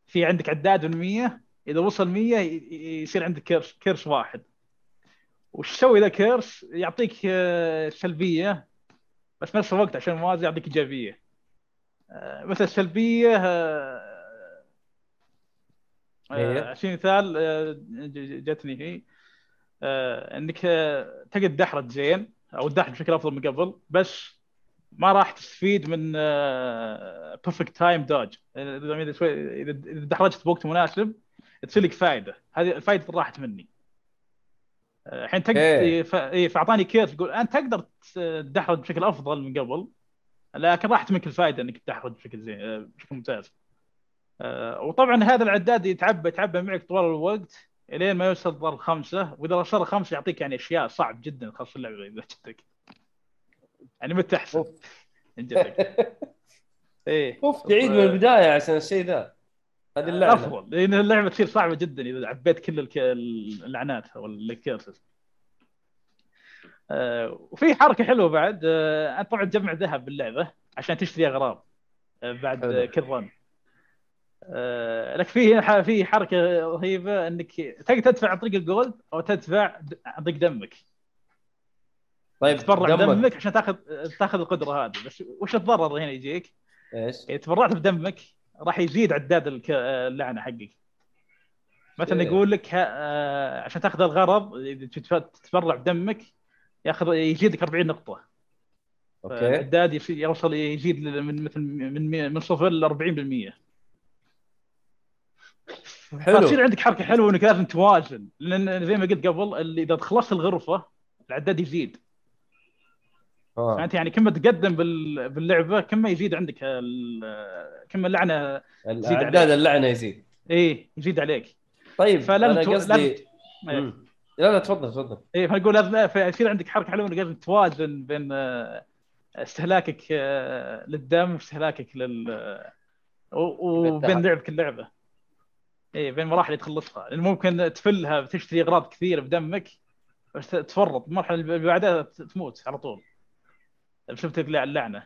في عندك عداد من 100 إذا وصل 100 ي- ي- يصير عندك curse curse واحد. وش تسوي ذا curse؟ يعطيك آه، سلبية بس في نفس الوقت عشان موازي يعطيك إيجابية. آه، مثل السلبية آه، المثال آه، ج- جتني هي إنك تقدر تدحرج زين أو تدحرج بشكل أفضل من قبل بس ما راح تستفيد من perfect time dodge اذا دحرجت بوقت مناسب تصير لك فائده هذه الفائده راحت مني. الحين تقدر إيه. ف- إيه، فأعطاني curse يقول أنت تقدر تدحرج بشكل أفضل من قبل لكن راحت منك الفائده إنك تدحرج بشكل زين آه، بشكل ممتاز. آه، وطبعا هذا العداد يتعبى يتعبى معك طوال الوقت إلين ما يوصل ضرب خمسة وإذا وصل خمسة يعطيك يعني أشياء صعب جدا خاصة اللعبة إذا جتك. يعني متى احسن أوف. إن جتك إيه. أوف تعيد من البداية عشان الشيء ذا. هذه اللعنه افضل لأن اللعبة تصير صعبة جدا إذا عبيت كل الك... اللعنات أو ال curses. آه وفي حركة حلوة بعد. آه انت طبعا تجمع ذهب باللعبة عشان تشتري أغراض. آه بعد. آه كل رن آه لك في في حركة رهيبة إنك تقدر تدفع عن طريق الجولد أو تدفع عن طريق دمك. طيب تتبرع دمك. بدمك عشان تاخذ تاخذ القدرة هذه. بس وش الضرر هنا يجيك؟ إيش؟ اذا تبرعت بدمك. راح يزيد عداد اللعنة حقك. مثلا إيه. يقول لك آه، عشان تأخذ الغرض تتبرع بدمك ياخذ يزيد لك 40 نقطة. أوكي. العداد يوصل يزيد من مثل من من صفر ل 40% حلو. فتصير عندك حركة حلوة إنك لازم توازن. لأن زي ما قلت قبل اللي إذا خلصت الغرفة العداد يزيد. آه. فانت يعني كل ما تقدم بال- باللعبة كل ما يزيد عندك ما اللعنة العداد عليك. اللعنة يزيد إيه يزيد عليك طيب فلازم أنا قصدي لازم- إيه. لا لا تفضل تفضل إيه فنقول لازم فيصير عندك حركة حلوة انك لازم توازن بين آه، استهلاكك آه، للدم واستهلاكك لل وبين. لعبك اللعبة إيه بين مراحل اللي تخلصها لأن ممكن تفلها بتشتري أغراض كثيرة بدمك بس تفرط المرحلة اللي بعدها تموت على طول بسبب اللعنه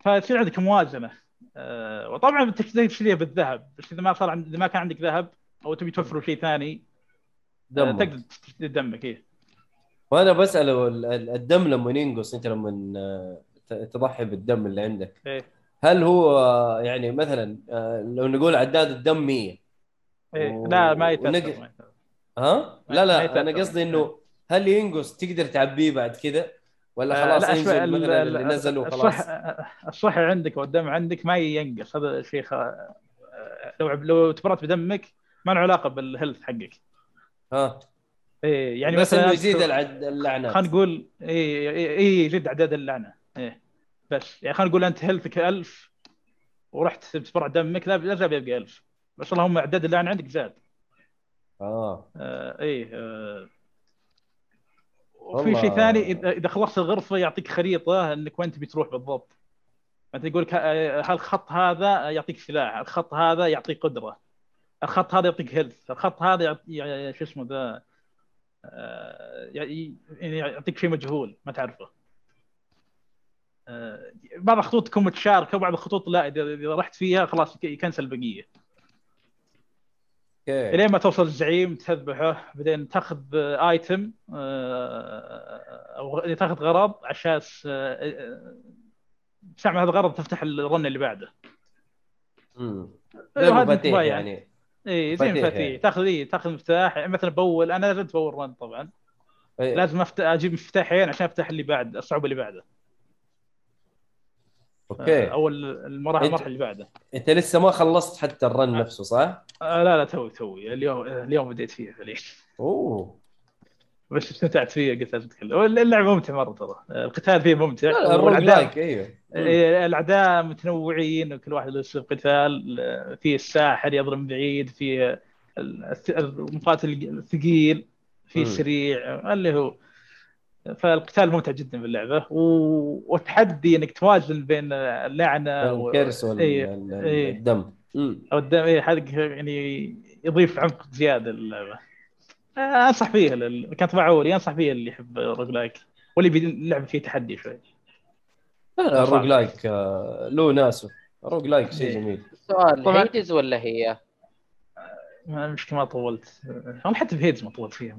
فتصير عندك موازنة. آه، وطبعا تقدر تشتريها بالذهب. بس إذا ما صار عند... إذا ما كان عندك ذهب أو تبي توفر شيء ثاني آه، دمك. تقدر تشتري دمك إيه. وأنا بسأله ال- ال- الدم لما ينقص أنت لما آه، تضحي بالدم اللي عندك. إيه. هل هو يعني مثلا لو نقول عداد الدم 100 إيه. و- لا ما يتأثر ما يتأثر. ها؟ لا ما لا. أنا قصدي إنه هل ينقص تقدر تعبيه بعد كذا؟ ولا آه، خلاص لا، ينزل ال- مثلا ال- اللي نزل الصح وخلاص. الصحي عندك والدم عندك ما ينقص. هذا شيء خ... لو لو تبرعت بدمك ما له علاقة بال health حقك. ها. إيه يعني بس مثلا إنه يزيد العد... اللعنات خلينا نقول اي اي إي يزيد اعداد اللعنة. إيه. بس يعني خلينا نقول أنت health ك 1000 ورحت تبرع دمك لا لا زال يبقى 1000 بس اللهم اعداد اللعنه عندك زاد. آه. آه إيه آه وفي. شيء ثاني اذا خلصت الغرفة يعطيك خريطة إنك وين تبي تروح بالضبط. انت يقول لك آه، هالخط هذا يعطيك سلاح؟ الخط هذا يعطيك قدرة. الخط هذا يعطيك هيلث الخط هذا يعطي يع- شو اسمه ذا آه، يعني يعني يعطيك شيء مجهول ما تعرفه. آه، بعض الخطوط تكون متشاركة وبعض الخطوط لا إذا رحت فيها خلاص يك- يكنسل البقية. إلين ما توصل الزعيم تذبحه بعدين تاخذ آه، item أو غ- تاخذ غرض على أساس آه، آه، تستعمل هذا الغرض تفتح ال run اللي بعده. امم المفاتيح كفاية. يعني. اي زي مفاتيح مفاتيح يعني. تاخذ اي تاخذ مفتاح. يعني مثلا بأول أنا لازم بأول run طبعا. إيه. لازم أفت... أجيب مفتاحين عشان أفتح اللي بعد الصعوبة اللي بعده. okay. أو ال- المراحل المرحله اللي بعده. أنت لسه ما خلصت حتى ال run نفسه صح؟ آه لا لا توي توي. اليوم اليوم بديت فيها فعليا أوه. بس استمتعت فيها قلت لازم اتكلم اللعبه ممتعه مرة ترى. القتال فيه ممتع. like أيوه. إيه، الأعداء متنوعين وكل واحد له اسلوب قتال. آه، في الساحر يضرب من بعيد في المقاتل الثقيل في. السريع اللي هو فالقتال ممتع جدا باللعبة و... وتحدي إنك توازن بين اللعنة و... ال curse وال- إيه، إيه. أو الدم إيه، هذا يعني يضيف عمق زيادة للعبة آه، أنصح فيها لل... كان طبع اولي أنصح فيها اللي يحب roguelike واللي اللعبة فيه تحدي شوي لا. ال roguelike آه، له ناسه ال roguelike شيء إيه. جميل سؤال طبعاً. Hades ولا هي؟ ما المشكلة ما طولت أنا حتى في Hades ما طولت فيها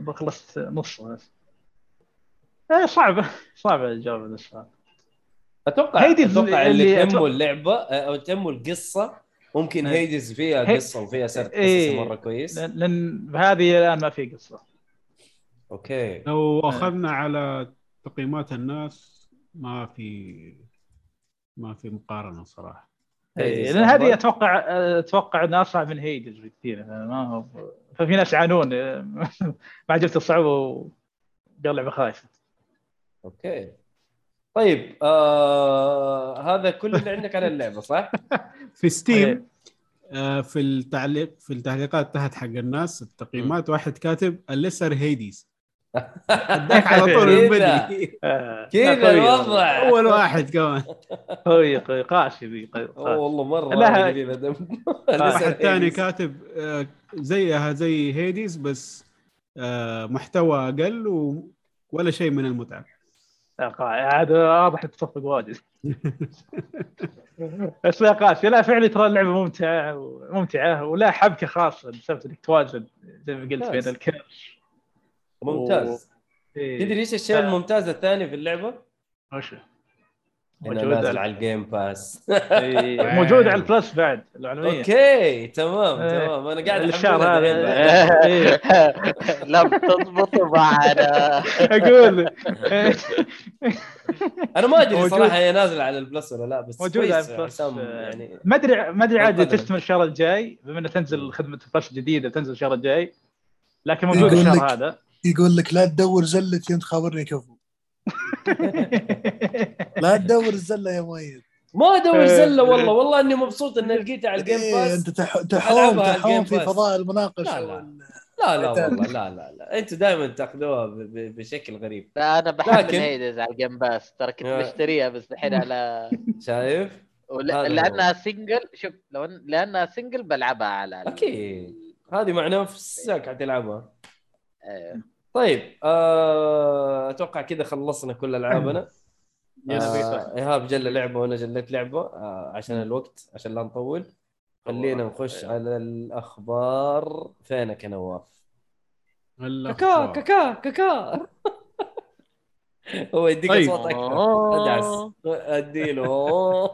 مره خلصت نص بس آه، صعبه صعبه الجواب السؤال أتوقع Hades أتوقع اللي اللي تهمه اللعبة آه، أو تهمه القصة ممكن إيه. Hades فيها هي- قصة وفيها سرد إيه. مرة كويس. لأن بهذه الآن ما في قصة. okay. لو أخذنا على تقييمات الناس ما في ما في مقارنة صراحة. Hades لأن هذه. أتوقع أتوقع إنها أصعب من Hades بكثير. ما هو ففي ناس يعانون. ما عجبت الصعوبة وقال لعبة خايسة. أوكي طيب آه هذا كل اللي عندك على اللعبة صح؟ في ستيم إيه. آه في التعليق في التعليقات تحت حق الناس التقييمات واحد كاتب الليسر هيديز اداك على طول من كذا. بدري كذا الوضع أول واحد كمان قوية قوية قاسي ذي. والله مرة لها- واحد ثاني كاتب آه، زيها زي هيديز بس آه، محتوى أقل. ولا شيء من المتعة هذا واضح تصفق واجد بس لا قاسي لا فعلا ترى اللعبة ممتعة وممتعه ولا حبكة خاصة بسبب إنك توازن زي ما قلت بين. الكرش ممتاز إيه. تدري إيش الشيء الممتاز الثاني في اللعبة؟ وش موجود نازل على- ال Game Pass إيه، موجود على ال Plus بعد okay تمام إيه. تمام. أنا قاعد الشهر هذا. لم تضبط معنا أقول. أنا ما أدري موجود. صراحة هي نازلة على ال Plus ولا لا بس موجود على ال Plus حسام آه، يعني. ما أدري ما أدري عاد. تستمر الشهر الجاي بما إنه تنزل خدمة Plus جديده تنزل الشهر الجاي لكن موجود الشهر هذا. يقول لك لا تدور زلتي انت خابرني كفو. لا تدور الزلة يا مؤيد ما أدور إيه. زلة والله والله إني مبسوط إني لقيتها على ال Game إيه Pass أنت تح- تحوم تحوم في. فضاء المناقشة لا، لا. لا لا والله لا لا لا أنتوا دائما تأخذوها بشكل غريب لا أنا بحب لكن- Hades على ال Game Pass ترى كنت. مشتريها بس الحين على شايف؟ ول-. لأنها single شوف لو لأنها single بلعبها على أكيد هذه مع نفسك حتلعبها آه، طيب آه، أتوقع كذا خلصنا كل ألعابنا. آه، إيهاب جل لعبه وأنا جليت لعبه آه، عشان الوقت عشان لا نطول. خلينا نخش على الأخبار. فينك يا نواف؟ كاكا. كاكا كاكا. هو يديك طيب. صوت أكثر أدعس. أديله.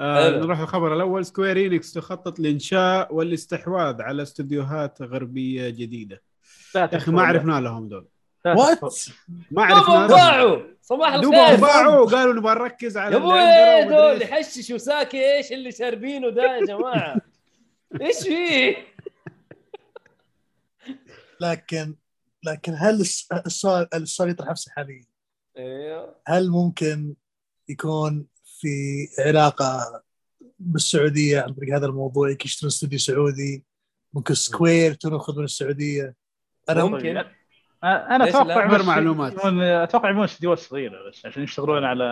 آه. نروح الخبر الأول. Square Enix تخطط لإنشاء والاستحواذ على استديوهات غربية جديدة. يا أخي ما عرفنا لهم دول. what ما عرفنا لهم. باعوا. صباح الخير. باعوا قالوا نبغى نركز على يا اللي أبوي دول إيش. يحشش وساكي إيش اللي شاربينه ده يا جماعة؟ إيش فيه؟ لكن لكن هل الس- السؤال السؤال يطرح نفسه حاليا؟ أيوه هل ممكن يكون في علاقة بالسعودية؟ عن طريق هذا الموضوع يشترون استوديو سعودي. ممكن Square تاخذ من السعودية. أنا ممكن. أنا؟ أتوقع بس معلومات. أتوقع يبون استديوهات صغيرة بس عشان يشتغلون على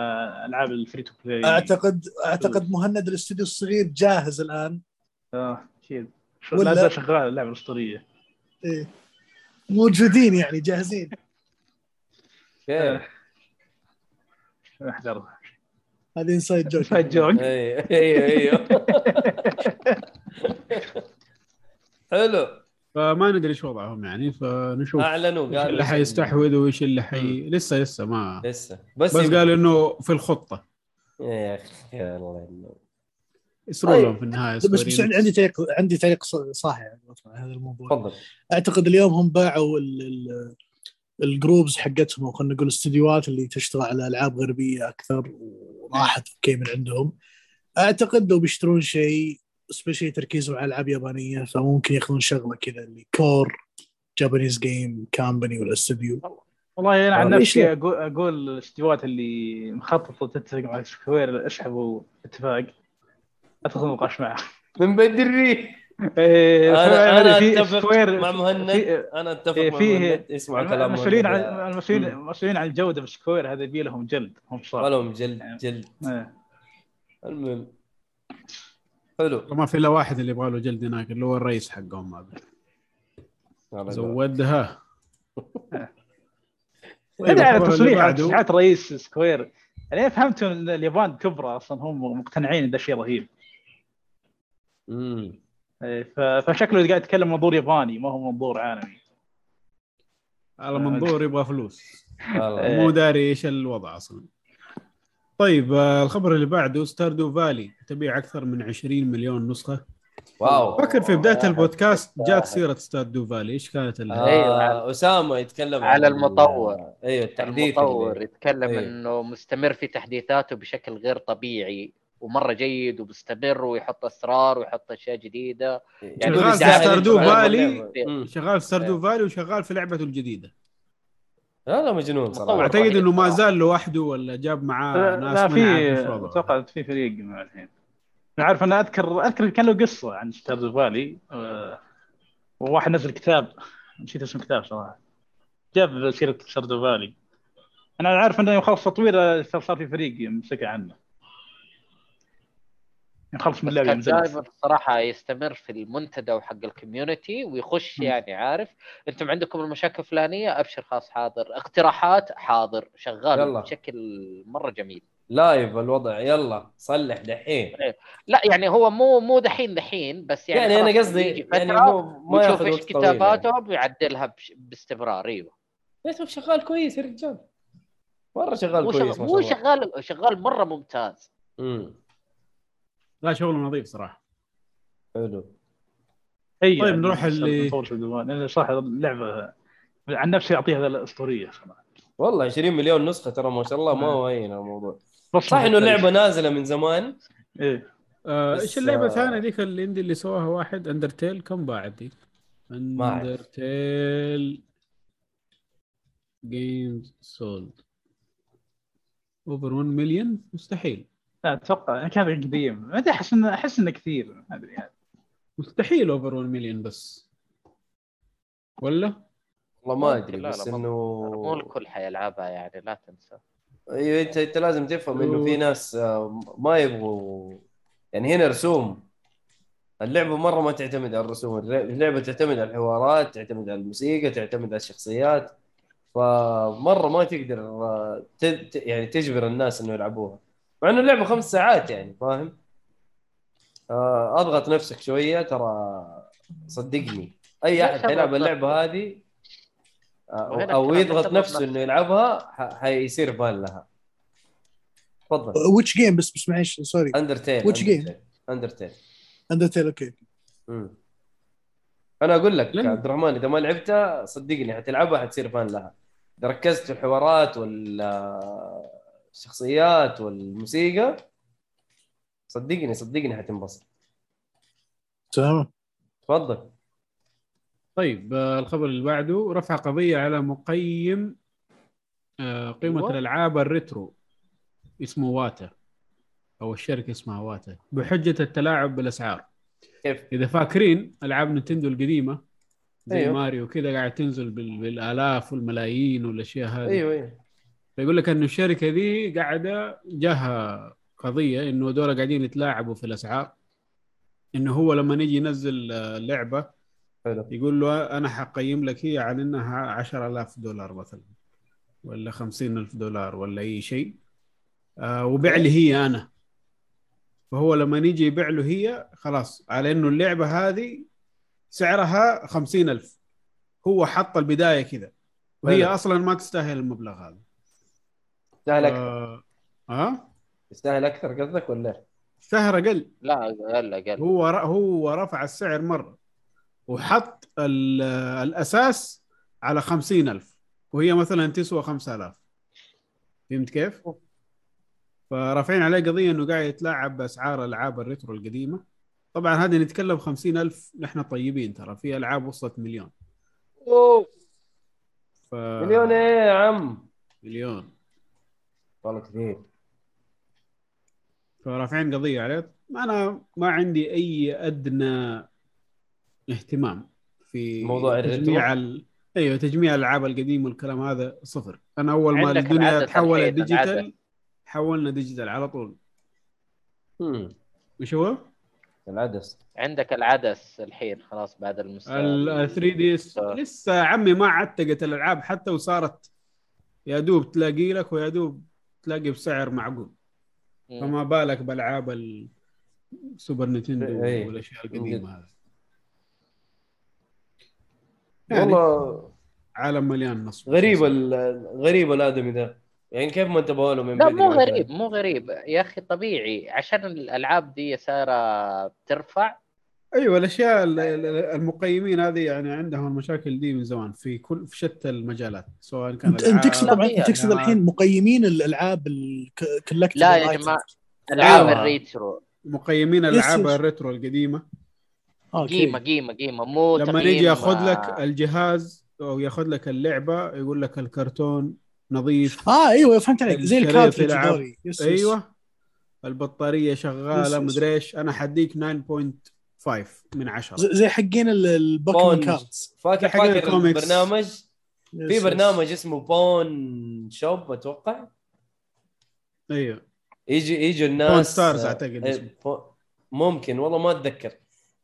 ألعاب ال free-to-play. أعتقد أعتقد مهند الاستوديو الصغير جاهز الآن. آه أكيد. ولا- لا زال شغال اللعبة الأسطورية. إيه. موجودين يعني جاهزين. okay. أحذر. هذه inside joke private joke أيوه أيوه. حلو. فما ندري إيش وضعهم يعني فنشوف أعلنوا إيش قالوا اللي حيستحوذ وإيش اللي حي لسه لسه ما لسه. بس بس قالوا إنه في الخطة. يا أخي يا الله إنه. يسرون طيب. لهم في النهاية بس بس عندي عندي تعليق عندي تعليق ص- صاحي يعني على هذا الموضوع. تفضل. أعتقد اليوم هم باعوا ال- ال- ال groups حقتهم أو خلينا نقول الاستديوهات اللي تشتغل على ألعاب غربية أكثر وراحت okay من عندهم. أعتقد لو بيشترون شيء specially تركيزهم على العاب يابانيه فممكن ياخذون شغلة كذا اللي core Japanese game company والاستوديو والله أنا عن والله نفسي أقول أقول الاستديوهات اللي مخططة تتفق مع Square اسحبوا اتفاق ادخل نقاش معه. من بدري إيه، أنا أنا في أتفق Square مع مهند. أنا أتفق إيه، مع فيه- مهند. اسمع كلام المسؤولين مهند عن المسؤولين. المسؤولين عن الجودة في Square هذا يبي لهم جلد هم صار. ولهم جلد جلد. إيه. المهم. حلو. ما في إلا واحد اللي يبغى له جلد هناك اللي هو الرئيس حقهم هذا. زودها. طيب، على تصريح. تصريحات رئيس Square يعني فهمت إن اليابان كبرى أصلا هم مقتنعين إن ده شيء رهيب. امم إيه، فشكله قاعد يتكلم منظور ياباني ما هو منظور عالمي. على منظور يبغى فلوس. مو داري إيش الوضع أصلا. طيب آه، الخبر اللي بعده Stardew Valley تبيع أكثر من 20 مليون نسخة wow فكر في بداية واحد البودكاست جات. سيرة Stardew Valley إيش كانت ال-. آه أسامة يتكلم على المطور. أيوه التحديث المطور اللي- يتكلم إيه. إنه مستمر في تحديثاته بشكل غير طبيعي ومرة جيد ومستمر ويحط أسرار ويحط أشياء جديدة يعني شغال في ستاردو فالي. شغال في Stardew Valley وشغال في لعبته الجديدة هذا مجنون صراحة. أعتقد إنه ما رهيب زال لوحده ولا جاب معاه ناس لا في. أتوقع في فريق مع الحين. أنا عارف أنا أذكر أذكر كان له قصة عن Stardew Valley آه، وواحد نزل كتاب نسيت اسم الكتاب صراحة. جاب سيرة Stardew Valley أنا عارف إنه يوم خلص تطوير آه، صار في فريق يمسك عنه. يخلص من بس اللعبة كان ينزل دائما صراحة يستمر في المنتدى وحق ال community ويخش مم. يعني عارف؟ أنتم عندكم المشاكل الفلانية أبشر خلاص حاضر. اقتراحات حاضر. شغال يلا. بشكل مرة جميل. live الوضع يلا. صلح دحين. لا يعني هو مو مو دحين دحين بس يعني, يعني, أنا قصدي يعني مو ما ويشوف ياخذ إيش يعني. كتاباتهم ويعدلها بش- باستمرار. أيوه. ليش شغال كويس يا رجال. مرة شغال كويس مو شغال شغال مرة ممتاز. امم لا شغله نظيف صراحة. حلو. يعني طيب نروح اللي- لأن صراحة اللعبة عن نفسي أعطيها الأسطورية صراحة والله 20 مليون نسخة ترى ما شاء الله ما هو هين الموضوع. بس صح إنه اللعبة نازلة من زمان. إيه. آه، إيش اللعبة آه، الثانية ذيك ال indie اللي سواها واحد؟ Undertale كم باعت دي؟ أعرف. Undertale games sold over 1 مليون مستحيل. لا أتوقع كان قديم. ما ادري أحس انه أحس إنه كثير. ما أدري يعني. مستحيل over 1 مليون بس. ولا؟ والله ما أدري لا، بس إنه مو الكل حيلعبها يعني لا تنسى. أيوه انت أنت لازم تفهم إنه في ناس آه، ما يبغوا يعني هنا رسوم. اللعبة مرة ما تعتمد على الرسوم. اللعبة تعتمد على الحوارات تعتمد على الموسيقى تعتمد على الشخصيات. فمرة ما تقدر آه، يعني تجبر الناس إنه يلعبوها. مع إنه اللعبة خمس ساعات يعني فاهم؟ آه، أضغط نفسك شوية ترى صدقني. أي أحد حيلعب اللعبة هذه آه، أو يضغط نفسه. إنه يلعبها حيصير فان لها. تفضل. ويتش جيم بس بس معلش sorry Undertale Which game? Undertale Undertale okay مم. أنا أقول لك عبد الرحمن إذا ما لعبتها صدقني حتلعبها حتصير fan لها. إذا ركزت في الحوارات والشخصيات والموسيقى. صدقني صدقني حتنبسط. تمام. تفضل. طيب آه، الخبر اللي بعده رفع قضية على مقيم آه، قيمة أيوة. الألعاب ال retro اسمه Wata أو الشركة اسمها Wata بحجة التلاعب بالأسعار. كيف؟ إذا فاكرين ألعاب Nintendo القديمة زي أيوه. ماريو كذا قاعد تنزل بال... بالآلاف والملايين والأشياء هذه. أيوه أيوه. فيقول لك إنه الشركة دي قاعدة جاها قضية إنه دول قاعدين يتلاعبوا في الأسعار. إنه هو لما يجي ينزل آه، لعبة حلو. يقول له أنا حقيم لك هي على إنها 10000 دولار مثلا ولا 50000 دولار ولا أي شيء. آه وبيع لي هي أنا. فهو لما يجي يبيع له هي خلاص على إنه اللعبة هذه سعرها 50000 هو حط البداية كذا. وهي حلو. أصلا ما تستاهل المبلغ هذا. يستاهل أكثر. آه, آه؟ يستاهل أكثر قصدك ولا؟ سعر أقل. لا أقل أقل. هو ر- هو رفع السعر مرة وحط ال- الأساس على خمسين ألف وهي مثلا تسوى خمسة آلاف. فهمت كيف؟ فرافعين عليه قضية إنه قاعد يتلاعب بأسعار ألعاب الريترو القديمة. طبعا هذه نتكلم خمسين ألف نحن طيبين ترى. في ألعاب وصلت مليون. أوه. ف... مليون إيه يا عم؟ مليون. والله كثير. فرافعين قضية عليه. أنا ما عندي أي أدنى اهتمام في موضوع؟ تجميع ال... أيوه تجميع الألعاب القديمه والكلام هذا صفر. أنا أول ما الدنيا تحولت ديجيتال. حولنا ديجيتال على طول. مم. وش هو؟ العدس. عندك العدس الحين خلاص بعد المستوى. ال 3 دي لسه يا عمي ما عتقت الألعاب حتى وصارت. يا دوب تلاقي لك ويا دوب تلاقي بسعر معقول فما بالك بالالعاب السوبر نينتندو إيه. والأشياء. القديمة هذه يعني والله عالم مليان نصب غريب ال- غريب الآدمي ده يعني كيف ما انتبهوا له من لا بدري مو؟ غريب مو غريب يا أخي طبيعي عشان الألعاب دي صايره ترفع أيوه الأشياء ال- ال- المقيمين هذه يعني عندهم المشاكل دي من زمان في كل في شتى المجالات سواء كان أنت أنت تقصد طبعا تقصد. الحين مقيمين الألعاب ال collectible لا يا جماعة ألعاب أيوة. الريترو مقيمين الالعاب yes. ال retro القديمة قيمة قيمة قيمة مو لما تقييم، يجي ياخذ لك آه، الجهاز أو ياخذ لك اللعبة يقول لك الكرتون نظيف آه أيوه فهمت عليك زي الشريط ال cartridge يلعب. هذولي yes yes. أيوه البطارية شغالة yes،. مدري إيش أنا حديك 9.5 من 10 زي زي حقين ال- ال Pokémon. cards فاكر فاكر الكوميكس. البرنامج في. برنامج اسمه Pawn Shop أتوقع أيوه يجي يجوا الناس Pawn Stars أعتقد إيه، اسمه. بو- ممكن والله ما أتذكر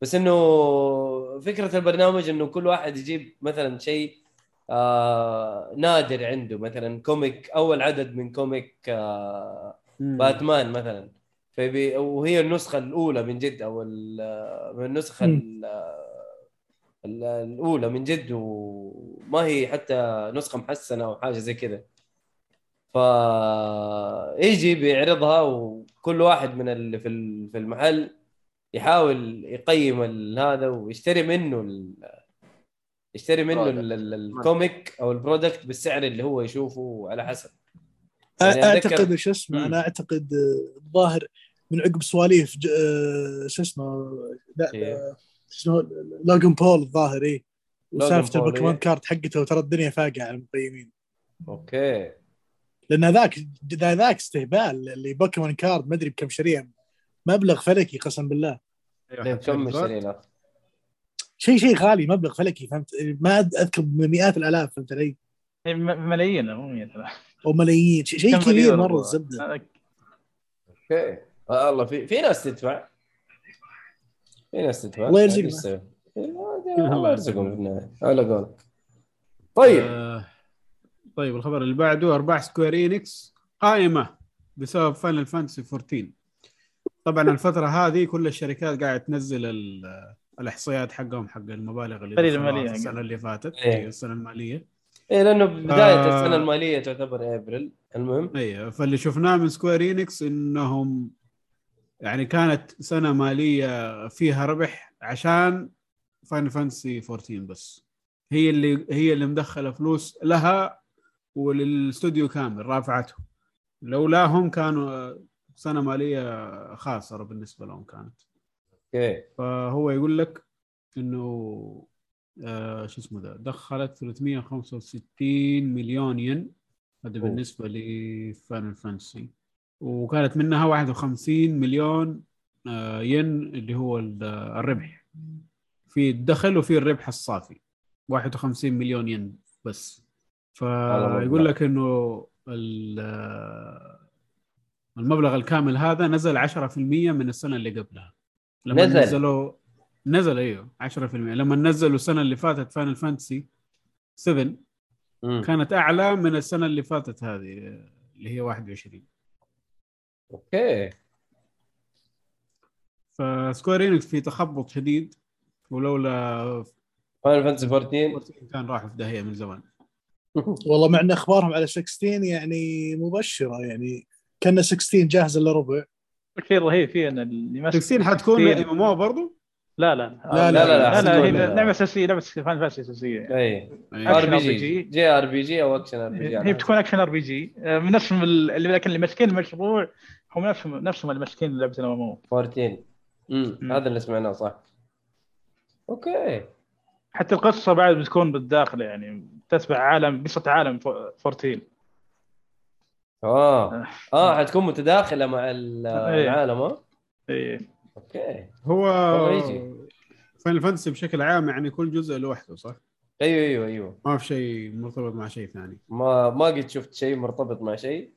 بس إنه فكرة البرنامج إنه كل واحد يجيب مثلا شيء آه نادر عنده مثلا comic أول عدد من comic آه. باتمان مثلا فبي وهي النسخة الأولى من جد أو ال- من النسخة الأولى من جد وما هي حتى نسخة محسنة أو حاجة زي كذا. فيجي بيعرضها وكل واحد من اللي في ال- في المحل يحاول يقيم هذا ويشتري منه ال- يشتري منه ال- ال- ال comic أو ال product بالسعر اللي هو يشوفه على حسب. يعني أعتقد شو اسمه. أنا أعتقد الظاهر من عقب سواليف ج- آه، شو اسمه؟ لا إيه. آه، اسمه Logan Paul الظاهر اي وسالفه البوكيمون إيه. card حقته وترى الدنيا فاقعة على المقيمين. okay. لأن ذاك ذاك استهبال اللي Pokémon card ما أدري بكم شريه مبلغ فلكي قسم بالله. أيوة، كم؟ شيء شيء غالي مبلغ فلكي فهمت؟ ما أذكر مئات الآلاف فهمت علي؟ إيه، م- ملايين مو مية لا. أو ملايين شيء كبير مرة؟ الزبدة. okay. آه الله في في ناس تدفع في ناس تدفع الله؟ إيه، الله الله يرزقهم. في النهايه على قولك طيب آه طيب الخبر اللي بعده أرباح Square Enix قائمة بسبب Final Fantasy 14 طبعا الفترة هذه كل الشركات قاعدة تنزل ال- الإحصائيات حقهم حق المبالغ اللي في السنة حقهم. اللي فاتت إيه. السنة المالية إيه لأنه بداية آه. السنة المالية تعتبر ابريل المهم أيوه فاللي شفناه من Square Enix إنهم يعني كانت سنة مالية فيها ربح عشان Final Fantasy 14 بس. هي اللي هي اللي مدخلة فلوس لها وللاستوديو كامل رافعته. لولاهم كانوا سنة مالية خاسره بالنسبة لهم كانت. أوكي. فهو يقول لك إنه آه شو اسمه ده دخلت 365 مليون ين. هذا. بالنسبة ل Final Fantasy وكانت منها 51 مليون آه ين اللي هو ال- الربح في الدخل وفي الربح الصافي 51 مليون ين بس. فيقول لك إنه ال- المبلغ الكامل هذا نزل 10% من السنة اللي قبلها لما نزل. نزلوا نزل إيوه 10% لما نزلوا السنة اللي فاتت Final Fantasy 7 مم. كانت أعلى من السنة اللي فاتت هذه اللي هي 21 أوكي. ف Square Enix في تخبط شديد ولولا Final Fantasy 14 كان راحوا في داهية من زمان. والله مع ان اخبارهم على 16 يعني مبشرة يعني كأن 16 جاهزة الا ربع الشيء الرهيب فيه إن اللي ماسك 16 حتكون 16 MMO برضه لا لا. لا، لا، لا لا، لا, هي حتكون- لعبة أساسية لعبة Final Fantasy أساسية. اي. ار بي. جي جي ار بي جي أو action RPG هي بتكون اكشن ار بي جي من نفسهم ال- اللي لكن اللي ماسكين المشروع هم نفسهم نفسهم اللي ماسكين لعبة ال MMO 14 امم مم. هذا اللي سمعناه صح. أوكي. حتى القصة بعد بتكون بالداخل يعني تتبع عالم قصة عالم ف- 14 آه. آه. حتكون متداخلة مع إيه. العالم ها إيه. أوكي. هو. Final Fantasy بشكل عام يعني كل جزء لوحده صح؟ أيوه أيوه أيوه. ما في شيء مرتبط مع شيء ثاني. ما ما قد شفت شيء مرتبط مع شيء.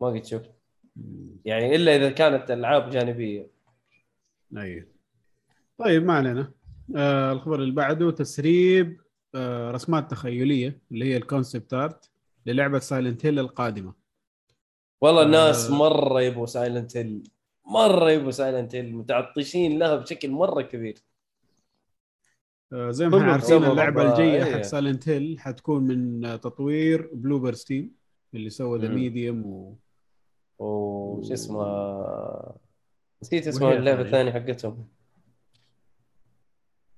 ما قد شفت. يعني إلا إذا كانت ألعاب جانبية. أيوه. طيب ما علينا. آه الخبر اللي بعده تسريب آه رسمات تخيلية اللي هي ال concept art للعبة Silent Hill القادمة. والله الناس آه. مرة يبغوا Silent Hill مرة يبغوا Silent Hill متعطشين لها بشكل مرة كبير آه زي ما إحنا عارفين اللعبة الجاية إيه. حق Silent Hill حتكون من آه، تطوير Bloober Team اللي سوى The Medium و... وش اسمه نسيت اسمها وهي اللعبة ثانية. الثانية حقتهم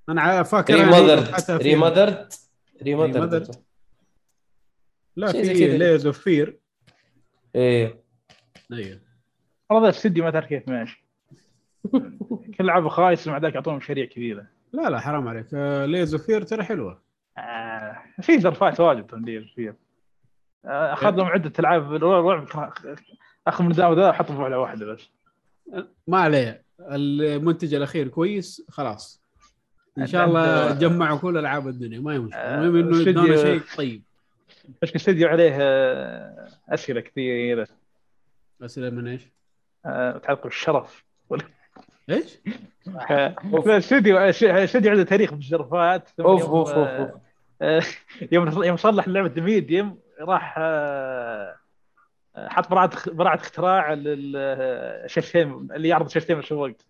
أنا فاكر Remothered Remothered. Remothered لا في. Layers of Fear إيه أيوه والله ذا الاستديو ما تعرف كيف ماشي. كل لعبه خايسه مع ذاك يعطونهم مشاريع كبيرة. لا لا حرام عليك. Layers of Fear ترى حلوة. آه في زرفات واجد تندير فيها آه، اخذ لهم عدة ألعاب. رعب أخذ من ذا وذا احطهم في واحدة بس. ما عليه. المنتج الأخير كويس خلاص. إن شاء أنت- الله جمعوا كل ألعاب الدنيا. ما هي مشكله آه، المهم إنه يدونا شيء طيب. بس الاستديو عليه آه، أسئلة كثيرة. أسئلة من إيش؟ آه، متعلقه بالشرف. إيش؟ آه، لا، الاستديو الاستديو عنده تاريخ ثم أوف يوم، أوف أوف آه،. آه، يوم يوم صلح لعبه Medium راح آه، آه، حط براعة براعة اختراع للشاشتين اللي يعرض شاشتين بنفس الوقت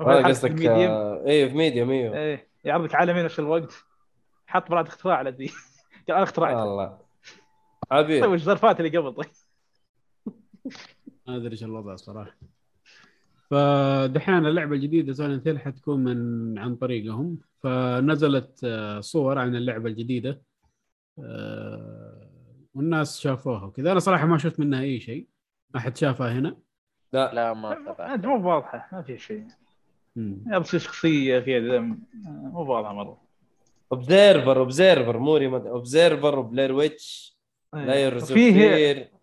آه، حط قصدك آه، إيه في Medium إيوه. إيه يعرض لك عالمين نفس الوقت. حط براعة اختراع على ذي. قال أنا اخترعت الله. عبير طيب وش الزرفات اللي قبل طيب. أدري إيش الوضع الصراحه فدحين اللعبة الجديدة سايلنت هيل حتكون من عن طريقهم. فنزلت آه، صور عن اللعبة الجديدة. آه، والناس شافوها وكذا. أنا صراحة ما شفت منها أي شيء. احد شافها هنا. لا لا ما مو واضحة ما في شيء. يا بس شخصية فيها دم مو واضحة مرة. Observer Observer مو ريموت Observer و Blair Witch Layers فيه فيه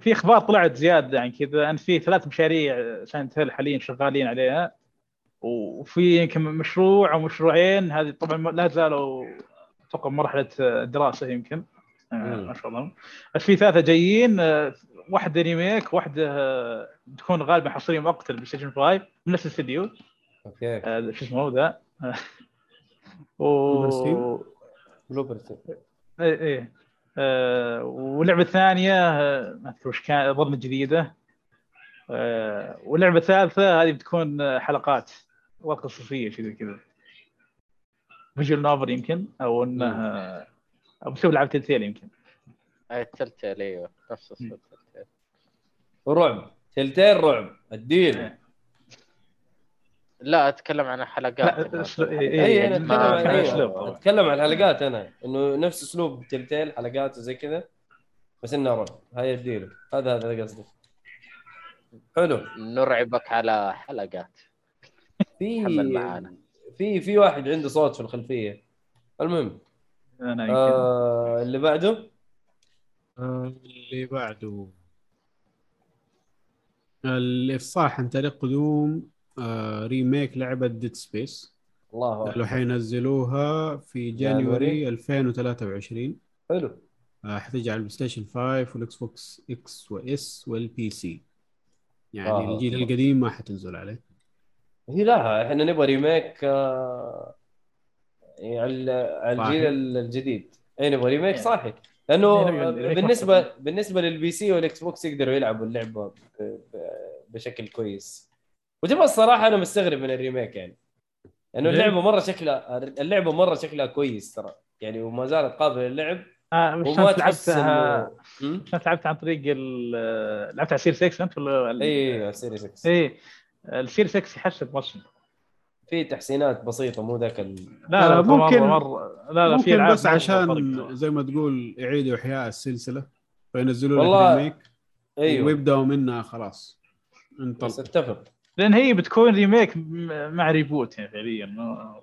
في أخبار طلعت زيادة عن كذا. ان في ثلاث مشاريع Silent Hill حاليا شغالين عليها. وفي يمكن مشروع أو مشروعين. هذه طبعا لا زالوا أتوقع مرحلة دراسة يمكن. آه،. ما شاء الله. بس في ثلاثة جايين. آه، واحدة remake واحدة آه، تكون غالبا حصرية مؤقتة Station 5 من نفس الاستديو أوكي. شو اسمه ذا؟ و؟ Bloober إيه. آه واللعبه الثانية آه، ما اذكر وش كان اظن جديدة. آه واللعبه الثالثه هذه بتكون آه، حلقات وقصصيه شيء زي كذا. visual novel يمكن أو إنه أو مسوي العاب Telltale يمكن. ال Telltale إيوه. نفس اسم ال Telltale رعب. تلتين رعب. الدين لا أتكلم عن حلقات لا أسلوب- إيه، اي إيه، أنا اتكلم ما- عن كان أيوة. أسلوب طبعاً. أتكلم عن الحلقات أنا إنه نفس أسلوب تلتين حلقات وزي كذا بس إنه رعب. هاي اديله هذا هذا قصدي. حلو. نرعبك على حلقات. في. في في واحد عنده صوت في الخلفية. المهم أنا يمكن. آه اللي بعده؟ آه، اللي بعده. الإفصاح عن طريق قدوم. آه، remake لعبة Dead Space الله قالوا. حينزلوها في January. January 2023 حلو آه، حتيجي على ال PlayStation 5 وال Xbox X و S وال PC يعني آه. الجيل القديم ما حتنزل عليه هي لا إحنا نبغى remake آه يعني على على صحيح. الجيل الجديد اي نبغى remake صحي لأنه يعني ال remake بالنسبة. بالنسبة لل PC وال Xbox يقدروا يلعبوا اللعبة بشكل كويس وتبغى الصراحة أنا مستغرب من ال remake يعني. لأنه؟ اللعبة مرة شكلها اللعبة مرة شكلها كويس ترى. يعني وما زالت قابلة للعب. آه مش وما لعبتها؟ مش لعبت عن طريق لعبت على سير 6 انت ولا ال- اي Series X اي السير 6 يحسب مصر. في تحسينات بسيطة مو ذاك ال... لا لا آه، ممكن مره لا لا في ممكن ألعاب بس مرة عشان. زي ما تقول يعيدوا إحياء السلسلة فينزلوا لك remake أيوه. ويبدأوا منها خلاص. انطلق. بس اتفق. لأن هي بتكون remake مع reboot يعني فعليا ما-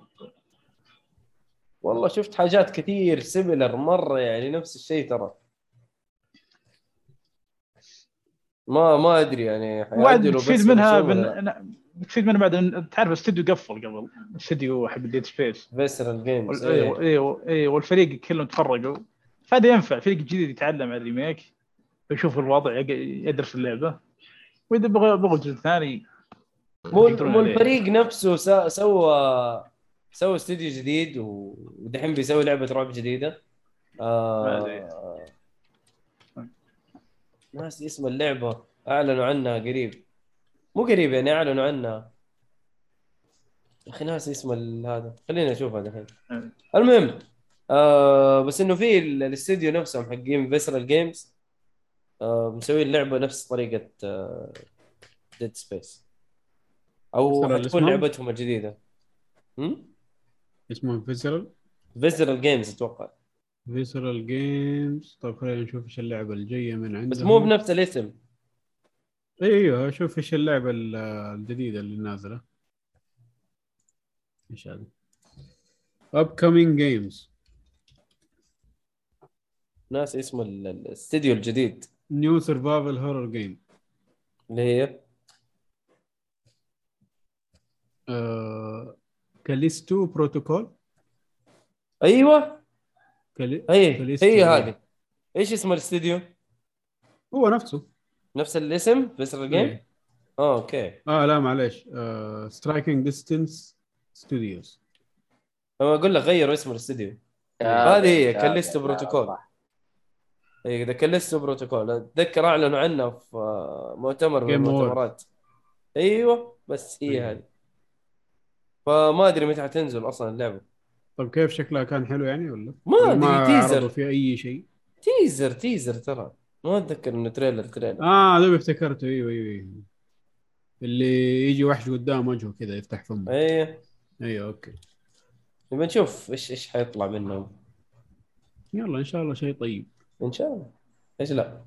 والله شفت حاجات كثير similar مرة يعني نفس الشيء ترى. ما ما أدري يعني بتفيد منها بن... بتفيد منها بعد تعرف الاستوديو قفل قبل الاستوديو حق Dead Space Visceral Games أيوه أيوه أيوه والفريق كلهم تفرقوا. فهذا ينفع فريق جديد يتعلم على ال remake ويشوف الوضع يدرس اللعبة. وإذا بغى بغى جزء ثاني مو مو. الفريق نفسه سوى سوى استوديو جديد ودحين بيسوي لعبة رعب جديدة. آه... ناسي اسم اللعبة أعلنوا عنها قريب مو قريب يعني أعلنوا عنها يا أخي ناسي اسم هذا خلينا نشوفها دحين. المهم آه بس إنه في ال- الاستوديو نفسهم حقين Visceral Games آه مسويين اللعبه نفس طريقة آه Dead Space أو اسمهم؟ لعبتهم الجديدة. هم؟ اسمه Visceral Visceral Games أتوقع. Visceral Games طيب خلينا نشوف إيش اللعبة الجاية من عندهم. بس مو بنفس الاسم. أيوه شوف إيش اللعبة ال- الجديدة اللي نازلة. إيش هذا upcoming games. ناسي اسم ال- ال- الاستديو الجديد. New survival horror game. اللي هي؟ آه... Callisto Protocol أيوه Calli... Callisto هي. هذه إيش اسم الاستديو؟ هو نفسه نفس الاسم Visceral Game؟ إيه. آه okay آه لا معليش Striking Distance Studios أنا أقول لك غيروا اسم الاستديو هذه هي Callisto Protocol. اي The Callisto Protocol أتذكر أعلنوا عنه في آه، مؤتمر من. المؤتمرات أيوه بس هي أيوة. هذه فما أدري متى حتنزل أصلا اللعبة. طيب كيف شكلها؟ كان حلو يعني ولا؟ ما ما teaser. في أي شيء؟ teaser teaser ترى. ما أتذكر إنه trailer trailer آه دوب افتكرته. أيوه أيوه أيوه. اللي يجي وحش قدام وجهه كذا يفتح فمه. إيه أيوه okay. نبي نشوف إيش إيش حيطلع منهم. يلا إن شاء الله شيء طيب. إن شاء الله. إيش لا؟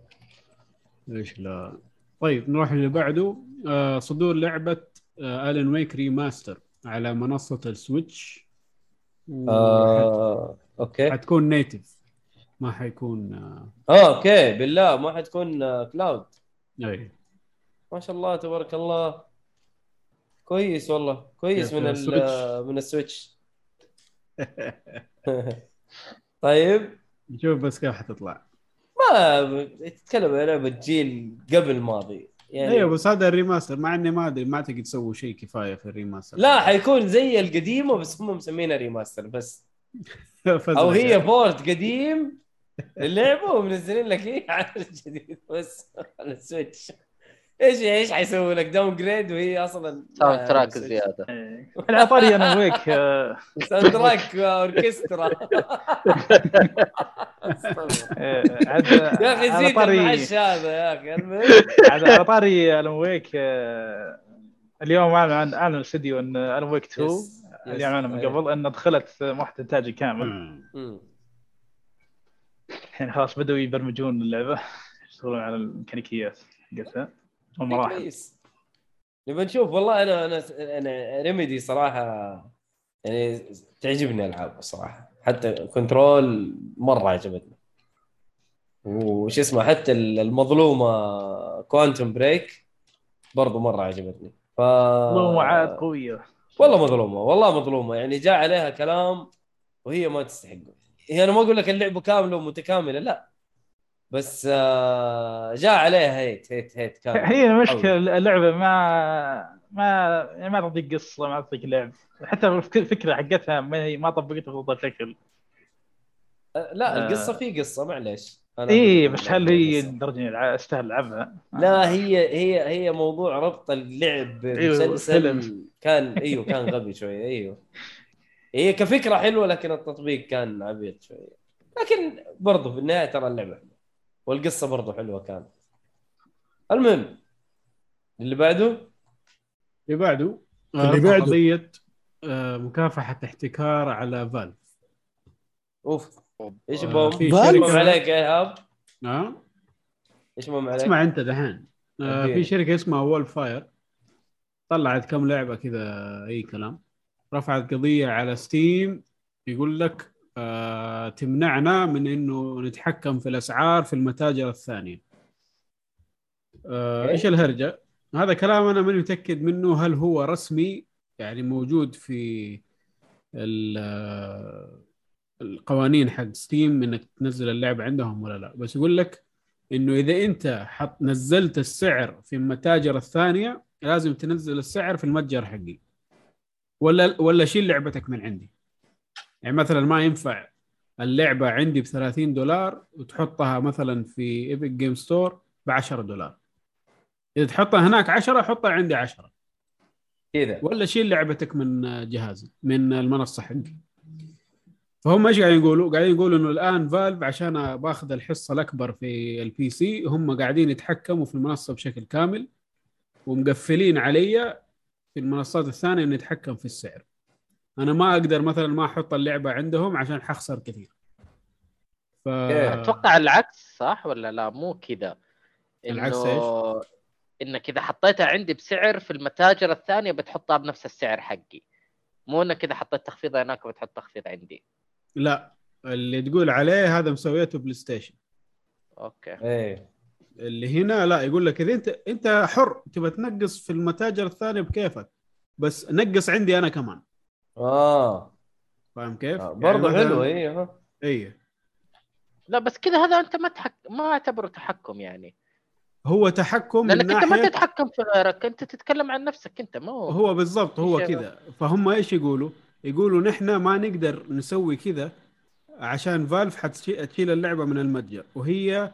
ليش لا. طيب نروح اللي بعده. آه صدور لعبة آه Alan Wake remaster على منصة ال Switch و- آه، okay. حتكون native ما حيكون آه. آه okay. بالله ما حتكون آه، cloud أي. ما شاء الله تبارك الله. كويس والله. كويس من ال- ال Switch؟ آه، من ال Switch. طيب. نشوف بس كيف حتطلع. ما تتكلم عن لعبه جيل قبل ماضي يعني أيوه بس هذا ال remaster مع إني ما أدري ما اعتقد سووا شيء كفاية في ال remaster. لا حيكون زي القديمه بس هم مسمينها remaster بس. أو هي يعني. port قديم للعبة ومنزلين لك إيه على الجديد بس. على ال Switch. إيش إيش حيسوي لك downgrade وهي أصلا soundtrack زيادة. إيه. على طاري Alan Wake soundtrack اوركسترا عاد يا أخي زيد المعش هذا يا أخي على طاري Alan Wake آه، اليوم أعلن عن أعلن الاستديو إن Alan Wake 2 yes، اللي yes، أعلن من. قبل إن دخلت محتوى انتاجي كامل. الحين خلاص بدأوا يبرمجون اللعبة يشتغلون على الميكانيكيات حقتها والمراحل كويس. نبي نشوف. والله أنا أنا أنا Remedy صراحة يعني تعجبني ألعاب الصراحه حتى Control مرة عجبتني. وش اسمه حتى المظلومة Quantum Break برضو مرة عجبتني. ف والله عاد قوية. والله مظلومة والله مظلومة. يعني جاء عليها كلام وهي ما تستحقه. هي أنا ما أقول لك اللعبة كاملة ومتكاملة لا. بس آه، جاء عليها hate hate hate كامل هي المشكلة اللعبة ما ما يعني ما تعطيك قصة ما تعطيك لعب حتى الفكرة حقتها ما هي ما طبقتها بافضل شكل آه، لا آه. القصة في قصة معليش اي بس هل هي قصة. لدرجة إني أستاهل ألعبها؟ لا هي هي هي موضوع ربط اللعب أيوه، بمسلسل فيلم. كان إيوه كان غبي شوية إيوه هي كفكرة حلوة لكن التطبيق كان عبيط شوية لكن برضه في النهاية ترى اللعبة والقصة برضه حلوة كانت المهم اللي بعده اللي بعده اللي رفع بعده. قضية آه، مكافحة احتكار على فالف أوف إيش آه، إيش Valve. عليك يا إيهاب؟ آه إيش بوم عليك؟ اسمع أنت دحين آه،. في شركة اسمها Wolfire طلعت كم لعبة كذا أي كلام رفعت قضية على Steam يقول لك آه تمنعنا من إنه نتحكم في الأسعار في المتاجر الثانية. آه إيه؟ إيش الهرجة؟ هذا كلام أنا ماني متأكد منه هل هو رسمي يعني موجود في آه، القوانين حق ستيم إنك تنزل اللعبة عندهم ولا لا. بس يقول لك إنه إذا أنت حط نزلت السعر في المتاجر الثانية لازم تنزل السعر في المتجر حقي. ولا ولا شيل لعبتك من عندي. يعني مثلا ما ينفع اللعبة عندي ب 30 دولار وتحطها مثلا في Epic Games Store ب 10 دولار إذا تحطها هناك 10 حطها عندي 10 كذا ولا شيل لعبتك من جهازي من المنصة حقي فهم إيش قاعدين يقولوا؟ قاعدين يقولوا إنه الآن Valve عشان باخذ الحصة الأكبر في ال PC هم قاعدين يتحكموا في المنصة بشكل كامل ومقفلين علي في المنصات الثانية اني اتحكم في السعر. أنا ما أقدر مثلا ما أحط اللعبة عندهم عشان حخسر كثير. ف أتوقع العكس صح؟ ولا لا؟ مو كذا. العكس إنه- انك اذا حطيتها عندي بسعر في المتاجر الثانية بتحطها بنفس السعر حقي. مو انك اذا حطيت تخفيض هناك بتحط تخفيض عندي. لا اللي تقول عليه هذا مسويته PlayStation. أوكي. إيه. اللي هنا لا يقول لك إذا أنت أنت حر تبى تنقص في المتاجر الثانية بكيفك بس نقص عندي أنا كمان. آه. فاهم كيف؟ آه، برضه يعني مثلاً- حلو أيوه اي لا بس كذا هذا أنت ما تحك... ما أعتبره تحكم يعني. هو تحكم من لأنك أنت ما تتحكم في غيرك أنت تتكلم عن نفسك أنت ما هو هو بالضبط هو كذا فهم إيش يقولوا؟ يقولوا نحن ما نقدر نسوي كذا عشان Valve حتشيل اللعبة من المتجر وهي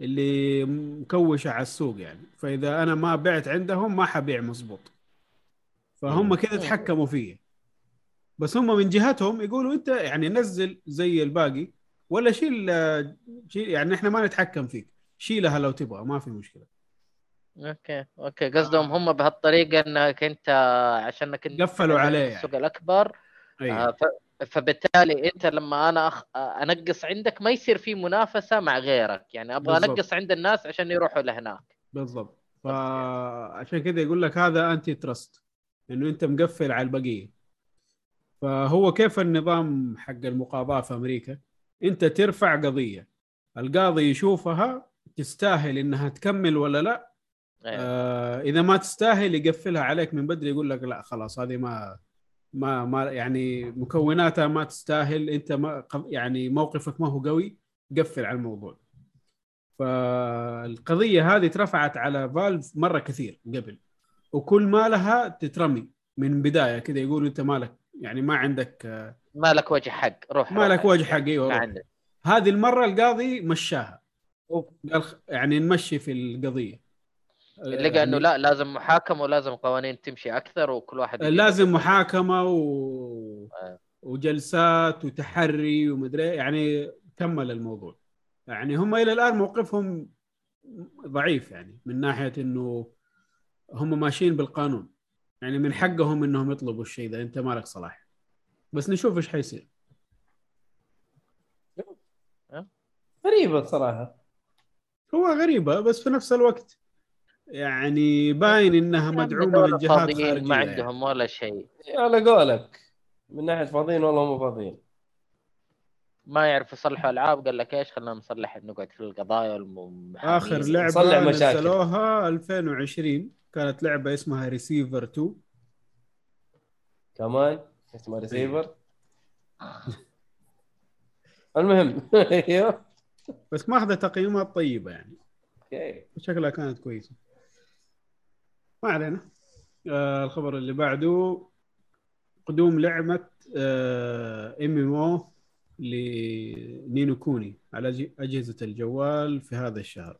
اللي مكوشة على السوق يعني. فإذا أنا ما بعت عندهم ما حبيع مزبوط. فهم كذا تحكموا فيه. بس هم من جهتهم يقولوا أنت يعني نزل زي الباقي ولا شيل شيل يعني إحنا ما نتحكم فيك. شيلها لو تبغى ما في مشكلة. okay okay. قصدهم هم بهالطريقة إنك أنت عشانك أنت قفلوا عليه السوق الأكبر ف- فبالتالي أنت لما أنا أخ... أنقص عندك ما يصير في منافسة مع غيرك. يعني أبغى بالضبط. أنقص عند الناس عشان يروحوا لهناك. بالضبط. فعشان كذا يقول لك هذا انتي ترست إنه أنت مقفل على البقية. فهو كيف النظام حق المقاضاة في أمريكا؟ أنت ترفع قضية القاضي يشوفها تستاهل إنها تكمل ولا لا؟ أيوة. آه إذا ما تستاهل يقفلها عليك من بدري يقول لك لا خلاص هذه ما ما ما يعني مكوناتها ما تستاهل أنت ما يعني موقفك ما هو قوي قفل على الموضوع. فالقضية هذه اترفعت على فالف مرة كثير قبل وكل ما لها تترمي من بداية كذا يقولوا أنت مالك يعني ما عندك ما لك وجه حق روح ما. لك وجه حق أيوه. هذه المرة القاضي مشاها. قال يعني نمشي في القضية. لقى إنه يعني لا لازم محاكمة ولازم قوانين تمشي أكثر وكل واحد لازم محاكمة و... آه. وجلسات وتحري ومدري يعني كمل الموضوع. يعني هم إلى الآن موقفهم ضعيف يعني من ناحية إنه هم ماشيين بالقانون. يعني من حقهم إنهم يطلبوا الشيء ده. أنت مالك صلاح؟ بس نشوف إيش حيصير. غريبة الصراحه هو غريبة بس في نفس الوقت يعني باين إنها مدعومة من جهات خارجية ما يعني. عندهم ولا شيء. على قولك من ناحية فاضيين والله مو فاضيين. ما يعرف يصلحوا ألعاب قال لك إيش خلينا نصلح نقعد في القضايا والمحامين آخر لعبة. نزلوها 2020 كانت لعبة اسمها ريسيفر 2 كمان اسمه ريسيفر المهم أيوه. بس ماخذه تقييمات طيبه يعني. okay. شكلها كانت كويسة. ما علينا. آه الخبر اللي بعده قدوم لعبة MMO ل Ni no Kuni على أجهزة الجوال في هذا الشهر.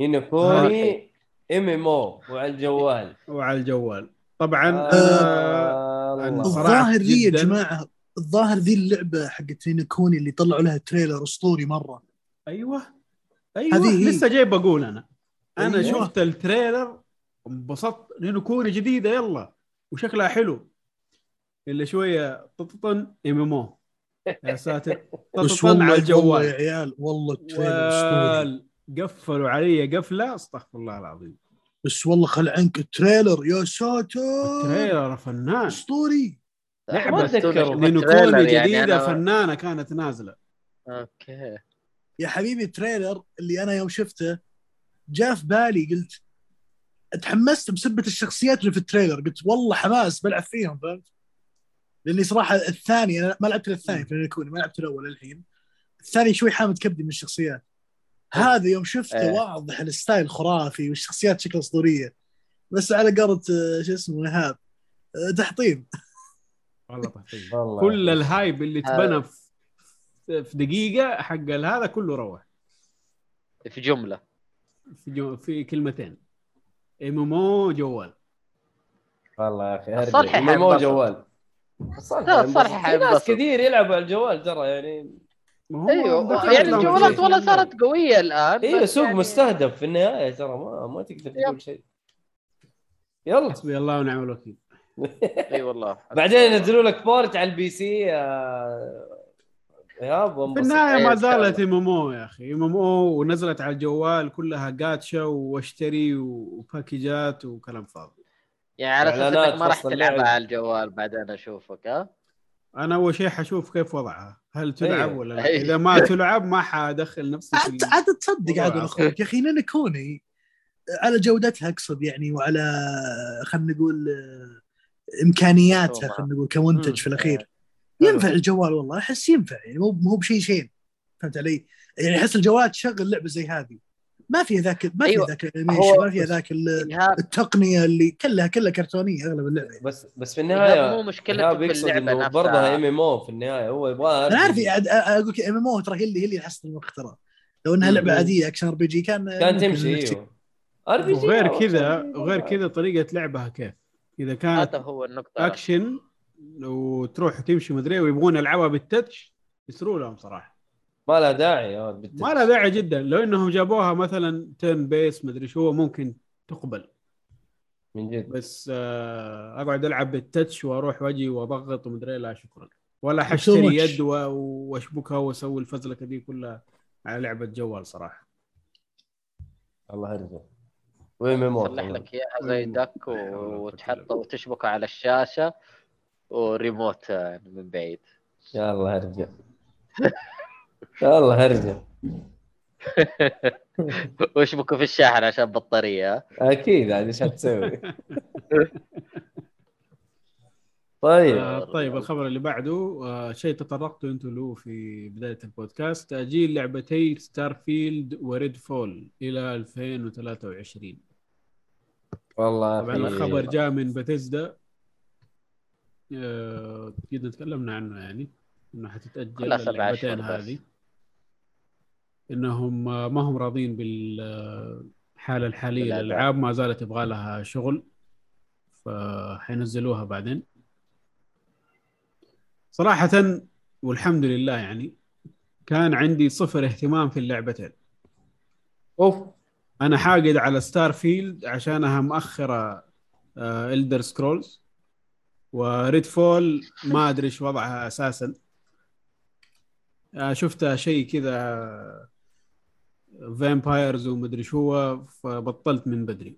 Ni no Kuni MMO وعلى الجوال. وعلى الجوال. طبعا آه، آه الظاهر ذي يا. جماعة الظاهر ذي اللعبة حقت Ni no Kuni اللي طلعوا لها trailer أسطوري مرة. أيوه. أيوه هذه هي. لسه جاي بقول أنا. أنا أيوة. شفت ال trailer انبسطت. Ni no Kuni جديدة يلا. وشكلها حلو. إلا شوية طططن MMO يا ساتر. طططن على الجوال. يا عيال والله ال trailer أسطوري. قفلوا علي قفلة أستغفر الله العظيم. بس والله خل عنك ال trailer يا ساتر! ال trailer فنان. أسطوري! أتذكر. Ni no Kuni يعني جديدة أنا- فنانة كانت نازلة. okay. يا حبيبي ال trailer اللي أنا يوم شفته جاء في بالي قلت تحمست بسبة الشخصيات اللي في ال trailer. قلت والله حماس بلعب فيهم فهمت؟ لأني صراحة الثاني أنا ما لعبت الثاني في Kuni ما لعبت الأول الحين الثاني شوي حامد كبدي من الشخصيات. هذا يوم شفته إيه. واضح الستايل خرافي والشخصيات شكلها أسطورية. بس على قولة آه، شو اسمه ايهاب آه، تحطيم. والله والله. كل الهايب اللي. تبنى في دقيقة حق هذا كله روح. في جملة. في, جو في كلمتين. ام ام أو جوال. والله يا أخي الصالح ارجع مو. جوال. الصالح لا، حينبسط. الصالح في ناس. كثير يلعبوا على الجوال ترى يعني ما هو أيوه يعني الجوالات. والله صارت قوية الآن أيوه سوق يعني- مستهدف في النهاية ترى ما ما تقدر تقول شيء. يلا. حسبي الله ونعم الوكيل. إي والله. بعدين ينزلوا لك port على ال PC آه، إيهاب في. النهاية ما شاء زالت MMO يا أخي. MMO ونزلت على الجوال كلها جاتشا واشتري وباكجات وكلام فاضي. يعني على أساس إنك ما راح تلعبها. على الجوال بعدين أشوفك ها؟ أنا أول شيء حشوف كيف وضعها هل تلعب أيوة. ولا لا أيوة. إذا ما تلعب ما حأدخل نفسي في عاد عاد تصدق عاد أخوك يا أخي نانا كوني على جودتها أقصد يعني وعلى خلينا نقول إمكانياتها. خلينا نقول كمنتج مم. في الأخير حلو. ينفع الجوال والله أحس ينفع يعني مو مو بشيء شين فهمت علي؟ يعني أحس الجوال تشغل لعبة زي هذه ما فيها ذاك ما فيها أيوة. ذاك الانيميشن هو- ما فيها ذاك التقنية اللي كلها كلها كرتونية أغلب اللعبة يعني. بس بس في النهاية مو مشكلته إيهاب في اللعبة برضها إم إم أو في النهاية هو يبغاها أنا عارف. عاد- أقول لك إم إم أو ترى هي اللي هي اللي حصل المخ ترى لو إنها. لعبة عادية أكشن أر بي جي كان كان تمشي إنك إيوه أر بي جي وغير كذا وغير كذا طريقة لعبها كيف إذا كانت هذا هو النقطة أكشن وتروح تمشي مدري ويبغون يلعبها بالتتش يسروا لهم صراحة ما لها داعي. ما لها داعي جدا. لو إنهم جابوها مثلا تيرن بيس مدري شو ممكن تقبل. من جد. بس آه اقعد العب بالتتش وأروح وأجي وأضغط ومدري لا شكرا. ولا حشتري. يد وأشبكها وأسوي الفزلكة دي كلها على لعبة جوال صراحة. الله يرضى ام أو يصلح لك إياها زي. دك وتحطه وتشبكه على الشاشة وريموت آه، من بعيد. يا الله ارجع يا الله ارجع واشبكه في الشاحن عشان بطارية ها؟ أكيد عاد إيش هتسوي طيب آه طيب الخبر اللي بعده آه شيء تطرقتوا أنتم له في بداية البودكاست تأجيل لعبتي Starfield و Redfall إلى 2023 والله طبعا. الخبر جاء من باتيزدا آه قد تكلمنا عنه يعني إنه حتتأجل اللعبتين. هذه إنهم ما هم راضين بال آه، الحاله الحالية الأداء. للألعاب ما زالت يبغى لها شغل فحينزلوها بعدين. صراحة والحمد لله يعني كان عندي صفر اهتمام في اللعبتين. أوف. أنا حاقد على Starfield عشانها مؤخرة Elder Scrolls و Redfall ما أدري إيش وضعها أساسا. آه، شفتها شيء كذا vampires ومدري شو فبطلت من بدري.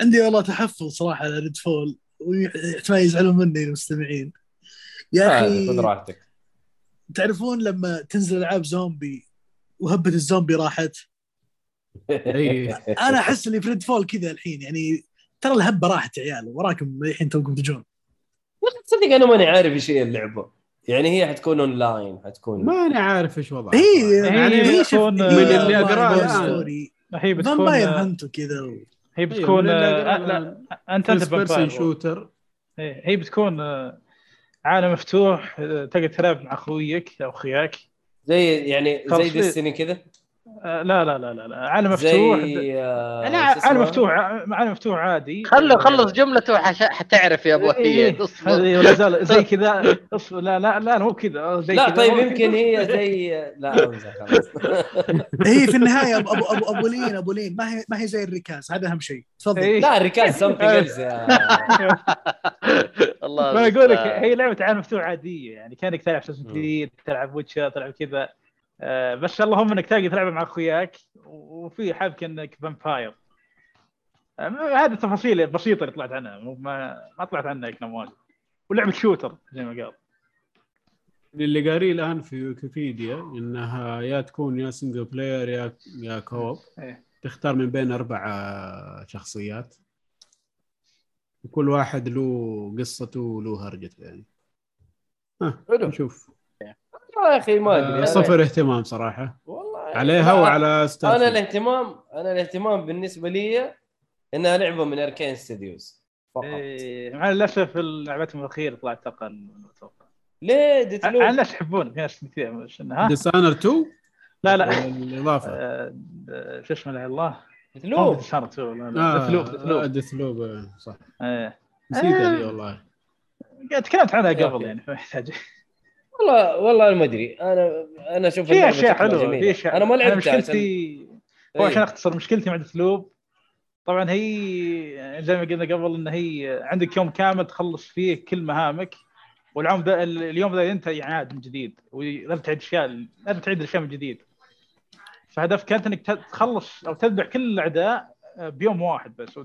عندي والله تحفظ صراحة على Redfall واحتمال يزعلون مني المستمعين. يا آه، أخي خذ راحتك. تعرفون لما تنزل ألعاب زومبي وهبة الزومبي راحت؟ اي أنا أحس اني في Redfall كذا الحين يعني ترى الهبة راحت يا عيال وراكم الحين توكم تجون. تصدق أنا ماني عارف إيش هي اللعبة. يعني هي حتكون أونلاين حتكون ماني عارف إيش وضعها هي يعني هي هي بتكون- من اللي أقراه بوي الآن. story. هي بتكون vampire hunt وكذا هي بتكون لا لا أنت أنت person shooter إيه، هي بتكون آه، عالم مفتوح آه، تقدر تلعب مع أخويك أو اخوياك زي يعني زي. ديستني كذا آه، لا لا لا لا, لا. عالم مفتوح. زي آه، لا شو اسمه؟ عالم مفتوح عالم مفتوح عادي. خله خلص جملته حش... حتعرف يا أبو إيه، هي اصبر. هذه ولا زال زي كذا. اصبر. لا لا لا مو كذا. زي لا طيب يمكن. هي زي لا خلاص. هي في النهاية أبو أبو أبو, أبو لين أبو لين. ما هي ما هي زي الركاز. هذا أهم شيء. تفضل. إيه. لا الركاز سمثينج الله ما أقول لك. هي لعبة عالم مفتوح عادية. يعني كأنك تلعب تلعب Witcher تلعب كذا. آه، بس اللهم إنك تلاقي تلعب مع أخوياك وفي حبكة إنك vampire آه، هذه التفاصيل البسيطة اللي طلعت عنها مو ما ما طلعت عنها كلام واجد. ولعبة shooter زي ما قال. اللي قاريه الآن في ويكيبيديا إنها يا تكون يا single player يا يا co-op إيه. تختار من بين أربع آه، شخصيات. وكل واحد له قصته وله هرجته يعني. ها حلو. نشوف. يا أخي ما أدري آه، أنا- صفر اهتمام صراحة. والله عليها لا، وعلى ستار أنا. الاهتمام أنا الاهتمام بالنسبة لي انها لعبه من أركين ستوديوز فقط. إيه، مع الأسف اللعبات الأخيرة طلعت أقل من المتوقع ليه؟ ديت على الناس يحبون في ناس كثير ها؟ ديسانر 2 لا لا. الاضافه آه، آه، شو اسمه لا الله؟ Loop. صارت لا لا. Deathloop Deathloop. Deathloop صح. إيه. نسيتها. دي والله. تكلمت عنها. قبل يعني فما يحتاج. والله والله أنا ما أدري أنا أنا أشوف في أشياء حلوة. في أشياء أنا ما عشان مشكلتي هو إيه. عشان أختصر مشكلتي مع Deathloop طبعا هي زي ما قلنا قبل إن هي عندك يوم كامل تخلص فيه كل مهامك واليوم ذا اليوم ذا ينتهي يعاد من جديد ولازم تعيد اشياء لازم تعيد الأشياء من جديد فهدفك كانت إنك تخلص أو تذبح كل الأعداء بيوم واحد بس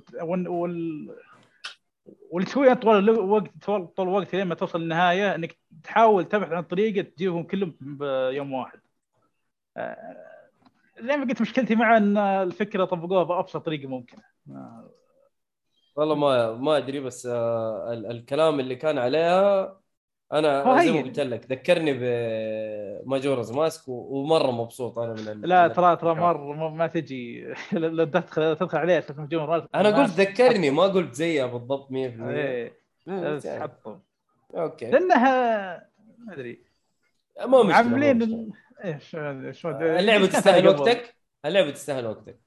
واللي تسويه طول الوقت طول الوقت لين ما توصل للنهايه إنك تحاول تبحث عن طريقة تجيبهم كلهم بيوم واحد. آه، زي ما قلت مشكلتي مع إن الفكرة طبقوها بأبسط طريقة ممكنة. والله ما ما أدري بس آه ال- الكلام اللي كان عليها أنا زي ما. قلت لك ذكرني بماجورز ماسك ومرة مبسوط أنا من لا ترى ترى مرة ما, تجي. لو تدخل تدخل عليها أساس مجنون أنا قلت ذكرني ما قلت زيها بالضبط 100% إيه. آه، بس. حطوا أوكي. لانها ما أدري. ما مشكلة عاملين. إيش شو اللعبة تستاهل. وقتك؟ اللعبة تستاهل وقتك.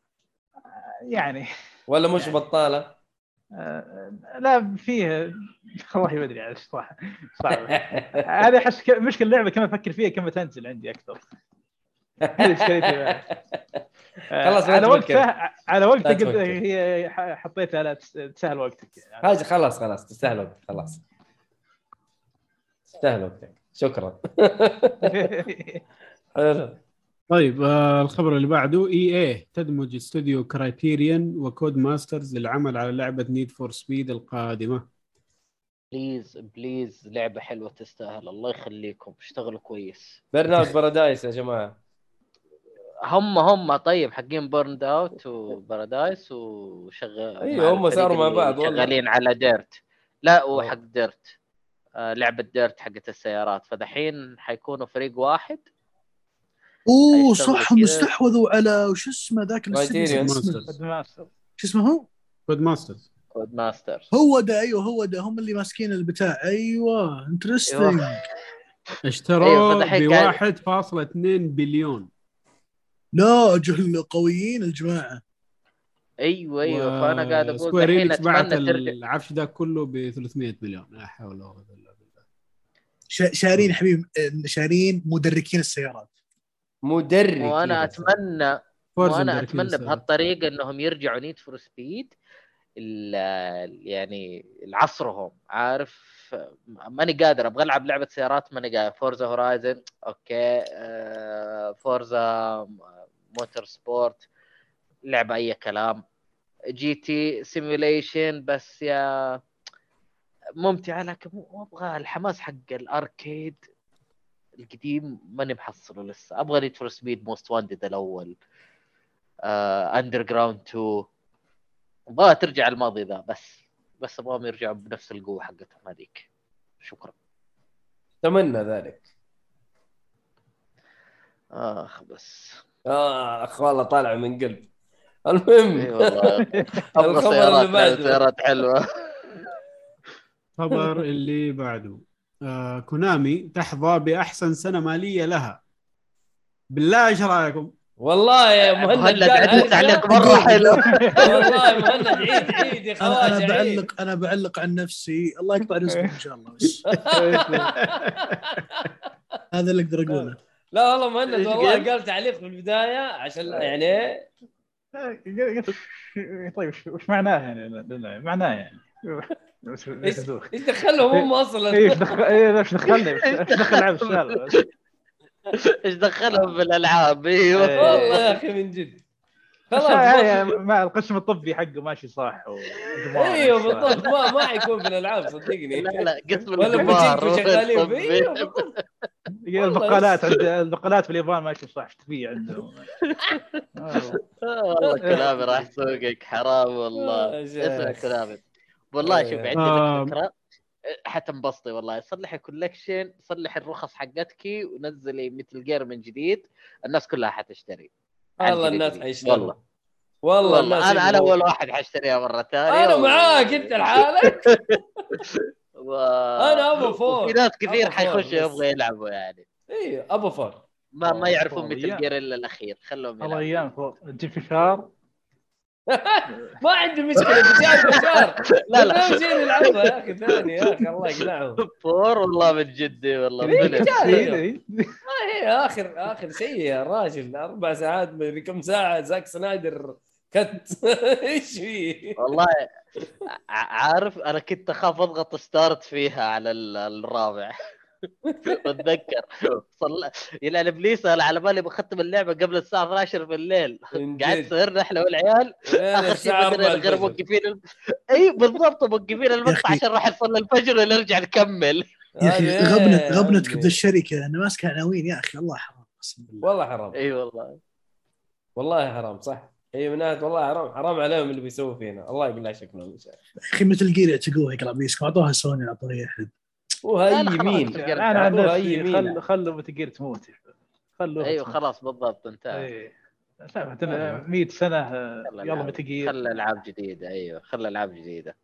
يعني. ولا مش يعني. بطالة؟ آه، لا فيه والله ما أدري صراحة صعب هذه أحس مشكلة اللعبة كم أفكر فيها كم تنزل عندي أكثر خلاص لا على. وقتها على لا قلت. هي حطيتها تس- تسهل وقتك. حاجة خلاص خلاص تستاهل وقتك خلاص تستاهل وقتك شكرا حلو طيب آه الخبر اللي بعده إي اي تدمج استوديو Criterion و Codemasters للعمل على لعبة Need for Speed القادمة. please please لعبة حلوة تستاهل. الله يخليكم. اشتغلوا كويس. Burnout Paradise يا جماعة. هم هم. طيب حقين Burnout و Paradise وشغال أيوة، هم صاروا مع بعض والله. شغالين على DiRT لا وحق DiRT آه لعبة DiRT حقت السيارات. فدحين حيكونوا فريق واحد أوه صح. هم استحوذوا على وش اسمه ذاك. Masters. شو اسمه هو؟ Codemasters Codemaster هو ده أيوه هو ده. هم اللي ماسكين البتاع. أيوه interesting أيوة، ب فدحين قاعد- 1.2 بليون. لا أجل قويين الجماعة. أيوه أيوه. فأنا قاعد أقول Square الحين Enix بعت العفش ده كله ب 300 مليون لا حول ولا قوة إلا بالله. شا- شارين حبيبي شارين مدركين السيارات. مدرك وأنا. اتمنى وأنا أتمنى. بهالطريقة إنهم يرجعوا Need for Speed يعني لعصرهم عارف؟ ماني قادر. أبغى ألعب لعبة سيارات ماني قادر. Forza Horizon okay. Forza Motorsport لعبة أي كلام. GT simulation بس يا ممتعة لكن مو أبغى الحماس حق ال arcade. القديم ماني محصله لسه. أبغى Need for Speed Most Wanted الأول. Underground 2 أبغى ترجع الماضي ذا بس بس أبغاهم يرجعوا بنفس القوة حقتهم هذيك. شكرا. أتمنى ذلك. آخ بس. آخ والله طالع من قلب. المهم. إي والله. الخبر اللي بعده. سيارات حلوة. الخبر اللي بعده. كونامي تحظى بأحسن سنة مالية لها بالله إيش رأيكم؟ والله يا مهند مهند تعليق. مرة حلو والله مهند عيد عيد يا أنا خواجه أنا. بعلق أنا بعلق عن نفسي الله يقطع رزقكم إن شاء الله بس هذا اللي أقدر اقوله لا والله مهند والله قال؟ تعليق في البداية عشان يعني قلت طيب وش- معناه يعني معناه يعني إيش؟ إيش دخلهم هم أصلا؟ إيش دخل إيه إيش دخلني؟ وش وش دخل إيش دخلهم بالالعاب أيوه إيه. والله يا أخي من جد. خلاص يعني مع القسم الطبي حقه ماشي صح أيوه. بالضبط. ما ما حيكون في الألعاب صدقني. لا لا قسم ولا شغالين. فيه؟ أيوه البقالات عند البقالات في اليابان ماشي صح إيش تبي عندهم آه. والله كلامي راح سوقك حرام والله. آه، اسمع. كلامي. والله شوف عندي آه. فكرة. حتنبسطي والله. صلحي collection صلحي الرخص حقتك ونزلي Metal Gear من جديد. الناس كلها حتشتري. والله الناس جديد. حيشتروا. والله. والله الناس والله أنا أنا. أول واحد حاشتريها مرة ثانية. أنا معاك أنت لحالك. و... أنا أبو four. وفي ناس كثير four حيخشوا. يبغوا يلعبوا يعني. أيوه أبو فور ما ما يعرفون فور. مثل يا. جير إلا الأخير. خلوهم الله يلعبوا. أيام فوق تجيب فشار ما عندي مشكلة بشار بشار لا لا شيء نلعبها يا أخي ثاني يا أخي الله يقنعهم فور والله من جدي والله إيه،. إيه،. ما هي آخر آخر شيء يا راجل أربع ساعات مدري كم ساعة زاك سنايدر كت إيش في؟ والله عارف أنا كنت أخاف أضغط ستارت فيها على ال- الرابع بتذكر. صل... يلعن إبليس أنا على بالي بختم اللعبة قبل الساعة 12 بالليل. جد سهرنا إحنا والعيال. لين اخر شيء الساعة بدنا 4 غير موقفين ال... إي بالضبط موقفين المقطع. عشان راح يصلي الفجر ونرجع نكمل. يا أخي هذه- غبنت غبنتك. بذا الشركة أنا ماسك عناوين يا أخي الله حرام والله حرام. إي والله. والله حرام صح؟ هي من ناحية والله حرام حرام عليهم اللي بيسووا فينا. الله يقلع شكلهم ان شاء الله يا أخي مثل جير يعتقوها يقرأ أعطوها سوني اعطوها اي احد وهي يمين. أنا عن نفسي يمين. خل خلوا متجير تموت. خلوها أيوه. خلاص بالضبط انتهى. إيه. لا مثلا 100 سنة آه، يلا متجير خلى العاب جديدة أيوه خلى العاب جديدة.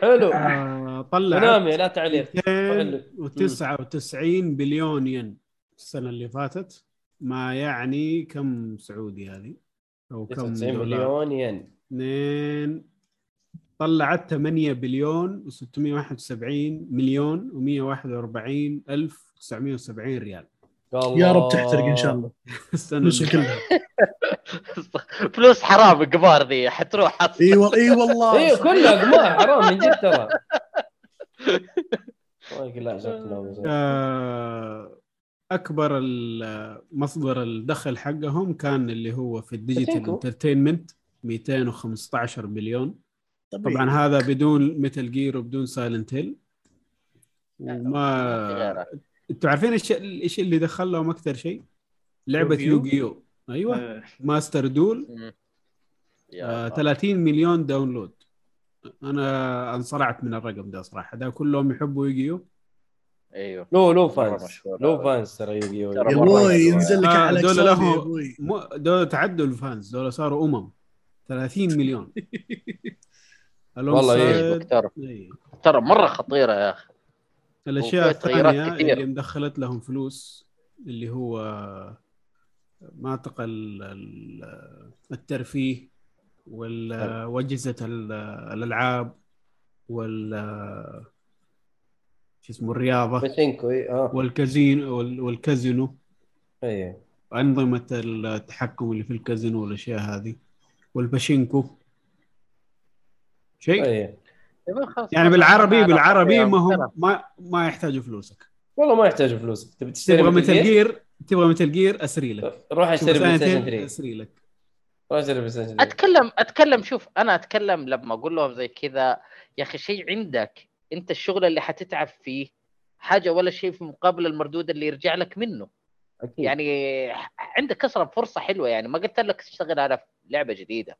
حلو. آه طلع كونامي لا تعليق. 299 بليون ين السنة اللي فاتت ما يعني كم سعودي هذه؟ أو كم 99 دولار؟ مليون ين. اثنين طلعت 8 بليون و671 مليون و141 ألف 970 ريال. يا رب تحترق إن شاء الله. فلوسها اللي كلها. فلوس حرام القمار ذي حتروح حت... إي والله إي والله. أيوه كلها قمار حرام من جد ترى. شكلهم آه، أكبر ال- مصدر الدخل حقهم كان اللي هو في ال digital. entertainment 215 مليون طبيعي. طبعا هذا بدون Metal Gear وبدون Silent Hill. وما. أنتوا عارفين إيش إيش اللي دخل لهم أكثر شيء؟ لعبة Yu-Gi-Oh؟ أيوه. آه، Master Duel. آه، الله. 30 مليون download. أنا انصرعت من الرقم ده صراحة. ده كلهم يحبوا Yu-Gi-Oh. أيوه. لو لو مشهور لو. فانز ترى يوغيو. يا. ينزل لك آه، على دول له دول تعدوا الفانز. دول صاروا أمم. 30 مليون. والله إيه. Alongside- ترى إيه. ترى مرة خطيرة يا أخي. الأشياء الثانية. اللي مدخلت لهم فلوس اللي هو مناطق ال- ال- الترفيه واجهزه ال- الألعاب وال شو اسمه الرياضة اي آه. والكازينو وال- والكازينو. اي أنظمة التحكم اللي في الكازينو والأشياء هذه. والباشينكو. شيء؟ خلاص يعني بالعربي بالعربي ما هم. ما ما يحتاجوا فلوسك. والله ما يحتاج فلوس تبي تشتري تبغى Metal Gear؟ تبغى Metal Gear؟ sorry لك. روح أشتري PlayStation سنتين 3 sorry لك. روح أشتري PlayStation 3 اتكلم أتكلم شوف أنا أتكلم لما أقول لهم زي كذا يا أخي شيء عندك. أنت الشغل اللي حتتعب فيه حاجة ولا شيء في مقابل المردود اللي يرجع لك منه. أكيد. يعني عندك أصلا فرصه حلوة يعني. ما قلت لك تشتغل على لعبة جديدة.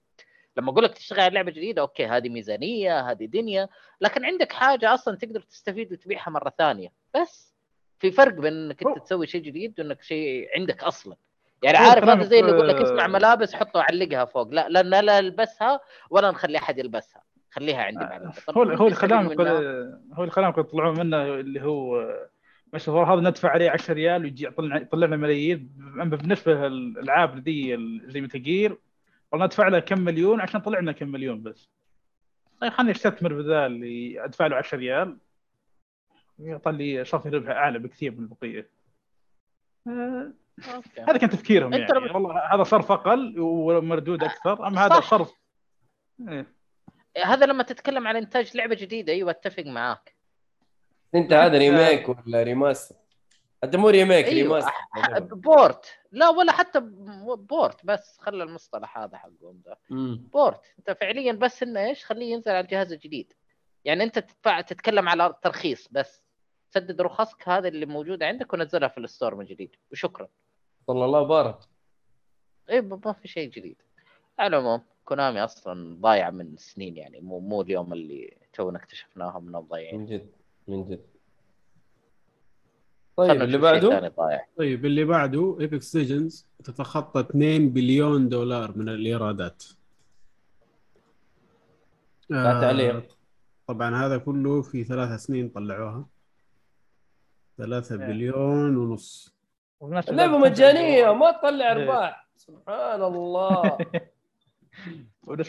لما أقول لك تشتغل على لعبة جديدة okay هذه ميزانية هذه دنيا لكن عندك حاجة أصلا تقدر تستفيد وتبيعها مرة ثانية. بس في فرق بين إنك أنت تسوي شيء جديد وإنك شيء عندك أصلا. يعني عارف هذا زي اللي يقول لك آه، اسمع ملابس حطه علقها فوق. لا لا لا, ألبسها ولا نخلي أحد يلبسها. خليها عندي بعد. طب هو هو اللي منها؟ هو اللي خلاهم يطلعون منه اللي هو مش هو هذا ندفع عليه 10 ريال ويجي يطلع يطلع لنا ملايين. بالنسبة للالعاب ذي زي مثل جير والله ندفع له كم مليون عشان طلع لنا كم مليون بس. طيب خليني استثمر بذا اللي ادفع له 10 ريال. يطلع لي صافي ربح أعلى بكثير من البقية. آه،. هذا كان تفكيرهم يعني. لما- والله هذا صرف أقل ومردود أكثر. أما هذا صح. صرف إيه. هذا لما تتكلم عن إنتاج لعبة جديدة أيوه أتفق معاك. أنت هذا remake ولا remaster؟ حتى مو remake أيوه remaster ح- port. لا ولا حتى port بس. خلى المصطلح هذا حقهم مم. port. انت فعليا بس إنه إيش؟ خليه ينزل على الجهاز الجديد. يعني أنت تدفع تتكلم على الترخيص بس. سدد رخصك هذا اللي موجوده عندك ونزلها في ال store من جديد. وشكرا. صلى الله بارك اي ما في شيء جديد. على العموم Konami أصلا ضايعه من سنين يعني. مو مو اليوم اللي تونا اكتشفناهم انهم ضايعين من جد من جد. طيب اللي نشوف شيء بعده؟ طيب اللي بعده Apex Legends تتخطى 2 بليون دولار من الإيرادات. لا آه، تعليق طبعا هذا كله في ثلاث سنين طلعوها. ثلاثة إيه. بليون ونص. الوقت مجانية ما تطلع إيه. أرباح. سبحان الله.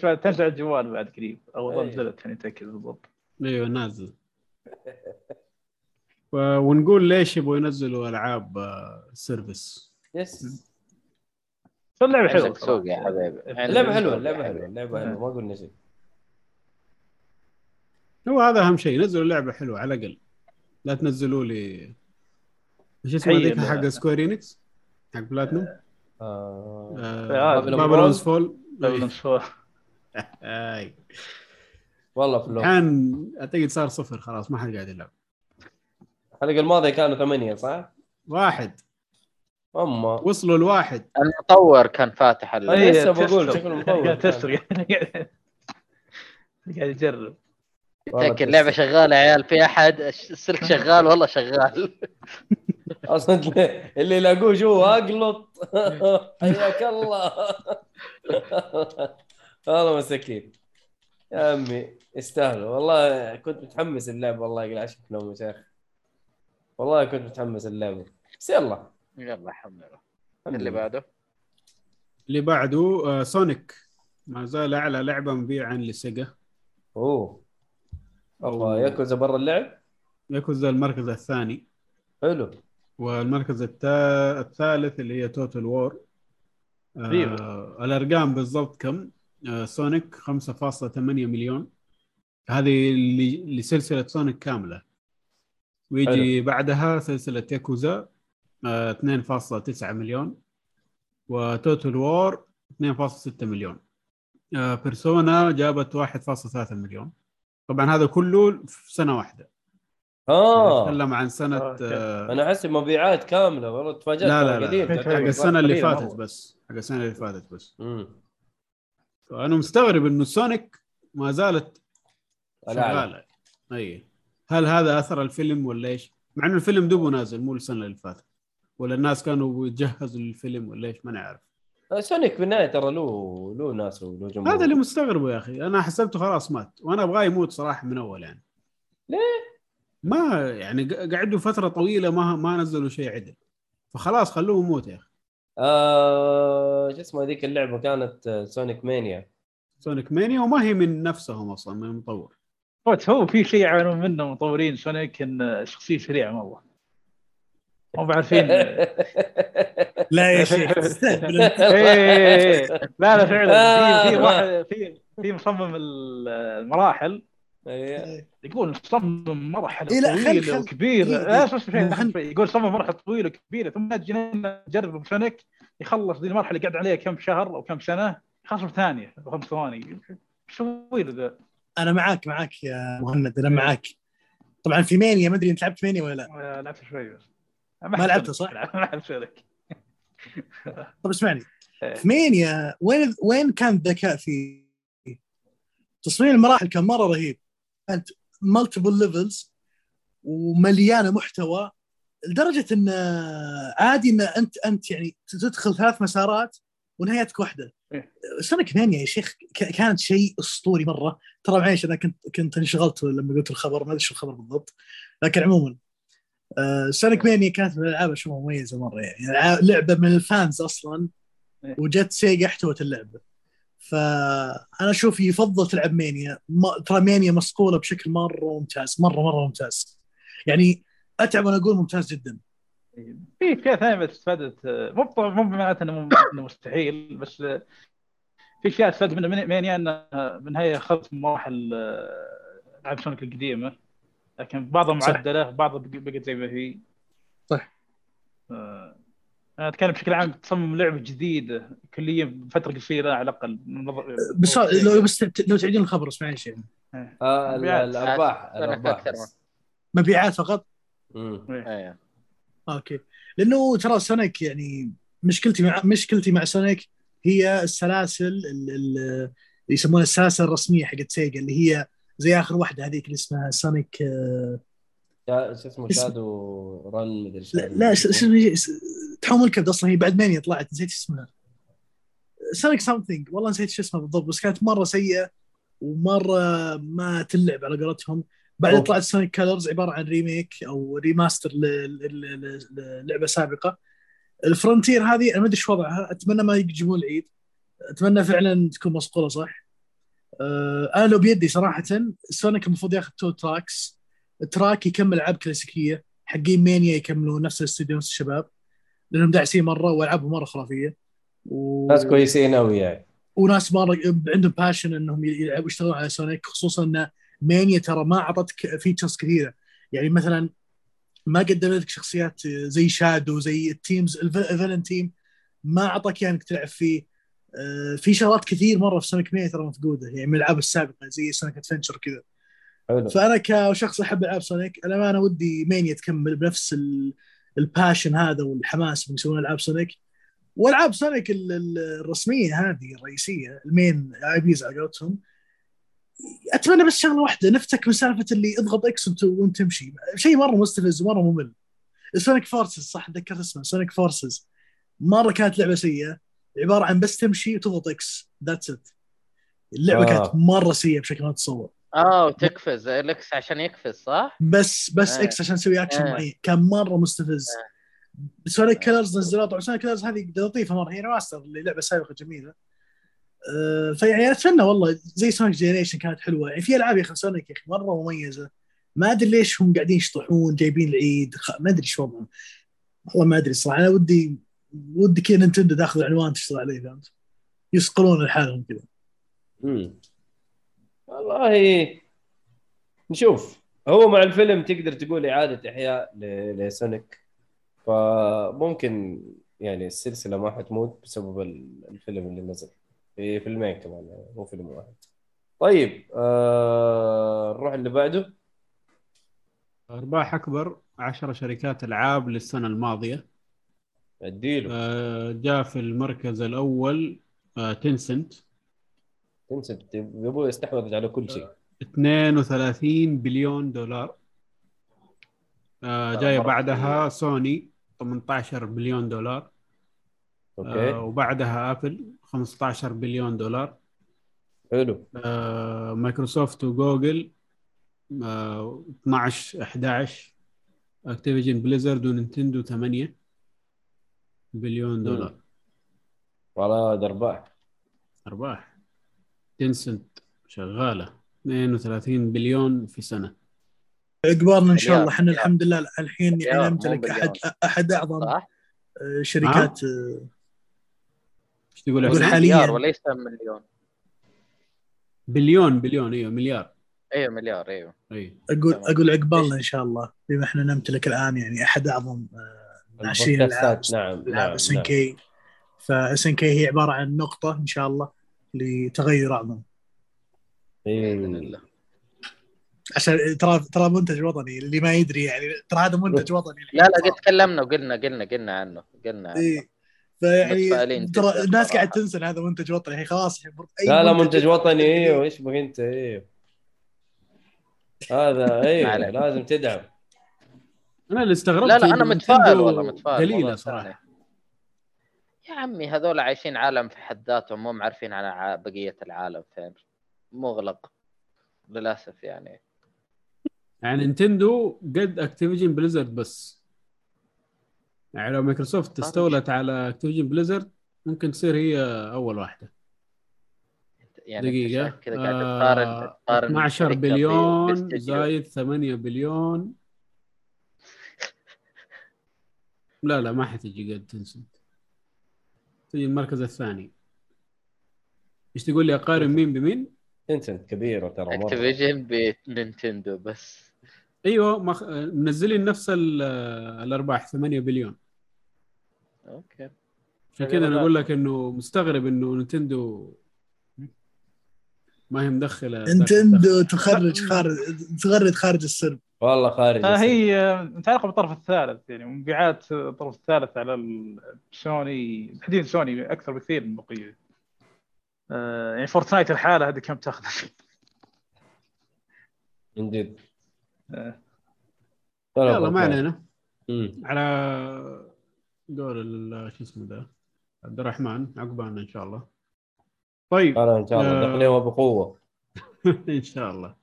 لي تنزل على الجوال بعد قريب. أو إيه. نزلت يعني تأكد بالضبط. إيوه نازل. ونقول ليش يبغوا ينزلوا ألعاب آه، service yes فاللعبه حلوة؟ سوق يا حبيبي. عندك اللعبة حلوة اللعبة. حلوة اللعبة حلوة ما قلنا شيء هو هذا أهم شيء نزلوا لعبه حلوة على الأقل. لا تنزلوا لي إيش اسمها حي ذيك حق Square Enix حق بلاتنوم آه. آه Babylon's Fall نشوف. أي. والله فلوس الحين أعتقد صار صفر خلاص ما حد قاعد يلعب. الحلقة الماضية كانوا ثمانية صح؟ واحد. أما. وصلوا الواحد. المطور كان فاتح ال... أي. لسه. بقول شكله مطور. قاعد يجرب. اللعبة تستر. شغالة يا عيال في أحد؟ السلك شغال؟ والله شغال. أصلا اللي يلاقوه جوا أقلط. حياك الله. والله مساكين. يا عمي يستاهلوا. والله كنت متحمس اللعبه والله يقل عشق لهم يا شيخ. والله كنت متحمس اللعبة. بس يلا. يلا الحمد لله. اللي. بعده؟ اللي بعده آه Sonic ما زال أعلى لعبة مبيعا ل Sega. أوه. والله. ياكوزا برا اللعب؟ ياكوزا المركز الثاني. حلو. والمركز التا... الثالث اللي هي Total War أيوه. آه الأرقام بالضبط كم؟ آه Sonic 5.8 مليون. هذه اللي لسلسلة Sonic كاملة. ويجي بعدها سلسلة ياكوزا آه 2.9 مليون و Total War 2.6 مليون. آه Persona جابت 1.3 مليون. طبعا هذا كله في سنة واحدة. آه. نتكلم عن سنة okay. آه أنا أحس مبيعات كاملة والله تفاجأت لا لا لا حق السنة اللي فاتت. بس. حق السنة اللي فاتت بس. امم فأنا مستغرب إنه Sonic ما زالت. شغالة. أي. هل هذا أثر الفيلم ولا إيش؟ مع إنه الفيلم دوبه نازل مو السنة اللي فاتت. ولا الناس كانوا يتجهزوا للفيلم ولا إيش؟ ما نعرف. Sonic بالنهاية ترى له له ناس وله جمهور. هذا اللي مستغربه يا أخي. أنا حسبته خلاص مات. وأنا أبغاه يموت صراحة من أول يعني. ليه؟ ما يعني قعدوا فترة طويلة ما ما نزلوا شيء عدل. فخلاص خلوه يموت يا أخي. آه شو اسمه هذيك اللعبة كانت آه، Sonic Mania Sonic Mania وما هي من نفسهم أصلا من المطور. فوت هو في شيء يعانون منه مطورين Sonic إن شخصية سريعة مره مو بعارفين لا يا شيخ تستهبل أنت. إيه، لا لا فعلا في في واحد في في مصمم المراحل إيه. يقول صمم مرحله إيه طويلة خل- وكبيرة إيه، لا إيه. شوي. يقول صمم مرحله طويلة وكبيرة ثم جينا نجرب ب Sonic يخلص ذي المرحلة قاعد عليها كم شهر أو كم سنة يخلص بثانيه بخمس ثواني إيش يسوي له ذا؟ أنا معاك معاك يا مهند أنا معاك. طبعا في Mania ما أدري أنت لعبت Mania ولا لا؟ آه، لعبت شوي بس. ما لعبتها صح؟ ما لعبت Sonic طب اسمعني. إيه. في Mania وين وين كان الذكاء في تصميم المراحل كان مرة رهيب. كانت multiple levels ومليانة محتوى لدرجة إن عادي إن أنت أنت يعني تدخل ثلاث مسارات ونهايتك واحدة. إيه. سونيك مانيا يا شيخ كانت شيء أسطوري مرة. ترى معيش أنا كنت كنت انشغلت لما قلت الخبر ما أدري شو الخبر بالضبط. لكن عموما آه سونيك مانيا كانت من الألعاب اشوفها مميزة مرة يعني. الع- لعبة من ال fans أصلا. إيه. وجت سيجا أحتوت اللعبة. فانا أشوف يفضل تلعب مانيا. ما ترى مانيا مصقوله بشكل مرة ممتاز مرة مرة ممتاز. يعني أتعب وأنا أقول ممتاز جدا. في اشياء ثانية بس استفادت مو مو بمعناته إنه إنه مستحيل بس في اشياء استفادت منها من- مانيا انها بالنهايه اخذت مراحل آه، العاب سونيك القديمة لكن بعضها. معدله بعضها بق- بقت زي ما هي صح. آه، أنا أتكلم بشكل عام تصمم لعبه جديده كليا بفترة قصيرة على الأقل بس لو بس لو تعيدون الخبر بس معلش يعني آه. الأرباح الأرباح. مبيعات فقط مم. أوكي. لأنه ترى سونيك يعني مشكلتي مع مشكلتي مع سونيك هي السلاسل ال- ال- اللي يسمونها السلاسل الرسمية حقت سيجا اللي هي زي آخر واحدة هذيك اللي اسمها سونيك آه، شو اسمه اسم- Shadow رن مدري لا, لا س- تحوم الكبد أصلا هي بعد مانيا طلعت نسيت اسمها. سونيك something والله نسيت شو اسمها بالضبط بس كانت مرة سيئة ومرة ما تلعب على قولتهم. بعدين. طلعت سونيك Colors عبارة عن remake أو remaster للعبه سابقة. ال Frontier هذه أنا ما أدري شو وضعها. أتمنى ما يجيبون العيد. أتمنى فعلا تكون مصقولة صح؟ آه، أنا لو بيدي صراحة سونيك المفروض ياخذ two tracks track يكمل ألعاب كلاسيكية. حقين مانيا يكملون نفس الاستوديو نفس الشباب. لأنهم داعسين مرة وألعابهم مرة خرافية. و... ناس كويسين قوي يعني. وناس مرة عندهم passion إنهم يلعبوا يشتغلون على سونيك خصوصا إن مانيا ترى ما اعطتك features كثيرة. يعني مثلا ما قدمت لك شخصيات زي Shadow زي ال teams ال villain team ما أعطاك اياها إنك تلعب فيه. آه، في شغلات كثير مرة في سونيك مانيا ترى مفقودة يعني من الألعاب السابقة زي سونيك Adventure حلو. فأنا كشخص أحب ألعاب سونيك أنا أنا ودي مانيا تكمل بنفس ال- ال passion هذا والحماس اللي يسوون ألعاب سونيك وألعاب سونيك ال- ال- الرسمية هذه الرئيسية ال main IPs على قولتهم أتمنى بس شغلة واحدة نفتك من سالفة اللي اضغط X وانت تمشي. شيء مرة مستفز ومرة ممل. سونيك Forces صح تذكرت اسمه سونيك Forces مرة كانت لعبة سيئة عبارة عن بس تمشي وتضغط X that's it اللعبة آه. كانت مرة سيئة بشكل ما تتصور. آه وتقفز ال X عشان يقفز صح؟ بس بس آه. X عشان تسوي اكشن آه. معين. كان مرة مستفز. سونيك Colors نزلوها طبعا سونيك Colors هذه لطيفة مرة. هي remaster للعبه سابقة جميلة. فيعني أتمنى والله زي سونيك Generation كانت حلوة. يعني في ألعاب يا أخي سونيك يا أخي مرة مميزة. ما أدري ليش هم قاعدين يشطحون جايبين العيد. ما أدري شو وضعهم. والله ما أدري صراحة. أنا ودي ودي كذا نينتندو تاخذ العنوان تشتغل عليه فهمت؟ يسقلون لحالهم كذا. والله نشوف. هو مع الفيلم تقدر تقول إعادة إحياء ل- لسونيك فممكن يعني السلسلة ما حتموت بسبب ال- الفيلم اللي نزل. في فيلمين كمان يعني مو فيلم واحد. طيب آه نروح اللي بعده. أرباح أكبر 10 شركات ألعاب للسنة الماضية. أديله. آه، جاء في المركز الأول آه، تنسنت تنسى يبغى يستحوذ على كل شيء. 32 بليون دولار. آه، جاية بعدها سوني 18 بليون دولار. آه، أوكي وبعدها آبل. 15 بليون دولار. حلو. آه، مايكروسوفت وجوجل آه، 12 11 اكتيفيجن بليزرد ونينتندو 8 بليون دولار. والله أرباح أرباح. تنسنت شغالة. 32 بليون في سنة. عقبالنا إن شاء الله. إحنا. الحمد لله الحين يعني نمتلك. أحد أحد أعظم صح؟ شركات آه، إيش تقول يقول؟ حالياً. مليار وليس مليون بليون بليون أيوه مليار أيوه مليار أيوه اي أقول. أقول عقبالنا إن شاء الله بما إحنا نمتلك الآن يعني أحد أعظم آه، ناشئين البودكاستات نعم العاب نعم إس إن. كي فإس إن كي هي عبارة عن نقطة إن شاء الله لتغير أعظم باذن إيه. الله عشان ترى ترى منتج وطني اللي ما يدري يعني ترى هذا منتج وطني لا لا. قد تكلمنا وقلنا قلنا قلنا عنه قلنا عنه إيه فيعني ترى الناس. قاعد تنسى هذا منتج وطني الحين خلاص الحين أي لا لا منتج وطني. أيوه إيش بك أنت أيوه هذا أيوه. لازم تدعم أنا اللي استغربت لا لا أنا متفائل والله متفائل قليلة صراحة. يا عمي هذول عايشين عالم في حد ذاتهم مو عارفين عن ع- بقية العالم فين مغلق للأسف يعني يعني نينتندو قد اكتيفيجن بليزرد بس يعني لو مايكروسوفت صار استولت على اكتيفيجن بليزرد ممكن تصير هي أول واحدة. يعني شايف كذا قاعد آه، تقارن تقارن 12 شركة ب- بليون. زايد 8 بليون. لا لا ما حتجي قد تنسنت تجي المركز الثاني. إيش تقول لي أقارن مين بمين؟ تنسنت كبيره ترى أكتيفيجن بنينتندو بس. أيوه مخ... منزلين نفس ال- الأرباح 8 بليون. أوكي. عشان كذا أنا أقول لك إنه مستغرب إنه نينتندو ما هي مدخلة نينتندو تخرج خارج تغرد خارج السرب. والله خارج آه،. هي متعلقة بالطرف الثالث يعني مبيعات الطرف الثالث على السوني تحديدا سوني أكثر بكثير من بقية. آه، يعني فورتنايت الحالة هذه كم تأخذ؟ من جد آه. يلا ما علينا. على ال- شو اسمه ذا عبد الرحمن عقبالنا إن شاء الله. طيب أنا إن شاء الله آه. بقوه إن شاء الله.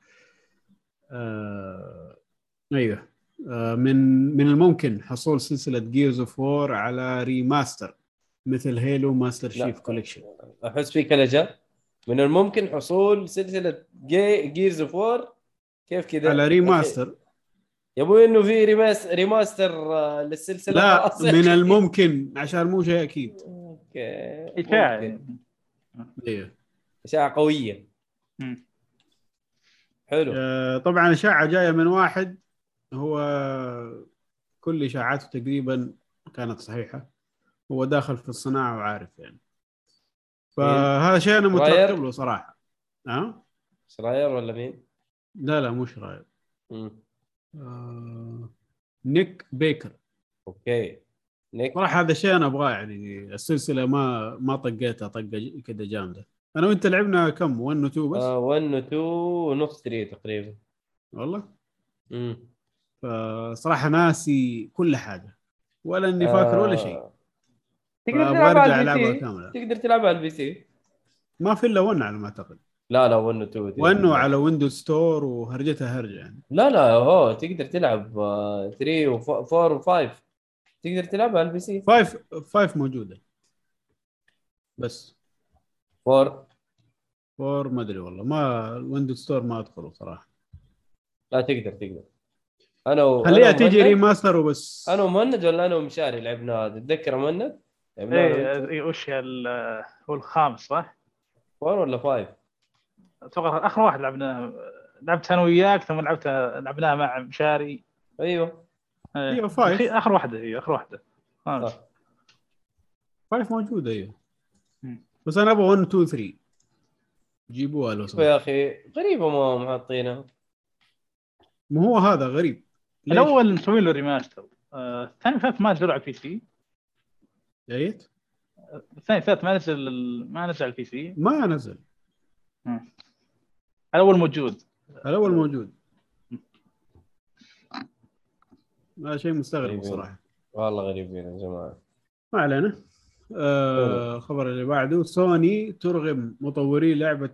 آه... أيوه. آه من من الممكن حصول سلسلة Gears of War على remaster مثل Halo Master. Chief Collection أحس في كلجه من الممكن حصول سلسلة Gea... Gears of War كيف كذا؟ على remaster يا أبوي إنه في remas... remaster آه، للسلسلة لا خلاص. من الممكن عشان مو شيء أكيد أوكي إشاعة. يعني. أيوه إشاعة قوية مم. حلو آه طبعا إشاعة جاية من واحد هو كل إشاعاته تقريبا كانت صحيحة هو داخل في الصناعة وعارف يعني فهذا شيء أنا راير؟ مترقب له صراحة ها شراير ولا مين؟ لا لا مش راير مم. آه... Nick Baker. أوكي. Nick. صراحة هذا الشيء أنا أبغاه يعني السلسلة ما ما طقيتها طقة كذا جامدة. أنا وأنت لعبنا كم؟ 1 و 2 بس؟ آه 1 و 2 ونص 3 تقريبا. والله؟ مم. فصراحة ناسي كل حاجة ولا إني فاكر ولا شيء. آه. تقدر فأبغى تلعب أرجع على البي سي؟ تقدر تلعب على ال PC؟ ما في إلا 1 على ما أعتقد. لا لا 1 و 2 وانه على Windows Store وهرجتها هرجة يعني. لا لا هو تقدر تلعب 3 و4 و5 تقدر تلعب على ال PC 5 5 موجودة. بس. 4 4 ما أدري والله. ما ال Windows Store ما أدخله صراحة. لا تقدر تقدر. أنا و... خليها أنا تيجي remaster وبس. أنا ومهند ولا أنا ومشاري لعبنا؟ تتذكر مهند؟ إيه إيه، وش هو الخامس صح؟ 4 ولا 5 أتوقع آخر واحد لعبناه لعبت أنا وياك ثم لعبت لعبناها مع مشاري. أيوه. إيه. أيوه، five. أخي- آخر واحدة هي آخر واحدة. صح. 5 موجوده أيوه. بس أنا أبغى 1 2 3 جيبوها لو سمحت. يا أخي غريبة ما هم حاطينها ما هو هذا غريب؟ الأول مسوي له remaster آه، الثاني والثالث ما نزلوا على ال PC جيد الثاني والثالث ما نزل ما نزل على ال PC ما نزل. الأول موجود. الأول موجود. هذا شيء مستغرب غريبين. صراحة. والله غريبين يا جماعة. ما علينا. آه الخبر اللي بعده سوني ترغم مطوري لعبة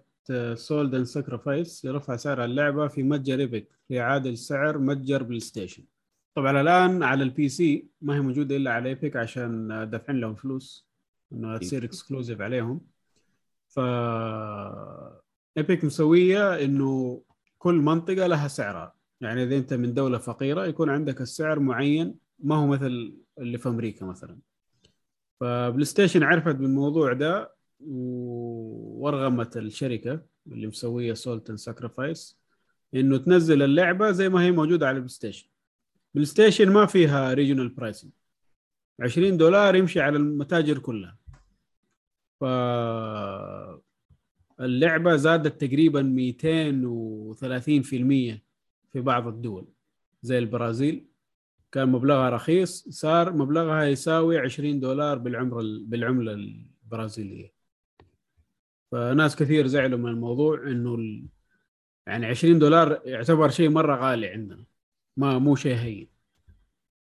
Salt and Sacrifice لرفع سعر اللعبة في متجر Epic لاعاده سعر متجر PlayStation طبعا الآن على ال PC ما هي موجودة إلا على Epic عشان دافعين لهم فلوس انها تصير exclusive عليهم. ف Epic مسوية إنه كل منطقة لها سعرها. يعني إذا أنت من دولة فقيرة يكون عندك السعر معين ما هو مثل اللي في أمريكا مثلا. ف PlayStation عرفت بالموضوع ده وارغمت الشركة اللي مسوية Salt and Sacrifice إنه تنزل اللعبة زي ما هي موجودة على ال PlayStation PlayStation ما فيها regional pricing 20 دولار يمشي على المتاجر كلها. ف اللعبة زادت تقريبا 230% في بعض الدول زي البرازيل. كان مبلغها رخيص صار مبلغها يساوي 20 دولار بالعمله بالعملة البرازيلية. فناس كثير زعلوا من الموضوع إنه ال... يعني 20 دولار يعتبر شيء مرة غالي عندنا ما مو شيء هين.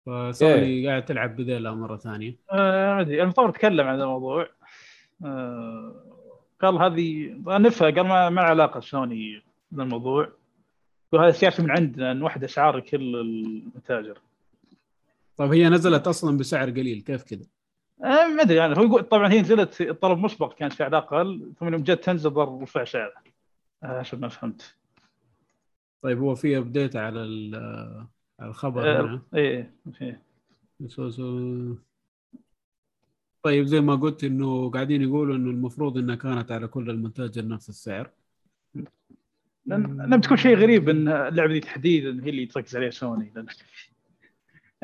فسوني قاعد تلعب بذيلها مرة ثانية. آه، ما ادري المطور تكلم عن الموضوع. آه، قال هذه نفها قال ما ما علاقة سوني بالموضوع. قال هذا سياسه من عندنا نوحد أسعار كل المتاجر. طيب هي نزلت أصلا بسعر قليل كيف كذا؟ آه، ما أدري يعني هو يقول طبعا هي نزلت الطلب مسبق كان سعر أقل ثم يوم جت تنزل رفع سعره آه، حسب ما فهمت. طيب هو في أبديت على ال- على الخبر هنا. إيه. so so طيب زي ما قلت إنه قاعدين يقولوا إنه المفروض إنها كانت على كل المتاجر نفس السعر. لم تكون شيء غريب إن اللعبة دي تحديدا هي اللي تركز عليها سوني. لأن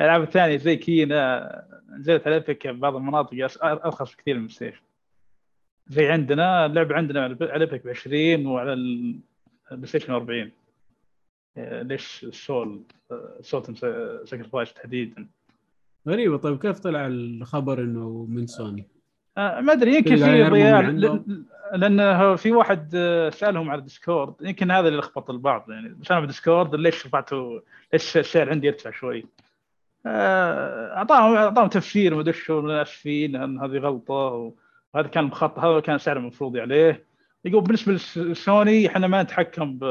الألعاب الثانية زي Kena نزلت على Epic بعض المناطق أرخص بكثير من Station زي عندنا اللعبة عندنا على ايبك ب 20 وعلى ال- ال PlayStation 40 آه، ليش ال Salt آه، Salt Sacrifice تحديدا؟ غريبة طيب كيف طلع الخبر إنه من سوني؟ آه، ما أدري يمكن في ضياع من عندهم. ل- لأن في واحد آه، سألهم على ال Discord يمكن هذا اللي لخبط البعض يعني بس أنا بال Discord ليش رفعتوا ليش السعر عندي يرتفع شوي؟ آه، أعطاهم أعطاهم تفسير ما أدري شو اسفين ان هذه غلطة وهذا كان مخطط هذا كان سعر المفروض عليه يقول بالنسبة لسوني إحنا ما نتحكم ب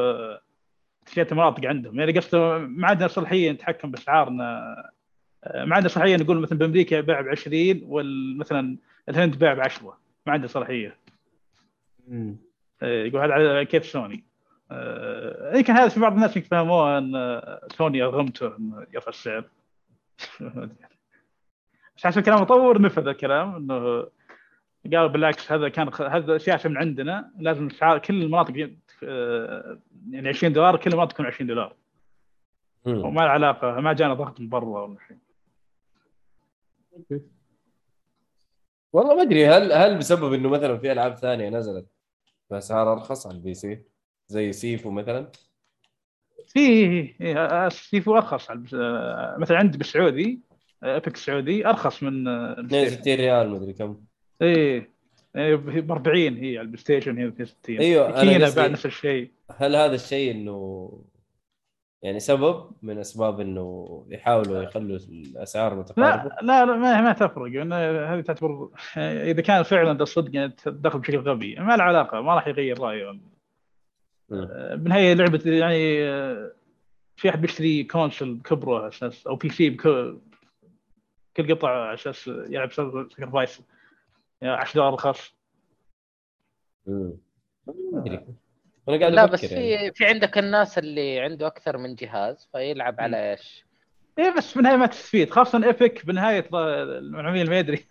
تشتري مناطق عندهم يعني قصده ما عندنا صلاحية نتحكم بأسعارنا ما عندنا صلاحية نقول مثلا بأمريكا يباع ب 20 ومثلا الهند باع ب 10 ما عنده صلاحية. آه، يقول هذا على كيف سوني؟ آه، يمكن هذا في بعض الناس يمكن فهموه أن آه، سوني ارغمته انه يرفع السعر. بس حسب كلام المطور نفذ الكلام إنه قال بالعكس هذا كان هذا سياسه من عندنا. لازم اسعار كل المناطق آه، يعني 20 دولار كل المناطق تكون 20 دولار. مم. وما له علاقة ما جانا ضغط من برا ولا شيء. والله ما أدري هل هل بسبب إنه مثلا في ألعاب ثانية نزلت باسعار أرخص على ال PC؟ زي Sifu مثلا؟ في في Sifu أرخص على البس- آه، مثلا عندي بالسعودي آه، Epic السعودي أرخص من آه، ال PlayStation. 62 ريال مدري كم. إيه ب 40 هي على ال PlayStation هي 62 أيوة، أنا Kena قصدي- بعد نفس الشيء. هل هذا الشيء إنه يعني سبب من أسباب إنه يحاولوا يخلوا الأسعار متقاربة؟ لا لا, ما, ما تفرق. لأن هذه تعتبر إذا كان فعلا ده صدق يعني تدخل بشكل غبي ما له علاقة ما راح يغير رأيه. بالنهايه لعبة يعني آه، في أحد بيشتري console بكبره على أساس أو PC كل قطعة على أساس يلعب Sacrifice 10 دولار رخص مم. ما أدري. أنا قاعد لا بس يعني. في في عندك الناس اللي عنده أكثر من جهاز فيلعب على إيش؟ إيه بس بالنهايه ما تستفيد خاصة Epic بالنهاية العميل ما يدري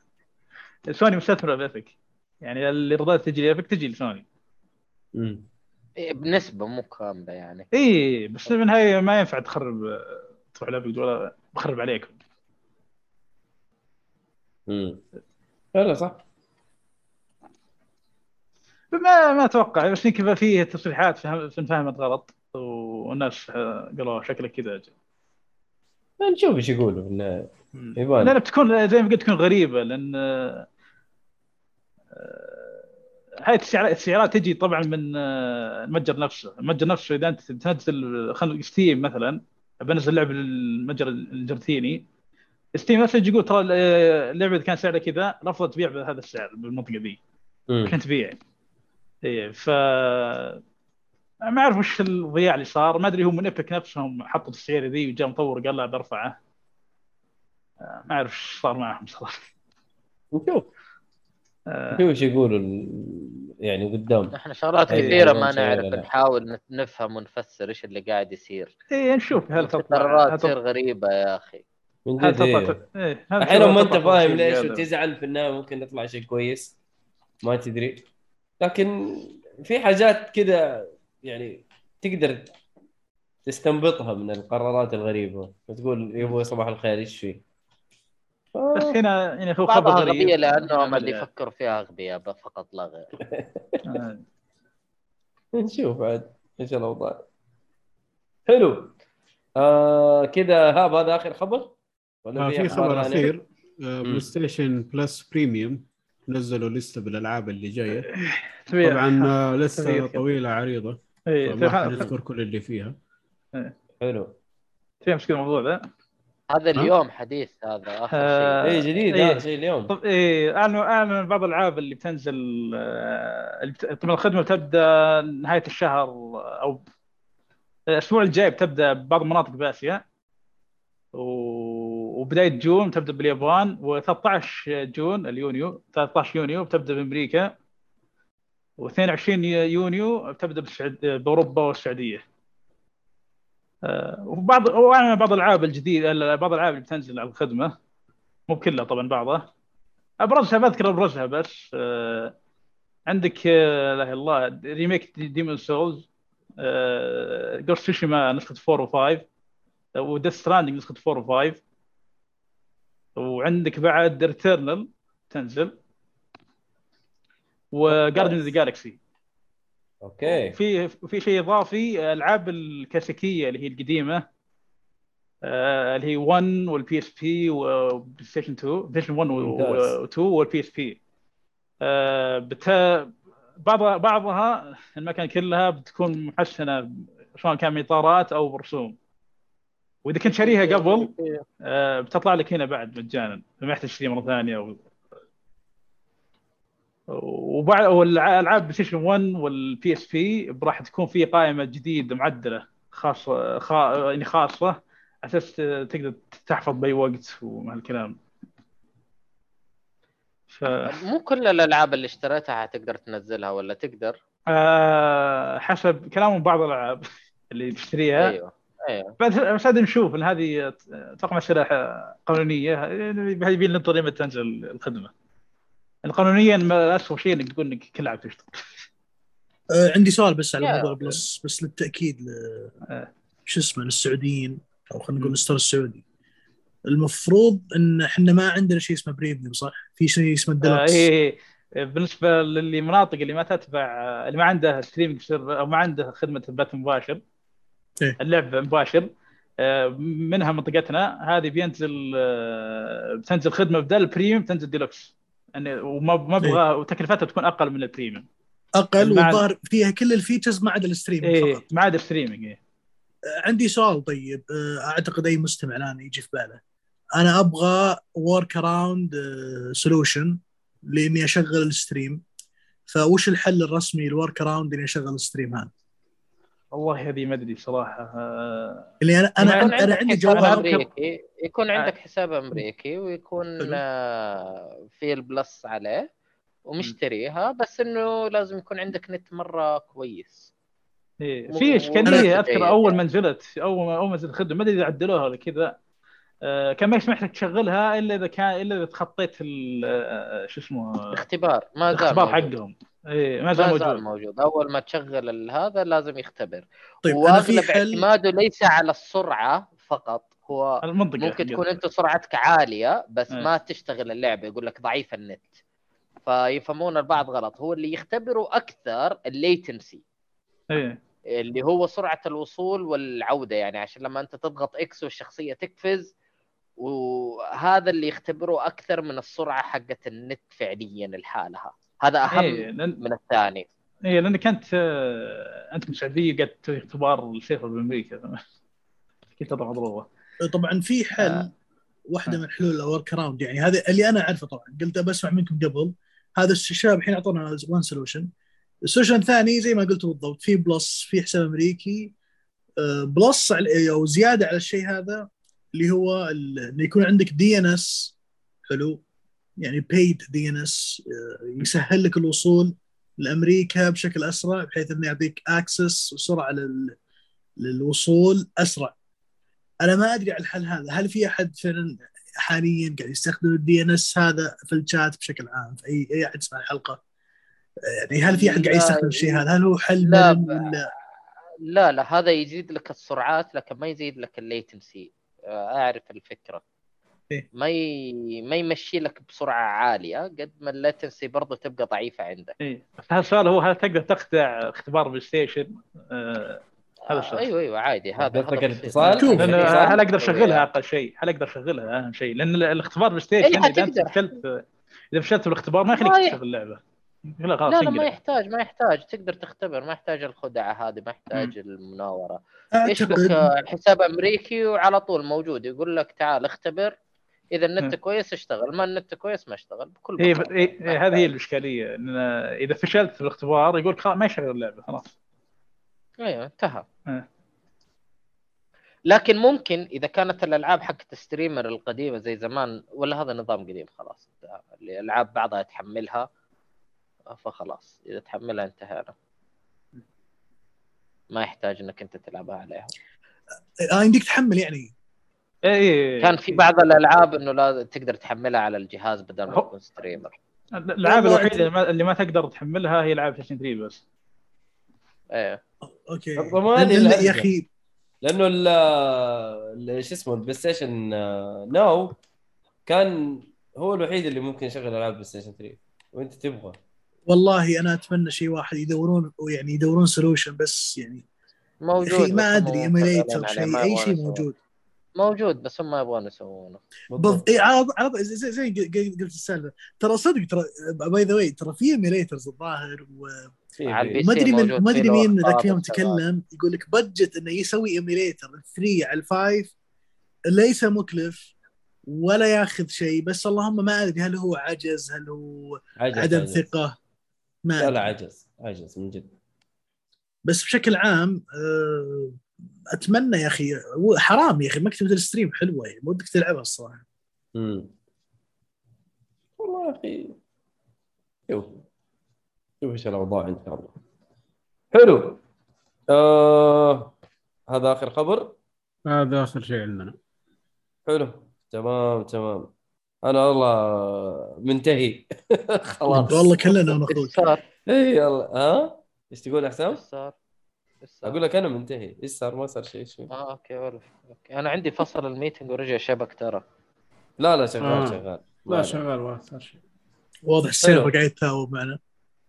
سوني مستثمره ب Epic يعني الايرادات تجي ل Epic تجي لسوني مم. إيه، بنسبة مو كاملة يعني اي بس بالنهايه ما ينفع تخرب تروح لابك تقول بخرب عليكم مم. لا لا صح ما ما أتوقع بس يمكن فيه تصريحات فهم- انفهمت غلط والناس قالوا شكلك كذا نشوف إيش يقولوا النهايه يبان. لأن بتكون زي ما قلت تكون غريبة لأن آه، هاي السعرات تجي طبعا من آه، المتجر نفسه، المتجر نفسه إذا أنت تنزل خلينا Steam مثلا بنزل لعبة للمتجر الارجنتيني Steam نفسه يجي يقول ترى اللعبة كان سعرها كذا رفضت تبيع بهذا السعر بالمنطقة ذي. عشان تبيع إيه ف ما أعرف وش الضياع اللي صار. ما أدري هم من Epic نفسهم حطوا السعر ذي وجاء مطور قال لا برفعه آه، ما أعرف إيش صار معهم صراحة. نشوف. آه، شوف إيش يقولوا ال- يعني قدام. إحنا شغلات أي كثيرة أيوة، ما نعرف. نحاول نفهم ونفسر إيش اللي قاعد يصير. إيه نشوف. هل قرارات تصير غريبة يا أخي. من هل جد إيه. هل الحين لما أنت فاهم ليش؟ وتزعل في النهاية ممكن يطلع شيء كويس. ما تدري. لكن في حاجات كذا يعني تقدر تستنبطها من القرارات الغريبة وتقول يا أبوي صباح الخير إيش في؟ بس هنا هنا هو خبر غريب لأنهم اللي يعني. يفكروا فيها اغبياء فقط لا غير آه. نشوف عاد إيش الأوضاع حلو آه كذا هاب هذا آخر خبر؟ ولا آه في خبر؟ أخير Play Station Plus Premium نزلوا لسته بالالعاب اللي جاية. طبعا آه لسه. طويلة عريضة فما في- حنذكر كل اللي فيها. حلو. في مشكلة الموضوع ذا هذا اليوم حديث هذا آخر آه، شيء اي جديد إيه. هذا شيء اليوم. طب إيه أعلنوا أعلنوا بعض الألعاب اللي بتنزل آه، طبعا الخدمة بتبدأ نهاية الشهر أو الأسبوع الجاي بتبدأ ببعض المناطق باسيا و- وبداية June تبدأ باليابان و13 June اليونيو 13 يونيو بتبدأ بأمريكا و22 يونيو بتبدأ بالسعود... بأوروبا والسعودية. آه، وبعض بعض الألعاب الجديده بعض الألعاب اللي بتنزل على الخدمة. مو كلها طبعا بعضها. أبرزها بذكر أبرزها بس آه عندك آه، لا إله إلا الله Remake Demon's Souls Ghost نسخة 4 و5 و Death Stranding نسخة 4 و5 وعندك بعد Returnal تنزل و Guardians of the Galaxy Okay. في في شيء إضافي ألعاب الكلاسيكية اللي هي القديمة آه، اللي هي 1 وال PSP و PlayStation 2 PlayStation 1 ممتاز. و2 وال PSP بت بعض بعضها إن ما كان كلها بتكون محسنه سواء كان إطارات أو برسوم. وإذا كنت شاريها قبل آه، بتطلع لك هنا بعد مجانا. ما يحتاج تشتري مرة ثانية و... وبعد والألعاب PlayStation 1 وال PSP راح تكون في قائمة جديدة معدلة خاصه خا... يعني خاصة على أساس تقدر تحفظ بأي وقت ومع الكلام. ف مو كل الألعاب اللي اشتريتها حتقدر تنزلها ولا تقدر؟ آه، حسب كلام بعض الألعاب اللي تشتريها. أيوه. أيوه بس بس هذا نشوف إن هذه أتوقع مساله قانونية يبي ننتظر لما تنزل الخدمة قانونيا ما اسوء شيء إنك تقول إنك كل لعب تشتغل آه، عندي سؤال بس على. موضوع Plus بس للتأكيد ل... آه. شو اسمه للسعوديين أو خلينا نقول. ال store السعودي المفروض إن إحنا ما عندنا شيء اسمه Premium صح؟ في شيء اسمه آه، الديلوكس إيه بالنسبة للمناطق اللي ما تتبع اللي ما عندها streaming server أو ما عندها خدمة بث مباشر إيه. اللعب مباشر. آه، منها منطقتنا. هذه بينزل آه، بتنزل خدمة بدل ال Premium تنزل ديلوكس يعني وما ما أبغى وتكلفتها تكون أقل من ال Premium أقل والظاهر فيها كل ال features ما عدا ال streaming إيه فقط. ما عدا ال streaming إيه. عندي سؤال طيب. آه، أعتقد أي مستمع الآن يجي في باله. أنا أبغى workaround solution لإني أشغل ال stream فوش الحل الرسمي لل workaround إني أشغل ال stream هذا؟ والله هذه ما أدري صراحة آه، اللي أنا أنا, أنا, عندك عندي أذكر- أمريكي يكون عندك حساب أمريكي ويكون. آه، في البلس عليه ومشتريها بس إنه لازم يكون عندك نت مرة كويس إيه. في إشكالية أذكر أول. ما نزلت أول ما أول ما نزلت الخدمة ما أدري إذا عدلوها ولا كذا آه، كان ما يسمح لك تشغلها إلا إذا كان إلا إذا تخطيت ال- آه، شو اسمه اختبار ما زال الاختبار. حقهم اي ما زال موجود. موجود. أول ما تشغل ال- هذا لازم يختبر. طيب وأغلب حل اعتماده ليس على السرعة فقط هو المنطقة ممكن. تكون أنت سرعتك عالية بس إيه. ما تشتغل اللعبة يقول لك ضعيف النت. فيفهمون البعض غلط. هو اللي يختبروا أكثر ال latency. إيه. اللي هو سرعة الوصول والعودة يعني عشان لما أنت تضغط X والشخصية تقفز وهذا اللي يختبره أكثر من السرعة حقت النت فعليا لحالها. هذا أهم إيه لأن من الثاني. إيه لأنك كانت آه، أنت من السعوديه قاعد تسوي اختبار ال server بامريكا كنت مضروبه طبعا في حل آه. واحدة آه. من حلول ال workaround. يعني هذا اللي أنا أعرفه طبعا. قلت بسمع منكم قبل. هذا الشباب الحين أعطونا one solution ال solution الثاني زي ما قلت بالضبط في Plus في حساب أمريكي. آه، Plus على- أو زيادة على الشيء هذا اللي هو ال- إنه يكون عندك DNS حلو. يعني بيد DNS يسهل لك الوصول لأمريكا بشكل أسرع بحيث إنه يعطيك access وسرعة لل... للوصول أسرع. أنا ما أدري عن الحل هذا. هل في أحد فعلا حاليا قاعد يستخدم ال DNS هذا في الشات بشكل عام في اي أي أحد يسمع الحلقة؟ يعني هل في أحد قاعد يستخدم الشيء هذا؟ هل هو حل لا، ولا؟ لا لا هذا يزيد لك السرعات لكن ما يزيد لك ال latency. أعرف الفكرة. ما ي... ما يمشي لك بسرعة عالية قد ما ال latency برضه تبقى ضعيفة عندك اي بس هذا السؤال هو هل تقدر تخدع اختبار PlayStation؟ آه هذا السؤال. أيوه أيوه عادي هذا الاتصال؟ هل أقدر أشغلها. أقل شيء؟ هل أقدر أشغلها أهم شيء؟ لأن ال- الاختبار PlayStation إيه، إذا انت. فشلت إذا فشلت بالاختبار ما يخليك ما ي- تشغل اللعبة لا خلاص لا لا ما. يحتاج ما يحتاج تقدر تختبر ما يحتاج الخدعة هذه ما يحتاج المناورة يشبك آه، حساب أمريكي وعلى طول موجود يقول لك تعال اختبر إذا النت م. كويس اشتغل ما النت كويس ما اشتغل بكل إيه إيه هذه هي. الإشكالية إن إذا فشلت في الاختبار يقول ما يشغل اللعبة خلاص. أيوه انتهى. إيه. لكن ممكن إذا كانت الألعاب حقت الستريمر القديمة زي زمان ولا هذا نظام قديم خلاص. الألعاب بعضها تحملها فخلاص. إذا تحملها انتهينا ما يحتاج إنك أنت تلعبها عليها. آه يمديك تحمل يعني. اي إيه. كان في بعض الألعاب إنه لازم تقدر تحملها على الجهاز بدل ما تكون streamer. الألعاب الوحيدة اللي ما, تقدر تحملها هي العاب Play 3 بس. إيه. Okay. الضمان. يا أخي. لأنه ال ال- شو اسمه ال PlayStation Now كان هو الوحيد اللي ممكن يشغل ألعاب PlayStation 3 وأنت تبغى. والله أنا أتمنى شيء واحد يدورون يعني يدورون solution بس يعني. موجود أخي ما أدري emulator شيء أي شيء. موجود. موجود بس هم ما يبغون يسوونه. بالضبط. اي على زي, زي قلت السالفة. ترى صدق ترى by the way ترى في emulators الظاهر و- وما أدري من ما أدري مين ذاك اليوم تكلم يقول لك budget إنه يسوي emulator 3 على ال five ليس مكلف ولا ياخذ شيء بس اللهم ما أدري هل هو عجز هل هو عجز عدم عجز. ثقة؟ ما لا لا. عجز عجز من جد. بس بشكل عام آه، أتمنى يا أخي حرام يا أخي مكتبه الستريم حلوة يعني ودك تلعبها الصراحة. امم والله يا أخي شوف شوف إيش الأوضاع إن شاء الله. حلو. آه... هذا آخر خبر؟ هذا آخر شيء عندنا. حلو. تمام تمام. أنا والله منتهي. خلاص. والله كلنا صار؟ اي يلا. ها؟ إيش تقول يا حسام؟ إيش صار؟ إيش صار؟ أقول لك أنا منتهي. إيش صار؟ ما صار شيء إيش في؟ آه okay ولا okay. أنا عندي فصل ال meeting ورجع شبك ترى. لا لا شغال آه. شغال. ما لا. شغال ما صار شيء. واضح السيرفر. قاعد يتهاوب معنا.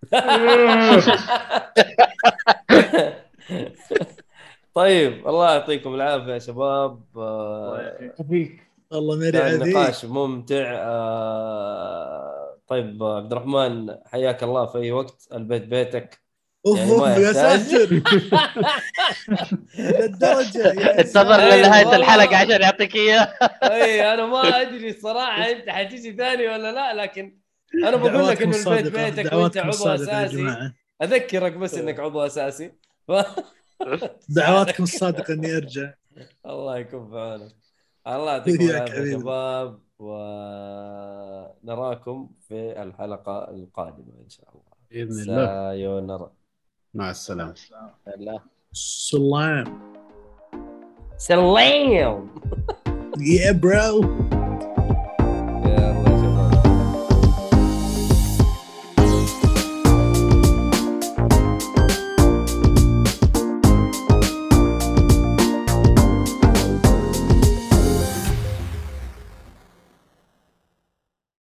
طيب الله يعطيكم العافية يا شباب. آه، فيك والله مره نقاش ممتع. آه، طيب عبد الرحمن حياك الله في أي وقت. البيت بيتك. اوف يعني اوف يا. ساتر. للدرجة انتظر ساتر. لنهاية. الحلقة عشان يعطيك إياه. أي أنا ما أدري الصراحه انت حتيجي ثاني ولا لا لكن أنا بقول لك إنه البيت بيتك وأنت عضو أساسي. أذكرك بس إنك عضو أساسي. ف... دعواتكم الصادقة إني أرجع. الله يكون في عونك. الله يعطيكم العافية يا. شباب ونراكم في الحلقة القادمة إن شاء الله. بإذن الله. سايونارا. مع السلامة. لا سلام. سلام. يا برو